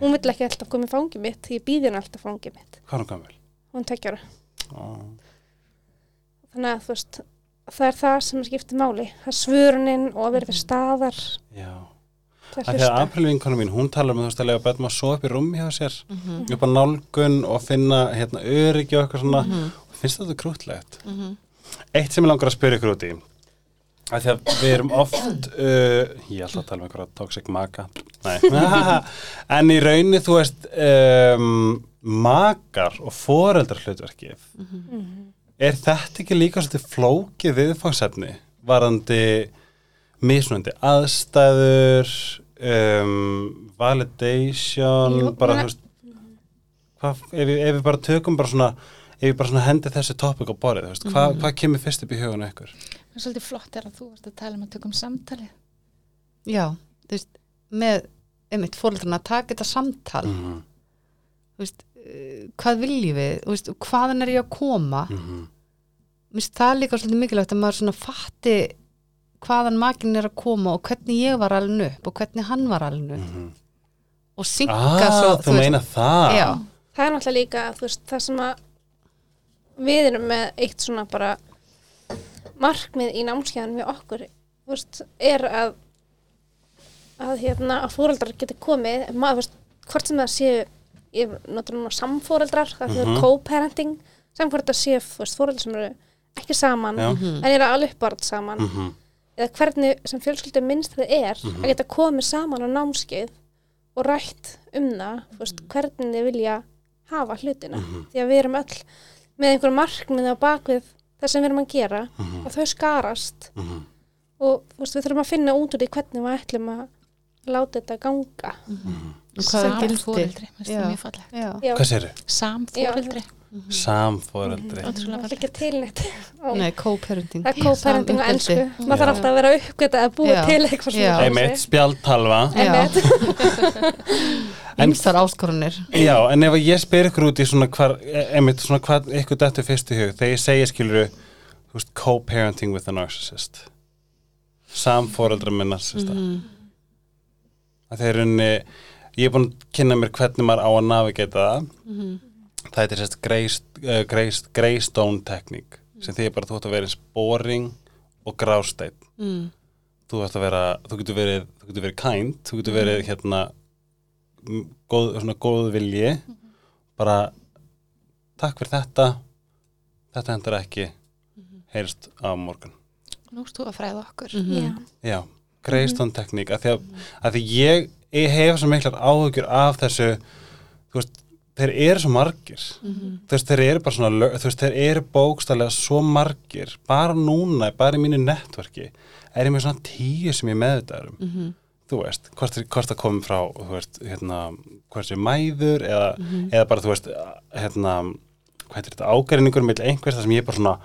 Speaker 2: Hún vill ekki alltaf koma í fangi mitt því ég býði henni alltaf fangi mitt.
Speaker 1: Hvað er hún gamvel?
Speaker 2: hún tekjar
Speaker 1: Oh.
Speaker 2: þannig að þú veist það er það sem skiptir máli. Það er svörunin og að vera við staðar.
Speaker 1: Já.
Speaker 2: Til
Speaker 1: Af
Speaker 2: að
Speaker 1: því að
Speaker 2: hlusta
Speaker 1: April vinkonu mín, hún talar um þú veist að lega bætum að sofa upp í rúmi hjá sér.
Speaker 3: Mhm.
Speaker 1: upp á nálgun og finna hérna öryggi og eitthvað svona.
Speaker 3: Mhm.
Speaker 1: og finnst þetta krútlegt Eitt sem ég langar að spyrja ykkur út í. Að því að við erum oft uh, ég alltaf að tala um einhverja toxic maka. Nei. En í raunni þú veist um, makar og foreldrar hlutverkið er þetta ekki líka svolítið flókið viðfangsefni varandi mismunandi aðstæður um, validation
Speaker 2: Jú,
Speaker 1: bara þú veist hvað, ef, við, ef við bara tökum bara svona ef við bara svona hendi þessi topic á borðið þú veist, hvað, hvað kemur fyrst upp í hugunum ykkur?
Speaker 4: Það er svolítið flott er að þú varst að tala um að tökum samtalið.
Speaker 3: Já, þú veist, með einmitt fóreldrarna að taka þetta samtal.
Speaker 1: Mm
Speaker 3: þú veist, uh, hvað viljum við? Þú veist, hvaðan er ég að koma?
Speaker 1: -hmm.
Speaker 3: mér finnst það líka svolítið mikilvægt að maður svona fatti hvaðan makinn er að koma og hvernig ég var alveg upp og hvernig hann var alveg upp og synka
Speaker 1: ah,
Speaker 3: svo
Speaker 1: þú meina það
Speaker 3: já,
Speaker 2: það er náttúrulega líka veist, það sem að við erum með eitt svona bara markmið í námskeiðan við okkur veist, er að að hérna að fóreldrar geti komið maður, veist, hvort sem það séu ég notur núna samfóreldrar það er
Speaker 1: Mhm.
Speaker 2: co-parenting sem hvort það séu þú veist, fóreldrar sem eru ekki saman
Speaker 1: Já.
Speaker 2: en eru alveg uppbárð saman
Speaker 1: Mhm.
Speaker 2: Eða hvernig sem fjölskyldu minnst það er að geta komið saman á námskeið og rætt um það veist, hvernig þið vilja hafa hlutina. Því að við erum öll með einhver markmið á bakvið það sem við erum að gera og þau skarast.
Speaker 1: Mhm.
Speaker 2: og veist, við þurfum að finna út úr því hvernig við ætlum að láta þetta ganga.
Speaker 4: Samfóreldri, mér finnst það mjög falleg.
Speaker 3: já,
Speaker 2: Já,
Speaker 1: hvað séru?
Speaker 4: Samfóreldri.
Speaker 2: Það er
Speaker 4: falleg.
Speaker 2: ekki til neitt. Á-
Speaker 3: nei, co-parenting.
Speaker 2: Co-parenting
Speaker 3: Samuppeldið.
Speaker 2: ennsku maður þarf alltaf að vera uppgötað að búa
Speaker 3: Já.
Speaker 2: til eitthvað
Speaker 1: einmitt spjaldtalva.
Speaker 3: Já.
Speaker 1: En-
Speaker 3: ymsar áskorunir
Speaker 1: Já, en ef ég spyr ykkur út í svona hvar, einmitt svona hvað ykkur dættu fyrst í hug, þegar ég segi skiluru, þú veist, co-parenting with a narcissist, samforeldra með narcissista. Mm. Það er unni, ég er búin að kynna mér hvernig maður á að navigata það. Það er sérst Greystone uh, Grey, Greystone tekník, sem því bara þú ætti að vera eins boring og grásteinn.
Speaker 3: mm.
Speaker 1: Þú ætti að vera, þú getur verið, þú getur verið kind, þú getur verið hérna, m- góð, svona góð vilji, bara takk fyrir þetta þetta hendur ekki heyrst á morgun
Speaker 4: Nú erst þú að fræða okkur.
Speaker 3: Mhm.
Speaker 2: Já.
Speaker 1: já, Greystone tekník að því að, að því ég, ég hef svo miklar áhugjur af þessu þú veist, þeir eru svo margir. Þú veist, þeir eru bara svona þú veist, þeir eru bókstælega svo margir. Bara núna, bara í mínu netverki er ég með svona tíu sem ég meðvitaður um.
Speaker 3: Mhm.
Speaker 1: þú veist, hvort, hvort það komið frá þú veist, hérna, hvort sem mæður eða, eða bara, þú veist hérna, hvað heitir þetta, ágærinningur með einhvers það sem ég bara svona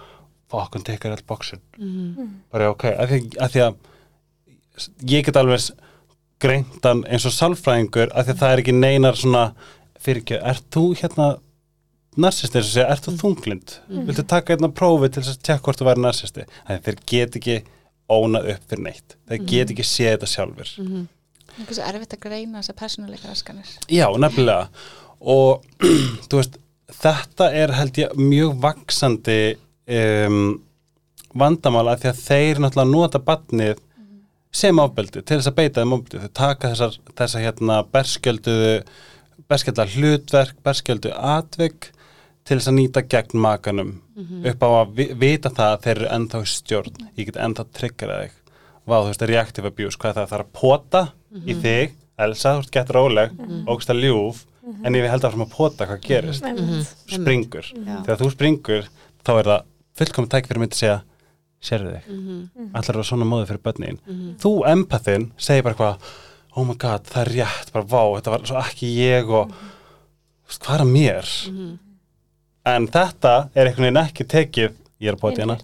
Speaker 1: fuck, hann tekar all boxin. Bara ok, að því því að ég get alveg greintan eins og sálfræðingur að því að það er ekki neinar svona fyrir ekki, ert þú hérna narsistir sem segja, ert þú þunglind viltu taka hérna prófi til þess að tjekka hvort þú væri narsisti, þannig þeir get ekki ónað upp fyrir neitt, þeir get ekki séð þetta sjálfur
Speaker 4: Einhvers er erfitt að greina þessar persónuleika raskanir.
Speaker 1: Já, nefnilega. Og þú veist, þetta er held ég mjög vaksandi um, vandamál að því að þeir náttúrulega nota batnið sem ábeldi til þess að beita þeim ábeldi þau taka þessar, þessar hérna berskjölduðu berskjölda hlutverk, berskjöldu atvik til þess að nýta gegn makanum. Upp á að vi vita það að þeir eru ennþá stjórn. Ég get ennþá tryggjara þig. Vá, þú veist, reactive abuse, hvað er það? Það er að pota í þig, Elsa, þú ert gett róleg ógst að ljúf, en ég held að fram að pota hvað gerist,
Speaker 2: Einmitt.
Speaker 1: springur. Þegar þú springur, þá er það fullkomið tæk fyrir mig til að segja sérðu þig, allar eru svona móðið fyrir börnin þú, empathin, segir bara hvað oh my god, það er rétt, bara vá þetta var svo ekki ég og þú veist, hvað er að mér? En þetta er einhvern veginn ekki tekið ég er að bóta hérna,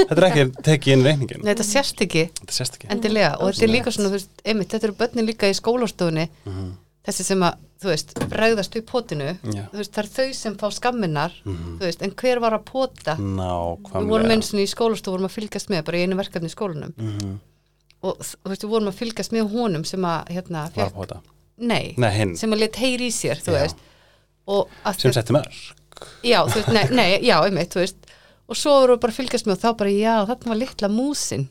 Speaker 1: þetta er ekki tekið inn í reikningin,
Speaker 3: Nei, þetta sérst ekki.
Speaker 1: Þetta sést ekki.
Speaker 3: Endilega og þetta er líka svona, þú veist, einmitt, þetta eru börnin líka í skólastofunni.
Speaker 1: Mhm.
Speaker 3: þessi sem að, þú veist, bregðast upp potinu,
Speaker 1: Já.
Speaker 3: þú veist, það er þau sem fá skamminar, þú veist, en hver var að pota? Við
Speaker 1: nákvæmlega
Speaker 3: vorum eins og í skólastofu vorum að fylgjast með, bara í einu verkefni í skólanum.
Speaker 1: Mhm.
Speaker 3: Og þú veist, við vorum að fylgjast með honum sem að, hérna,
Speaker 1: pota
Speaker 3: nei,
Speaker 1: Nei,
Speaker 3: sem að let heyri í sér, þú
Speaker 1: Já.
Speaker 3: veist
Speaker 1: sem setti mörg
Speaker 3: já, þú veist, nei, nei, já, einmitt, þú veist og svo voru bara að fylgjast með og þá bara já, þarna var litla músin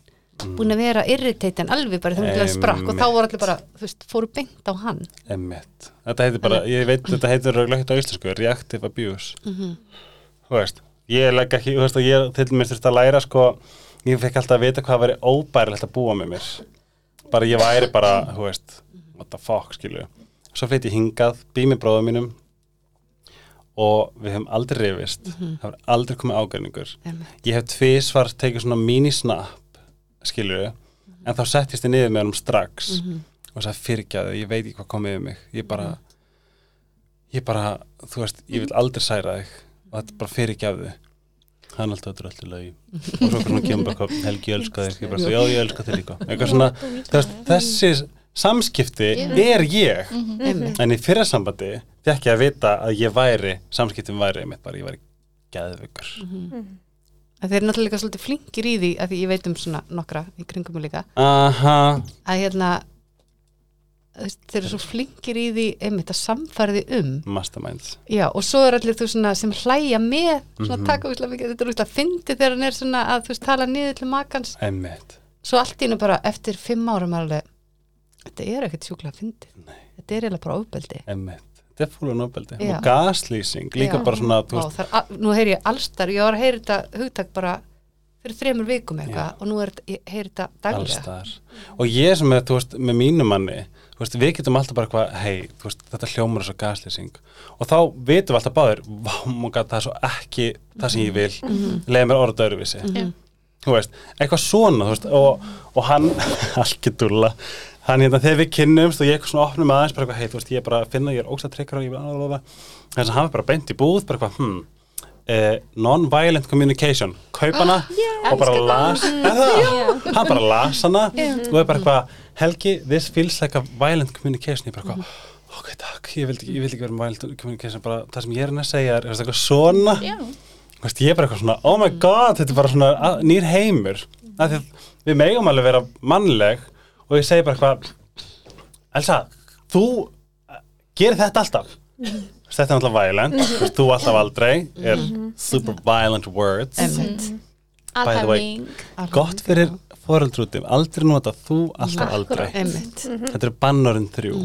Speaker 3: búin að vera irritating alveg bara þegar það sprakk og þá voru allir bara, þú veist, fóru beint á hann
Speaker 1: Emmitt. Þetta heitir bara, ég veit, þetta heitir lögt á íslensku, reactive abuse.
Speaker 3: Mhm.
Speaker 1: Þú veist, ég legg ekki, þú veist, ég til dæmis þurfti að læra, sko, ég fekk alltaf að vita hvað væri óbærilegt að búa með mér. Bara ég væri bara, þú veist, what the fuck, skilu. Svo flytti ég hingað, bý með bróðum mínum og við hefum aldrei rifist, það var aldrei komið ágæringur.
Speaker 3: Einmitt.
Speaker 1: Ég hef tvisvar tekið svona mini-snap, skilu, en þá settist ég niður með honum strax og sagði fyrirgjaðu, ég veit ekki hvað komið við mig ég bara ég bara, þú veist, ég vil aldrei særa þig og þetta bara fyrirgjaðu hann alltaf þetta er alltaf lög og svo hvernig kemur bara Helgi, ég elska þig. Bara, já, ég elska þig líka. Svona, veist, þessi samskipti er ég.
Speaker 3: Einmitt.
Speaker 1: en í fyrra sambandi fekk ég að vita að ég væri samskiptum væri, mitt bara, ég væri geðvöggur
Speaker 3: að þeir eru náttúrulega líka svolítið flinkir í því að því ég veit um svona nokkra í kringum mig líka.
Speaker 1: Aha,
Speaker 3: að hérna þeir eru svo flinkir í því einmitt að samfæriði um.
Speaker 1: Masterminds.
Speaker 3: Já, og svo er allir þú svona sem hlæja með svona
Speaker 1: Mhm.
Speaker 3: taka úslega mikið, þetta er úslega fyndi þegar hann er svona að þú veist tala niður til makans.
Speaker 1: Emmitt,
Speaker 3: svo allt í hennu bara eftir fimm árum alveg, þetta er ekkert sjúklega fyndi þetta er eiginlega bara ofbeldi.
Speaker 1: Emmitt þetta er fúlan ofbeldi.
Speaker 3: Já.
Speaker 1: og gaslýsing líka
Speaker 3: Já.
Speaker 1: bara svona,
Speaker 3: það er, al- nú heyri ég allstar, ég var að heyri þetta hugtak bara fyrir þremur vikum eitthvað og nú er heyri þetta daglega.
Speaker 1: Allstaðar og ég sem er, þú veist, með mínu manni þú veist, við getum alltaf bara eitthvað hei, þetta hljómar er svo gaslýsing. Og þá vitum við alltaf báðir vá, móka, það er svo ekki það sem ég vil. Leiði mér orða öðruvísi. Þú veist, eitthvað svona þú veist, og, og hann, algjördulla hann hérna, þegar við kynnumst og ég eitthvað svona opnum aðeins, bara hei, þú veist, ég er bara að finna, ég er ógst að tryggja þess að hann var bara beint í búð, bara eitthvað, hm eh, non-violent communication. Kaupa hana og bara las yeah. hann bara las hana og er bara eitthvað, Helgi, this feels like a violent communication, ég bara eitthvað ok, takk, ég vildi, vildi ekki vera með violent communication bara það sem ég er henni að segja er er eitthvað svona?
Speaker 4: Já.
Speaker 1: Veist, ég er bara eitthvað svona, oh my god, þetta er bara svona að- nýr heimur. Að við megum alveg vera mannleg og ég segi bara eitthvað Elsa, þú gerir þetta alltaf. Veist, þetta er alltaf violent. Veist, þú alltaf aldrei er super violent words. By the way, gott fyrir foreldrúti aldrei nota þú alltaf aldrei.
Speaker 3: Einmitt.
Speaker 1: þetta eru bannorinn þrjú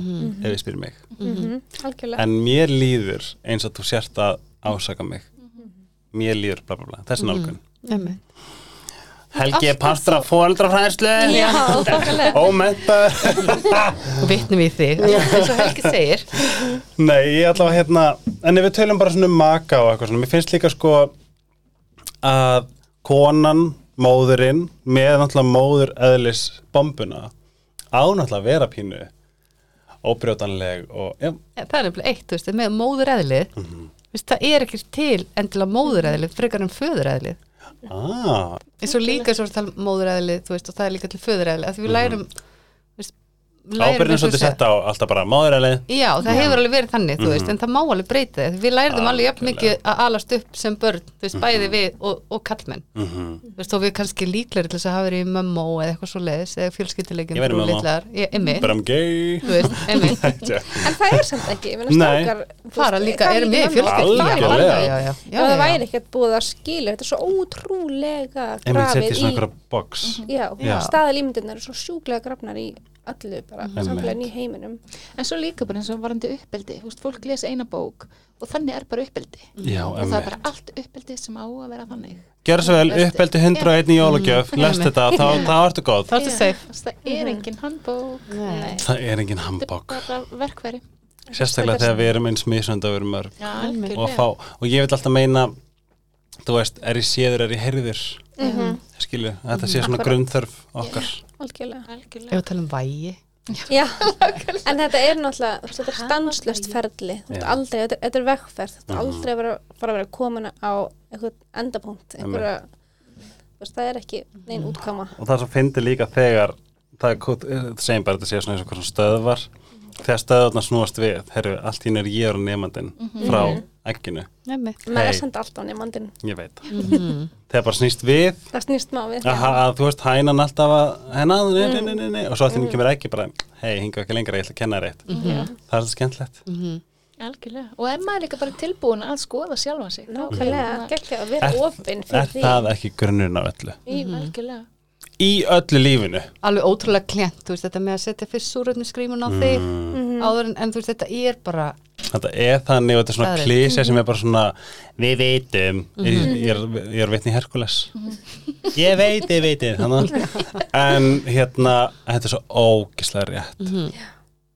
Speaker 1: ef ég spyr mig.
Speaker 2: Mhm, algjörlega.
Speaker 1: En mér líður eins og þú sért að ásaka mig. Mér líður bla bla bla, þessi nálgun.
Speaker 3: Einmitt.
Speaker 1: Helgi er pastra fóreldrafræðslu
Speaker 2: Já, þokkalega.
Speaker 1: Ómentaður
Speaker 3: og vitnum í þig eins og Helgi segir.
Speaker 1: Nei, ég allavega hérna en ef við tölum bara svona um maka og eitthvað svona mér finnst líka sko að konan, móðurinn með náttúrulega móður eðlis bombuna á náttúrulega að vera pínu óbrjótanleg og já,
Speaker 3: Ja, það er nefnilega eitt, þú veist, með móðureðlið
Speaker 1: Mhm.
Speaker 3: veist, það er ekki til endilega móðureðlið frekar en föðureðlið.
Speaker 1: Ah,
Speaker 3: eins og líka svo að tala um móðureðlið þú veist, og það er líka til föðureðlið að því við veist, við lærum
Speaker 1: ábyrðin
Speaker 3: og
Speaker 1: svolítið sett á alltaf bara móðureðli
Speaker 3: Já, það hefur alveg verið þannig, þú veist,
Speaker 1: Mhm.
Speaker 3: en það má alveg breyta þið. Við lærðum alveg jafn mikið að alast upp sem börn, þú veist, bæði við og, og kallmenn.
Speaker 1: mm -hmm.
Speaker 3: Þú veist, og við kannski líklegri til þess að hafa verið í mömmó eða eitthvað svo leiðis, eða fjölskyldileikin
Speaker 1: Ég væri mömmó.
Speaker 3: þú veist, emmi,
Speaker 2: En það er samt ekki, þú
Speaker 3: fara
Speaker 2: veist,
Speaker 3: líka,
Speaker 2: ekki
Speaker 3: með. Já, já, já, já,
Speaker 2: Ef það
Speaker 3: já,
Speaker 2: væri
Speaker 3: já.
Speaker 2: ekkert búið að skilja, þetta er svo ótrúlega grafið í, já,
Speaker 1: Já.
Speaker 2: staðalímyndirnar eru svo sjúklega grafnar í allu bara,
Speaker 1: Einmitt.
Speaker 2: samfélagin í heiminum.
Speaker 4: En svo líka bara eins og varandi uppeldi, þú veist, fólk lesa eina bók og þannig er bara uppeldi.
Speaker 1: Já,
Speaker 4: og það er bara allt uppeldi sem á að vera þannig.
Speaker 1: Gjör svo vel, uppeldi 101 í jólagjöf lest þetta, þá, þá ertu góð
Speaker 3: Þá ertu safe.
Speaker 4: Það er engin handbók.
Speaker 3: Nei.
Speaker 1: Það er engin
Speaker 4: Þetta er
Speaker 1: handbók
Speaker 4: bara verkværi.
Speaker 1: Sérstaklega þegar við erum eins misönd að vera mörg
Speaker 4: Já,
Speaker 1: og, fá, og ég vil alltaf meina þú veist, er ég séður, er ég heyrður
Speaker 2: Mm
Speaker 1: skilu, þetta sé svona
Speaker 2: Akkurat.
Speaker 1: grunnþörf okkar
Speaker 2: Algjörlega.
Speaker 4: Algjörlega.
Speaker 3: Ef við tala um vægi.
Speaker 2: Já, en þetta er náttúrulega, þetta er stanslöst ferli,
Speaker 1: Já.
Speaker 2: aldrei, þetta, þetta er vegferð, þetta er
Speaker 1: Mhm.
Speaker 2: aldrei að vera, fara að vera komin á eitthvað endapunkt, einhverja, það er ekki neinn útkama.
Speaker 1: og það sem fyndi líka þegar það er, eh, segjum bara að þetta sé svona eins og stöðvar. Þegar stöðvarnar snúast við herru, allt í er ég og nefandinn frá ekkinu,
Speaker 3: Emmi.
Speaker 2: Maður er samt alltaf nefnandinn,
Speaker 1: ég veit.
Speaker 3: Mhm.
Speaker 1: þegar bara snýst við.
Speaker 2: Það snýst má við.
Speaker 1: að þú veist hænan alltaf að hennan, nei, nei, nei, nei, nei, og svo allir kemur ekki bara hei, hinga ekki lengra, ég ætla að kenna þér eitt.
Speaker 2: Já.
Speaker 1: það er alltaf skemmtilegt.
Speaker 3: Mhm.
Speaker 4: algjörlega. Og ef maður er líka bara tilbúin að skoða sjálfa sig?
Speaker 2: Nákvæmlega, geggja að vera
Speaker 1: Er-
Speaker 2: opinn
Speaker 1: Er
Speaker 2: fyrir því.
Speaker 1: það ekki grunnurinn af öllu?
Speaker 2: í,
Speaker 4: algjörlega
Speaker 1: Í öllu lífinu.
Speaker 3: Alveg ótrúlega klent, þú veist, þetta með að setja fyrst súröfni skrímun á þig
Speaker 1: mm.
Speaker 3: áður en, en þú veist, þetta er bara
Speaker 1: Þetta er þannig og þetta er svona
Speaker 3: Staðreynd.
Speaker 1: klísja sem er bara svona Við veitum ég, ég, er, ég er vitni Herkules Ég veit, ég veit ég En hérna Þetta er svo ógislega rétt.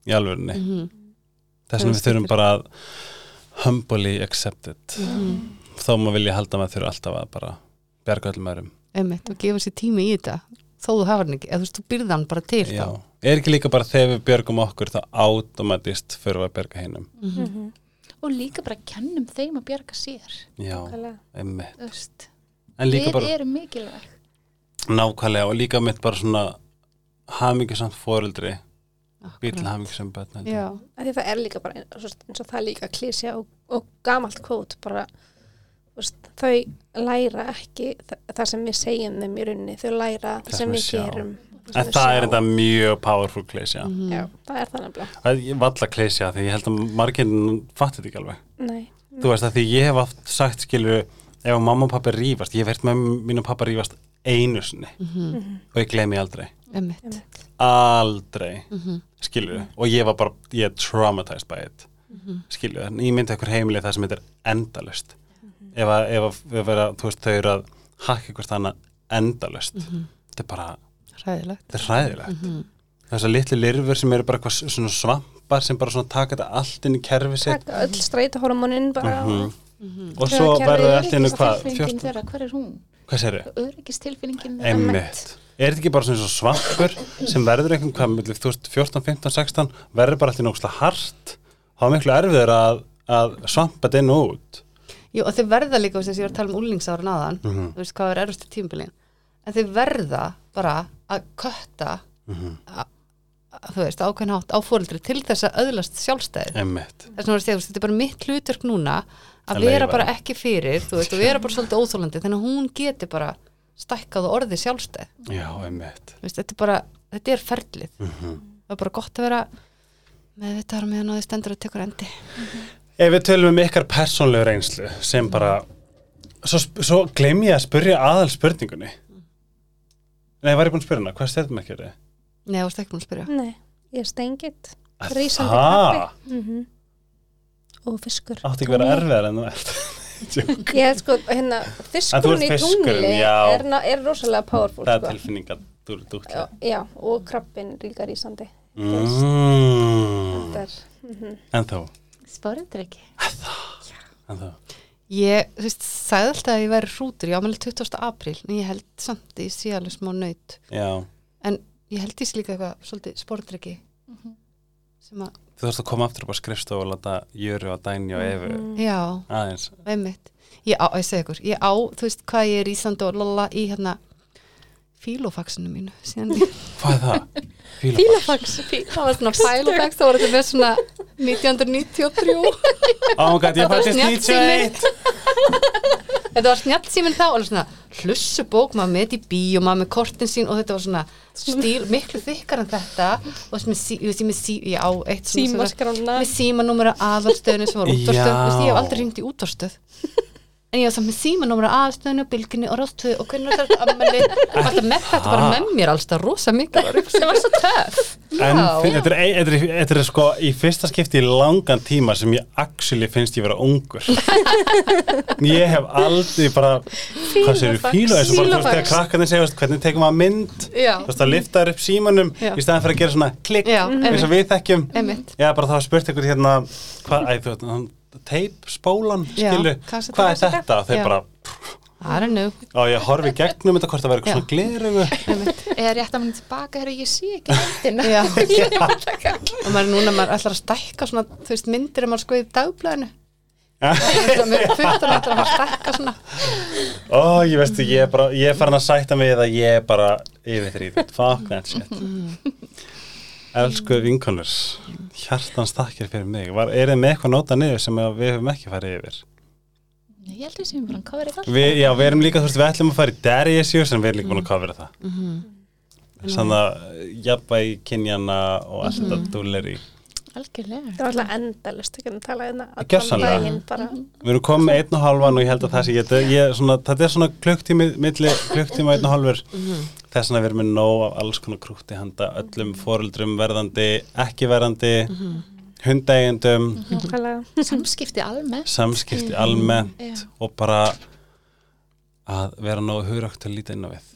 Speaker 1: Í alvörunni. Þess vegna við þurfum bara að Humbly accept it. Þó maður vilja halda maður þurfa alltaf að bara Berga öllum öðrum
Speaker 3: einmitt, og gefa sér tími í þetta þó þú hafar hann ekki, eða þú veist, þú byrði hann bara til
Speaker 1: Já,
Speaker 3: þá.
Speaker 1: er ekki líka bara þegar við björgum okkur þá automatist fyrir við að berga hinnum
Speaker 4: og líka bara kennum þeim að bjarga sér.
Speaker 1: Já,
Speaker 2: nákvæmlega.
Speaker 1: einmitt.
Speaker 4: Við
Speaker 1: bara
Speaker 4: erum mikilvæg.
Speaker 1: Nákvæmlega og líka mitt bara svona hamingjusamt foreldri. Býr til
Speaker 3: Akkurat.
Speaker 1: hamingjusamt börn.
Speaker 3: Já,
Speaker 2: því það er líka bara eins og, eins og það er líka klísja og, og gamalt kvót bara veist, þau læra ekki það, það sem við segjum þeim í rauninni þau læra það sem við
Speaker 1: sjá.
Speaker 2: gerum það
Speaker 1: En
Speaker 2: við
Speaker 1: það er þetta mjög powerful klísja mm.
Speaker 3: Mhm.
Speaker 2: Já, það er það nefnilega
Speaker 1: Það er valla klísja því ég held að margir fattir þetta ekki alveg
Speaker 2: Nei,
Speaker 1: Þú veist að því ég hef oft sagt skilur ef mamma og pappa rífast ég hef verið með mínu pappa rífast einu sinni
Speaker 3: Mhm.
Speaker 1: og ég gleymi aldrei
Speaker 3: einmitt.
Speaker 1: aldrei
Speaker 3: Mhm.
Speaker 1: skilur og ég var bara, ég er traumatized by it
Speaker 3: Mhm.
Speaker 1: skilur, en ég myndi ekkur heimili það sem þetta er endalust ef að, ef að, að þú veist, þau eru að hakka ykkur þannig endalust þetta er bara,
Speaker 3: Ræðilegt
Speaker 1: þetta er hræðilegt
Speaker 3: Mhm.
Speaker 1: þessar litlu lirfur sem eru bara eitthvað svona svampar sem bara svona taka þetta allt inn í kerfi sitt
Speaker 2: taka öll streitahormonin bara
Speaker 1: Mhm.
Speaker 3: Mhm.
Speaker 1: og svo verður
Speaker 2: er
Speaker 1: allt hvað,
Speaker 4: Öryggistilfinningin
Speaker 1: 14,
Speaker 4: þeirra, hver er hún?
Speaker 1: hvað sér þau?
Speaker 4: Öryggistilfinningin þeirra
Speaker 1: Einmitt. Er þetta ekki bara svona svo svampur sem verður einhvern hvað, milli, þú veist, 14, 15, 16 verður bara allt í nógslega hart þá er miklu erfiður að, að svampa þetta inn og út
Speaker 3: Jú, og þau verða líka, þess að ég var að tala um úlingsáran aðan
Speaker 1: Mhm.
Speaker 3: þú veist, hvað er erfstu tímbilin en þau verða bara að kötta
Speaker 1: Mhm.
Speaker 3: a- a- þú veist, ákveðin hátt á fóreldri til þess að öðlast sjálfstæði. Þess vegna, þú veist, þetta er bara mitt hlutverk núna að
Speaker 1: Að
Speaker 3: vera bara ekki fyrir, þú veist, og vera bara svolítið óþólandi þannig að hún geti bara stækkað og orðið sjálfstæð,
Speaker 1: Já, einmitt.
Speaker 3: Veist, þetta er bara þetta er ferlið,
Speaker 1: mm
Speaker 3: það er bara gott að vera með þetta að þið stendur að tekur endi
Speaker 1: Ef við tölum um ykkar persónlegu reynslu sem bara svo, svo gleym ég að spyrja aðal spurningunni. Nei, var ég búin að spyrja hana, hvað stefnum ekki þið?
Speaker 3: Nei, þú múin að spyrja.
Speaker 2: Nei, ég er stengið Rísandi krabbi mm og fiskur.
Speaker 1: Átti ekki að vera erfiðar en þú ert.
Speaker 2: Ég held sko, hérna,
Speaker 1: þú
Speaker 2: fiskurinn í tungli er, er rosalega powerful
Speaker 1: Það er
Speaker 2: sko.
Speaker 1: tilfinninga dúr, dúr,
Speaker 2: já, já, og krabbin líka rísandi.
Speaker 1: Mm.
Speaker 2: Þetta er, mhm.
Speaker 1: En þú,
Speaker 4: Spárindur ekki
Speaker 1: en þú
Speaker 3: Ég, þú veist, sagði alltaf að ég væri hrútur, ég ámæli 20. apríl, en ég held samt sé alveg smá nöyt.
Speaker 1: Já,
Speaker 3: En ég held ég sé líka eitthvað svolítið sportryggi sem að,
Speaker 1: þú þarfst að koma aftur upp á skrifstofu og láta Jöru og Dæni og Efu
Speaker 2: Mhm.
Speaker 3: já,
Speaker 1: aðeins.
Speaker 3: Einmitt. Ég á, ég segi ykkur, ég á, þú veist hvað ég er ísandi og lala í hérna fílofaxinu mínu, síðan ég,
Speaker 1: Hvað er það?
Speaker 3: Fílofax, það var svona fílofax, það var þetta með svona 1993,
Speaker 1: Oh my god, ég
Speaker 3: snjallsími.
Speaker 1: 91
Speaker 3: þetta var snjallsíminn þá, alveg svona hlussu bók, maður með þetta í bíó, maður með kortin sín og þetta var svona stíl, miklu þykkar en þetta. Og sí, ég sí, ég á eitt svona-
Speaker 2: Símaskrána
Speaker 3: með símanúmera aðalstöðinu sem var útvarstöð,
Speaker 1: Já.
Speaker 3: þú veist, ég hef aldrei ringt í útvarstöð en ég var samt með símanúmera aðalstöðinu bylginni og rástöðu og hvernig er þetta ammali alltaf með þetta bara með mér? Alltaf rosa mikið. Sem var svo töff.
Speaker 1: En þetta er, sko í fyrsta skipti í langan tíma sem ég actually finnst ég vera ungur. Ég hef aldrei bara Hvað séu fílu eins og bara þú veist þegar krakkarnir segja hvernig tekum maður mynd. Þú veist að lifta upp símanum í staðan fyrir að gera svona klikk eins og við þekkjum.
Speaker 3: Einmitt.
Speaker 1: Já, bara það var spurt ykkur hérna hvað, æ, teip, spólan,
Speaker 3: Já,
Speaker 1: skilu hvað er þetta? Og þeir
Speaker 3: Já.
Speaker 1: bara,
Speaker 3: það er nú.
Speaker 1: Og ég horfi í gegnum þetta hvort það verður
Speaker 3: Já.
Speaker 1: eitthvað svona glerugu
Speaker 4: Eða rétt að mann tilbaka þegar ég sé ekki myndina.
Speaker 3: Já. og maður er núna, maður ætlar að stækka svona, þú veist, myndir ef maður skoði í dagblæðinu með puttan ætlar að að stækka svona.
Speaker 1: Ó, ég veistu, ég er bara, ég er farin að sætta mig að ég er bara yfir þrýðið, fuck that shit Elsku vinkonur hjartans takkir fyrir mig. Var, er þið með eitthvað nota niður sem að við höfum ekki farið yfir?
Speaker 4: Nei, Ég held að við séum bara að all
Speaker 1: Vi, já, við erum líka, þú veist, við ætlum að fara í daddy issues en við erum líka búin að kofra það.
Speaker 3: Mhm.
Speaker 1: Sann að jafnvægi kynjana og allt þetta dúlir í
Speaker 4: algjörlega.
Speaker 2: Það var alltaf endalist ekki að tala hérna allan
Speaker 1: Gjörsamlega.
Speaker 2: daginn bara.
Speaker 1: Við erum komið einn og halvan og ég held að það sé ég, ég svona, þetta er svona klukktími milli klukktíma og einn og halfur þess vegna við erum með nóg af alls konar krúti handa öllum foreldrum verðandi ekki verðandi hundeigendum.
Speaker 2: Nákvæmlega.
Speaker 4: samskipti almennt.
Speaker 1: Samskipti almennt
Speaker 4: Já.
Speaker 1: og bara að vera nógu hugrögt að líta inn á við.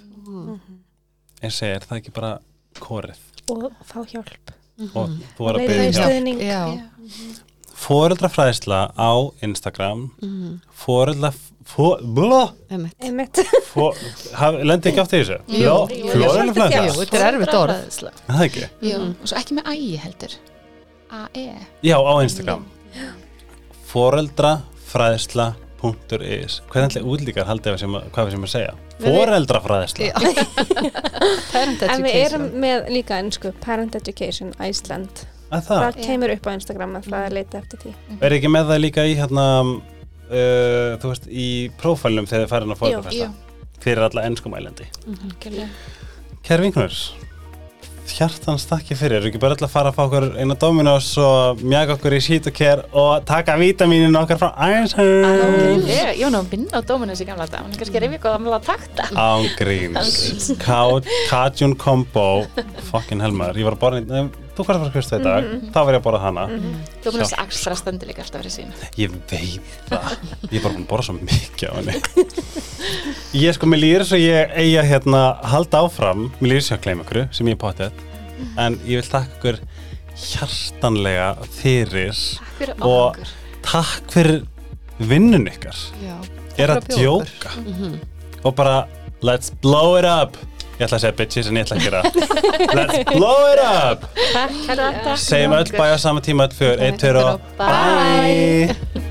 Speaker 1: Eins og ég er það ekki bara korið?
Speaker 2: Og fá hjálp.
Speaker 1: Og þú er að
Speaker 2: Leita
Speaker 1: byrja
Speaker 2: í
Speaker 1: hjá
Speaker 2: stuðning.
Speaker 3: Já,
Speaker 1: foreldrafræðisla á Instagram. Foreldra lendi ekki átt í þessu?
Speaker 3: Jú,
Speaker 2: jú,
Speaker 1: flóreldrafræðisla?
Speaker 3: Jú, þetta er erfitt orð.
Speaker 4: Foreldrafræðsla.
Speaker 1: Er það ekki?
Speaker 4: Já, og svo ekki með ægi heldur. AE.
Speaker 1: Já, á Instagram. Foreldrafræðisla.is Hvernig útlíkar haldið við sem, að- hvað við sem að segja? Foreldrafræðisla
Speaker 3: Parent
Speaker 2: en við erum með líka ennsku Parent Education Iceland.
Speaker 1: Að það,
Speaker 2: það kemur upp á Instagram að það er leita eftir því.
Speaker 1: Er ekki með það líka í hérna uh, þú veist, í prófælnum þegar þið farin að foreldrafræðisla fyrir alla ennskumælandi
Speaker 4: algjörlega.
Speaker 1: Kæri vinkunur hjartans þakki fyrir, eru ekki bara öll að fara að fá okkur eina Dominos og mjaka okkur í Sheet og taka vítaminin okkar frá Iceland
Speaker 5: Ég, ég var nú að vinna á Dominus í gamla dag, en kannski reyfi eitthvað að mjög takta.
Speaker 1: Ángríns Cajun Combo. Fucking helmaður, ég var að borða nei, Þú er að fara að kvista í dag, þá var ég að borða hana.
Speaker 5: Dominus
Speaker 1: Sjá.
Speaker 5: Extra stendur líka alltaf fyrir sín.
Speaker 1: Ég veit það. Ég er bara búin að borða svo mikið á henni. Ég sko, mér líður svo ég eigi að hérna halda áfram. Mér líður svo að gleyma ykkur sem ég er potið En ég vil takka ykkur hjartanlega fyrir
Speaker 5: Takk fyrir
Speaker 1: Og-
Speaker 5: okkur.
Speaker 1: Takk fyrir vinnun ykkar.
Speaker 3: Já.
Speaker 1: Er að
Speaker 3: að
Speaker 1: djóka.
Speaker 3: Mhm.
Speaker 1: Og bara, let's blow it up Ég ætla að segja bitches en ég ætla að gera Let's blow it up. Segjum öll bæja á sama tíma Öll fyrir, eitt, tveir og
Speaker 5: Bye.
Speaker 1: Bye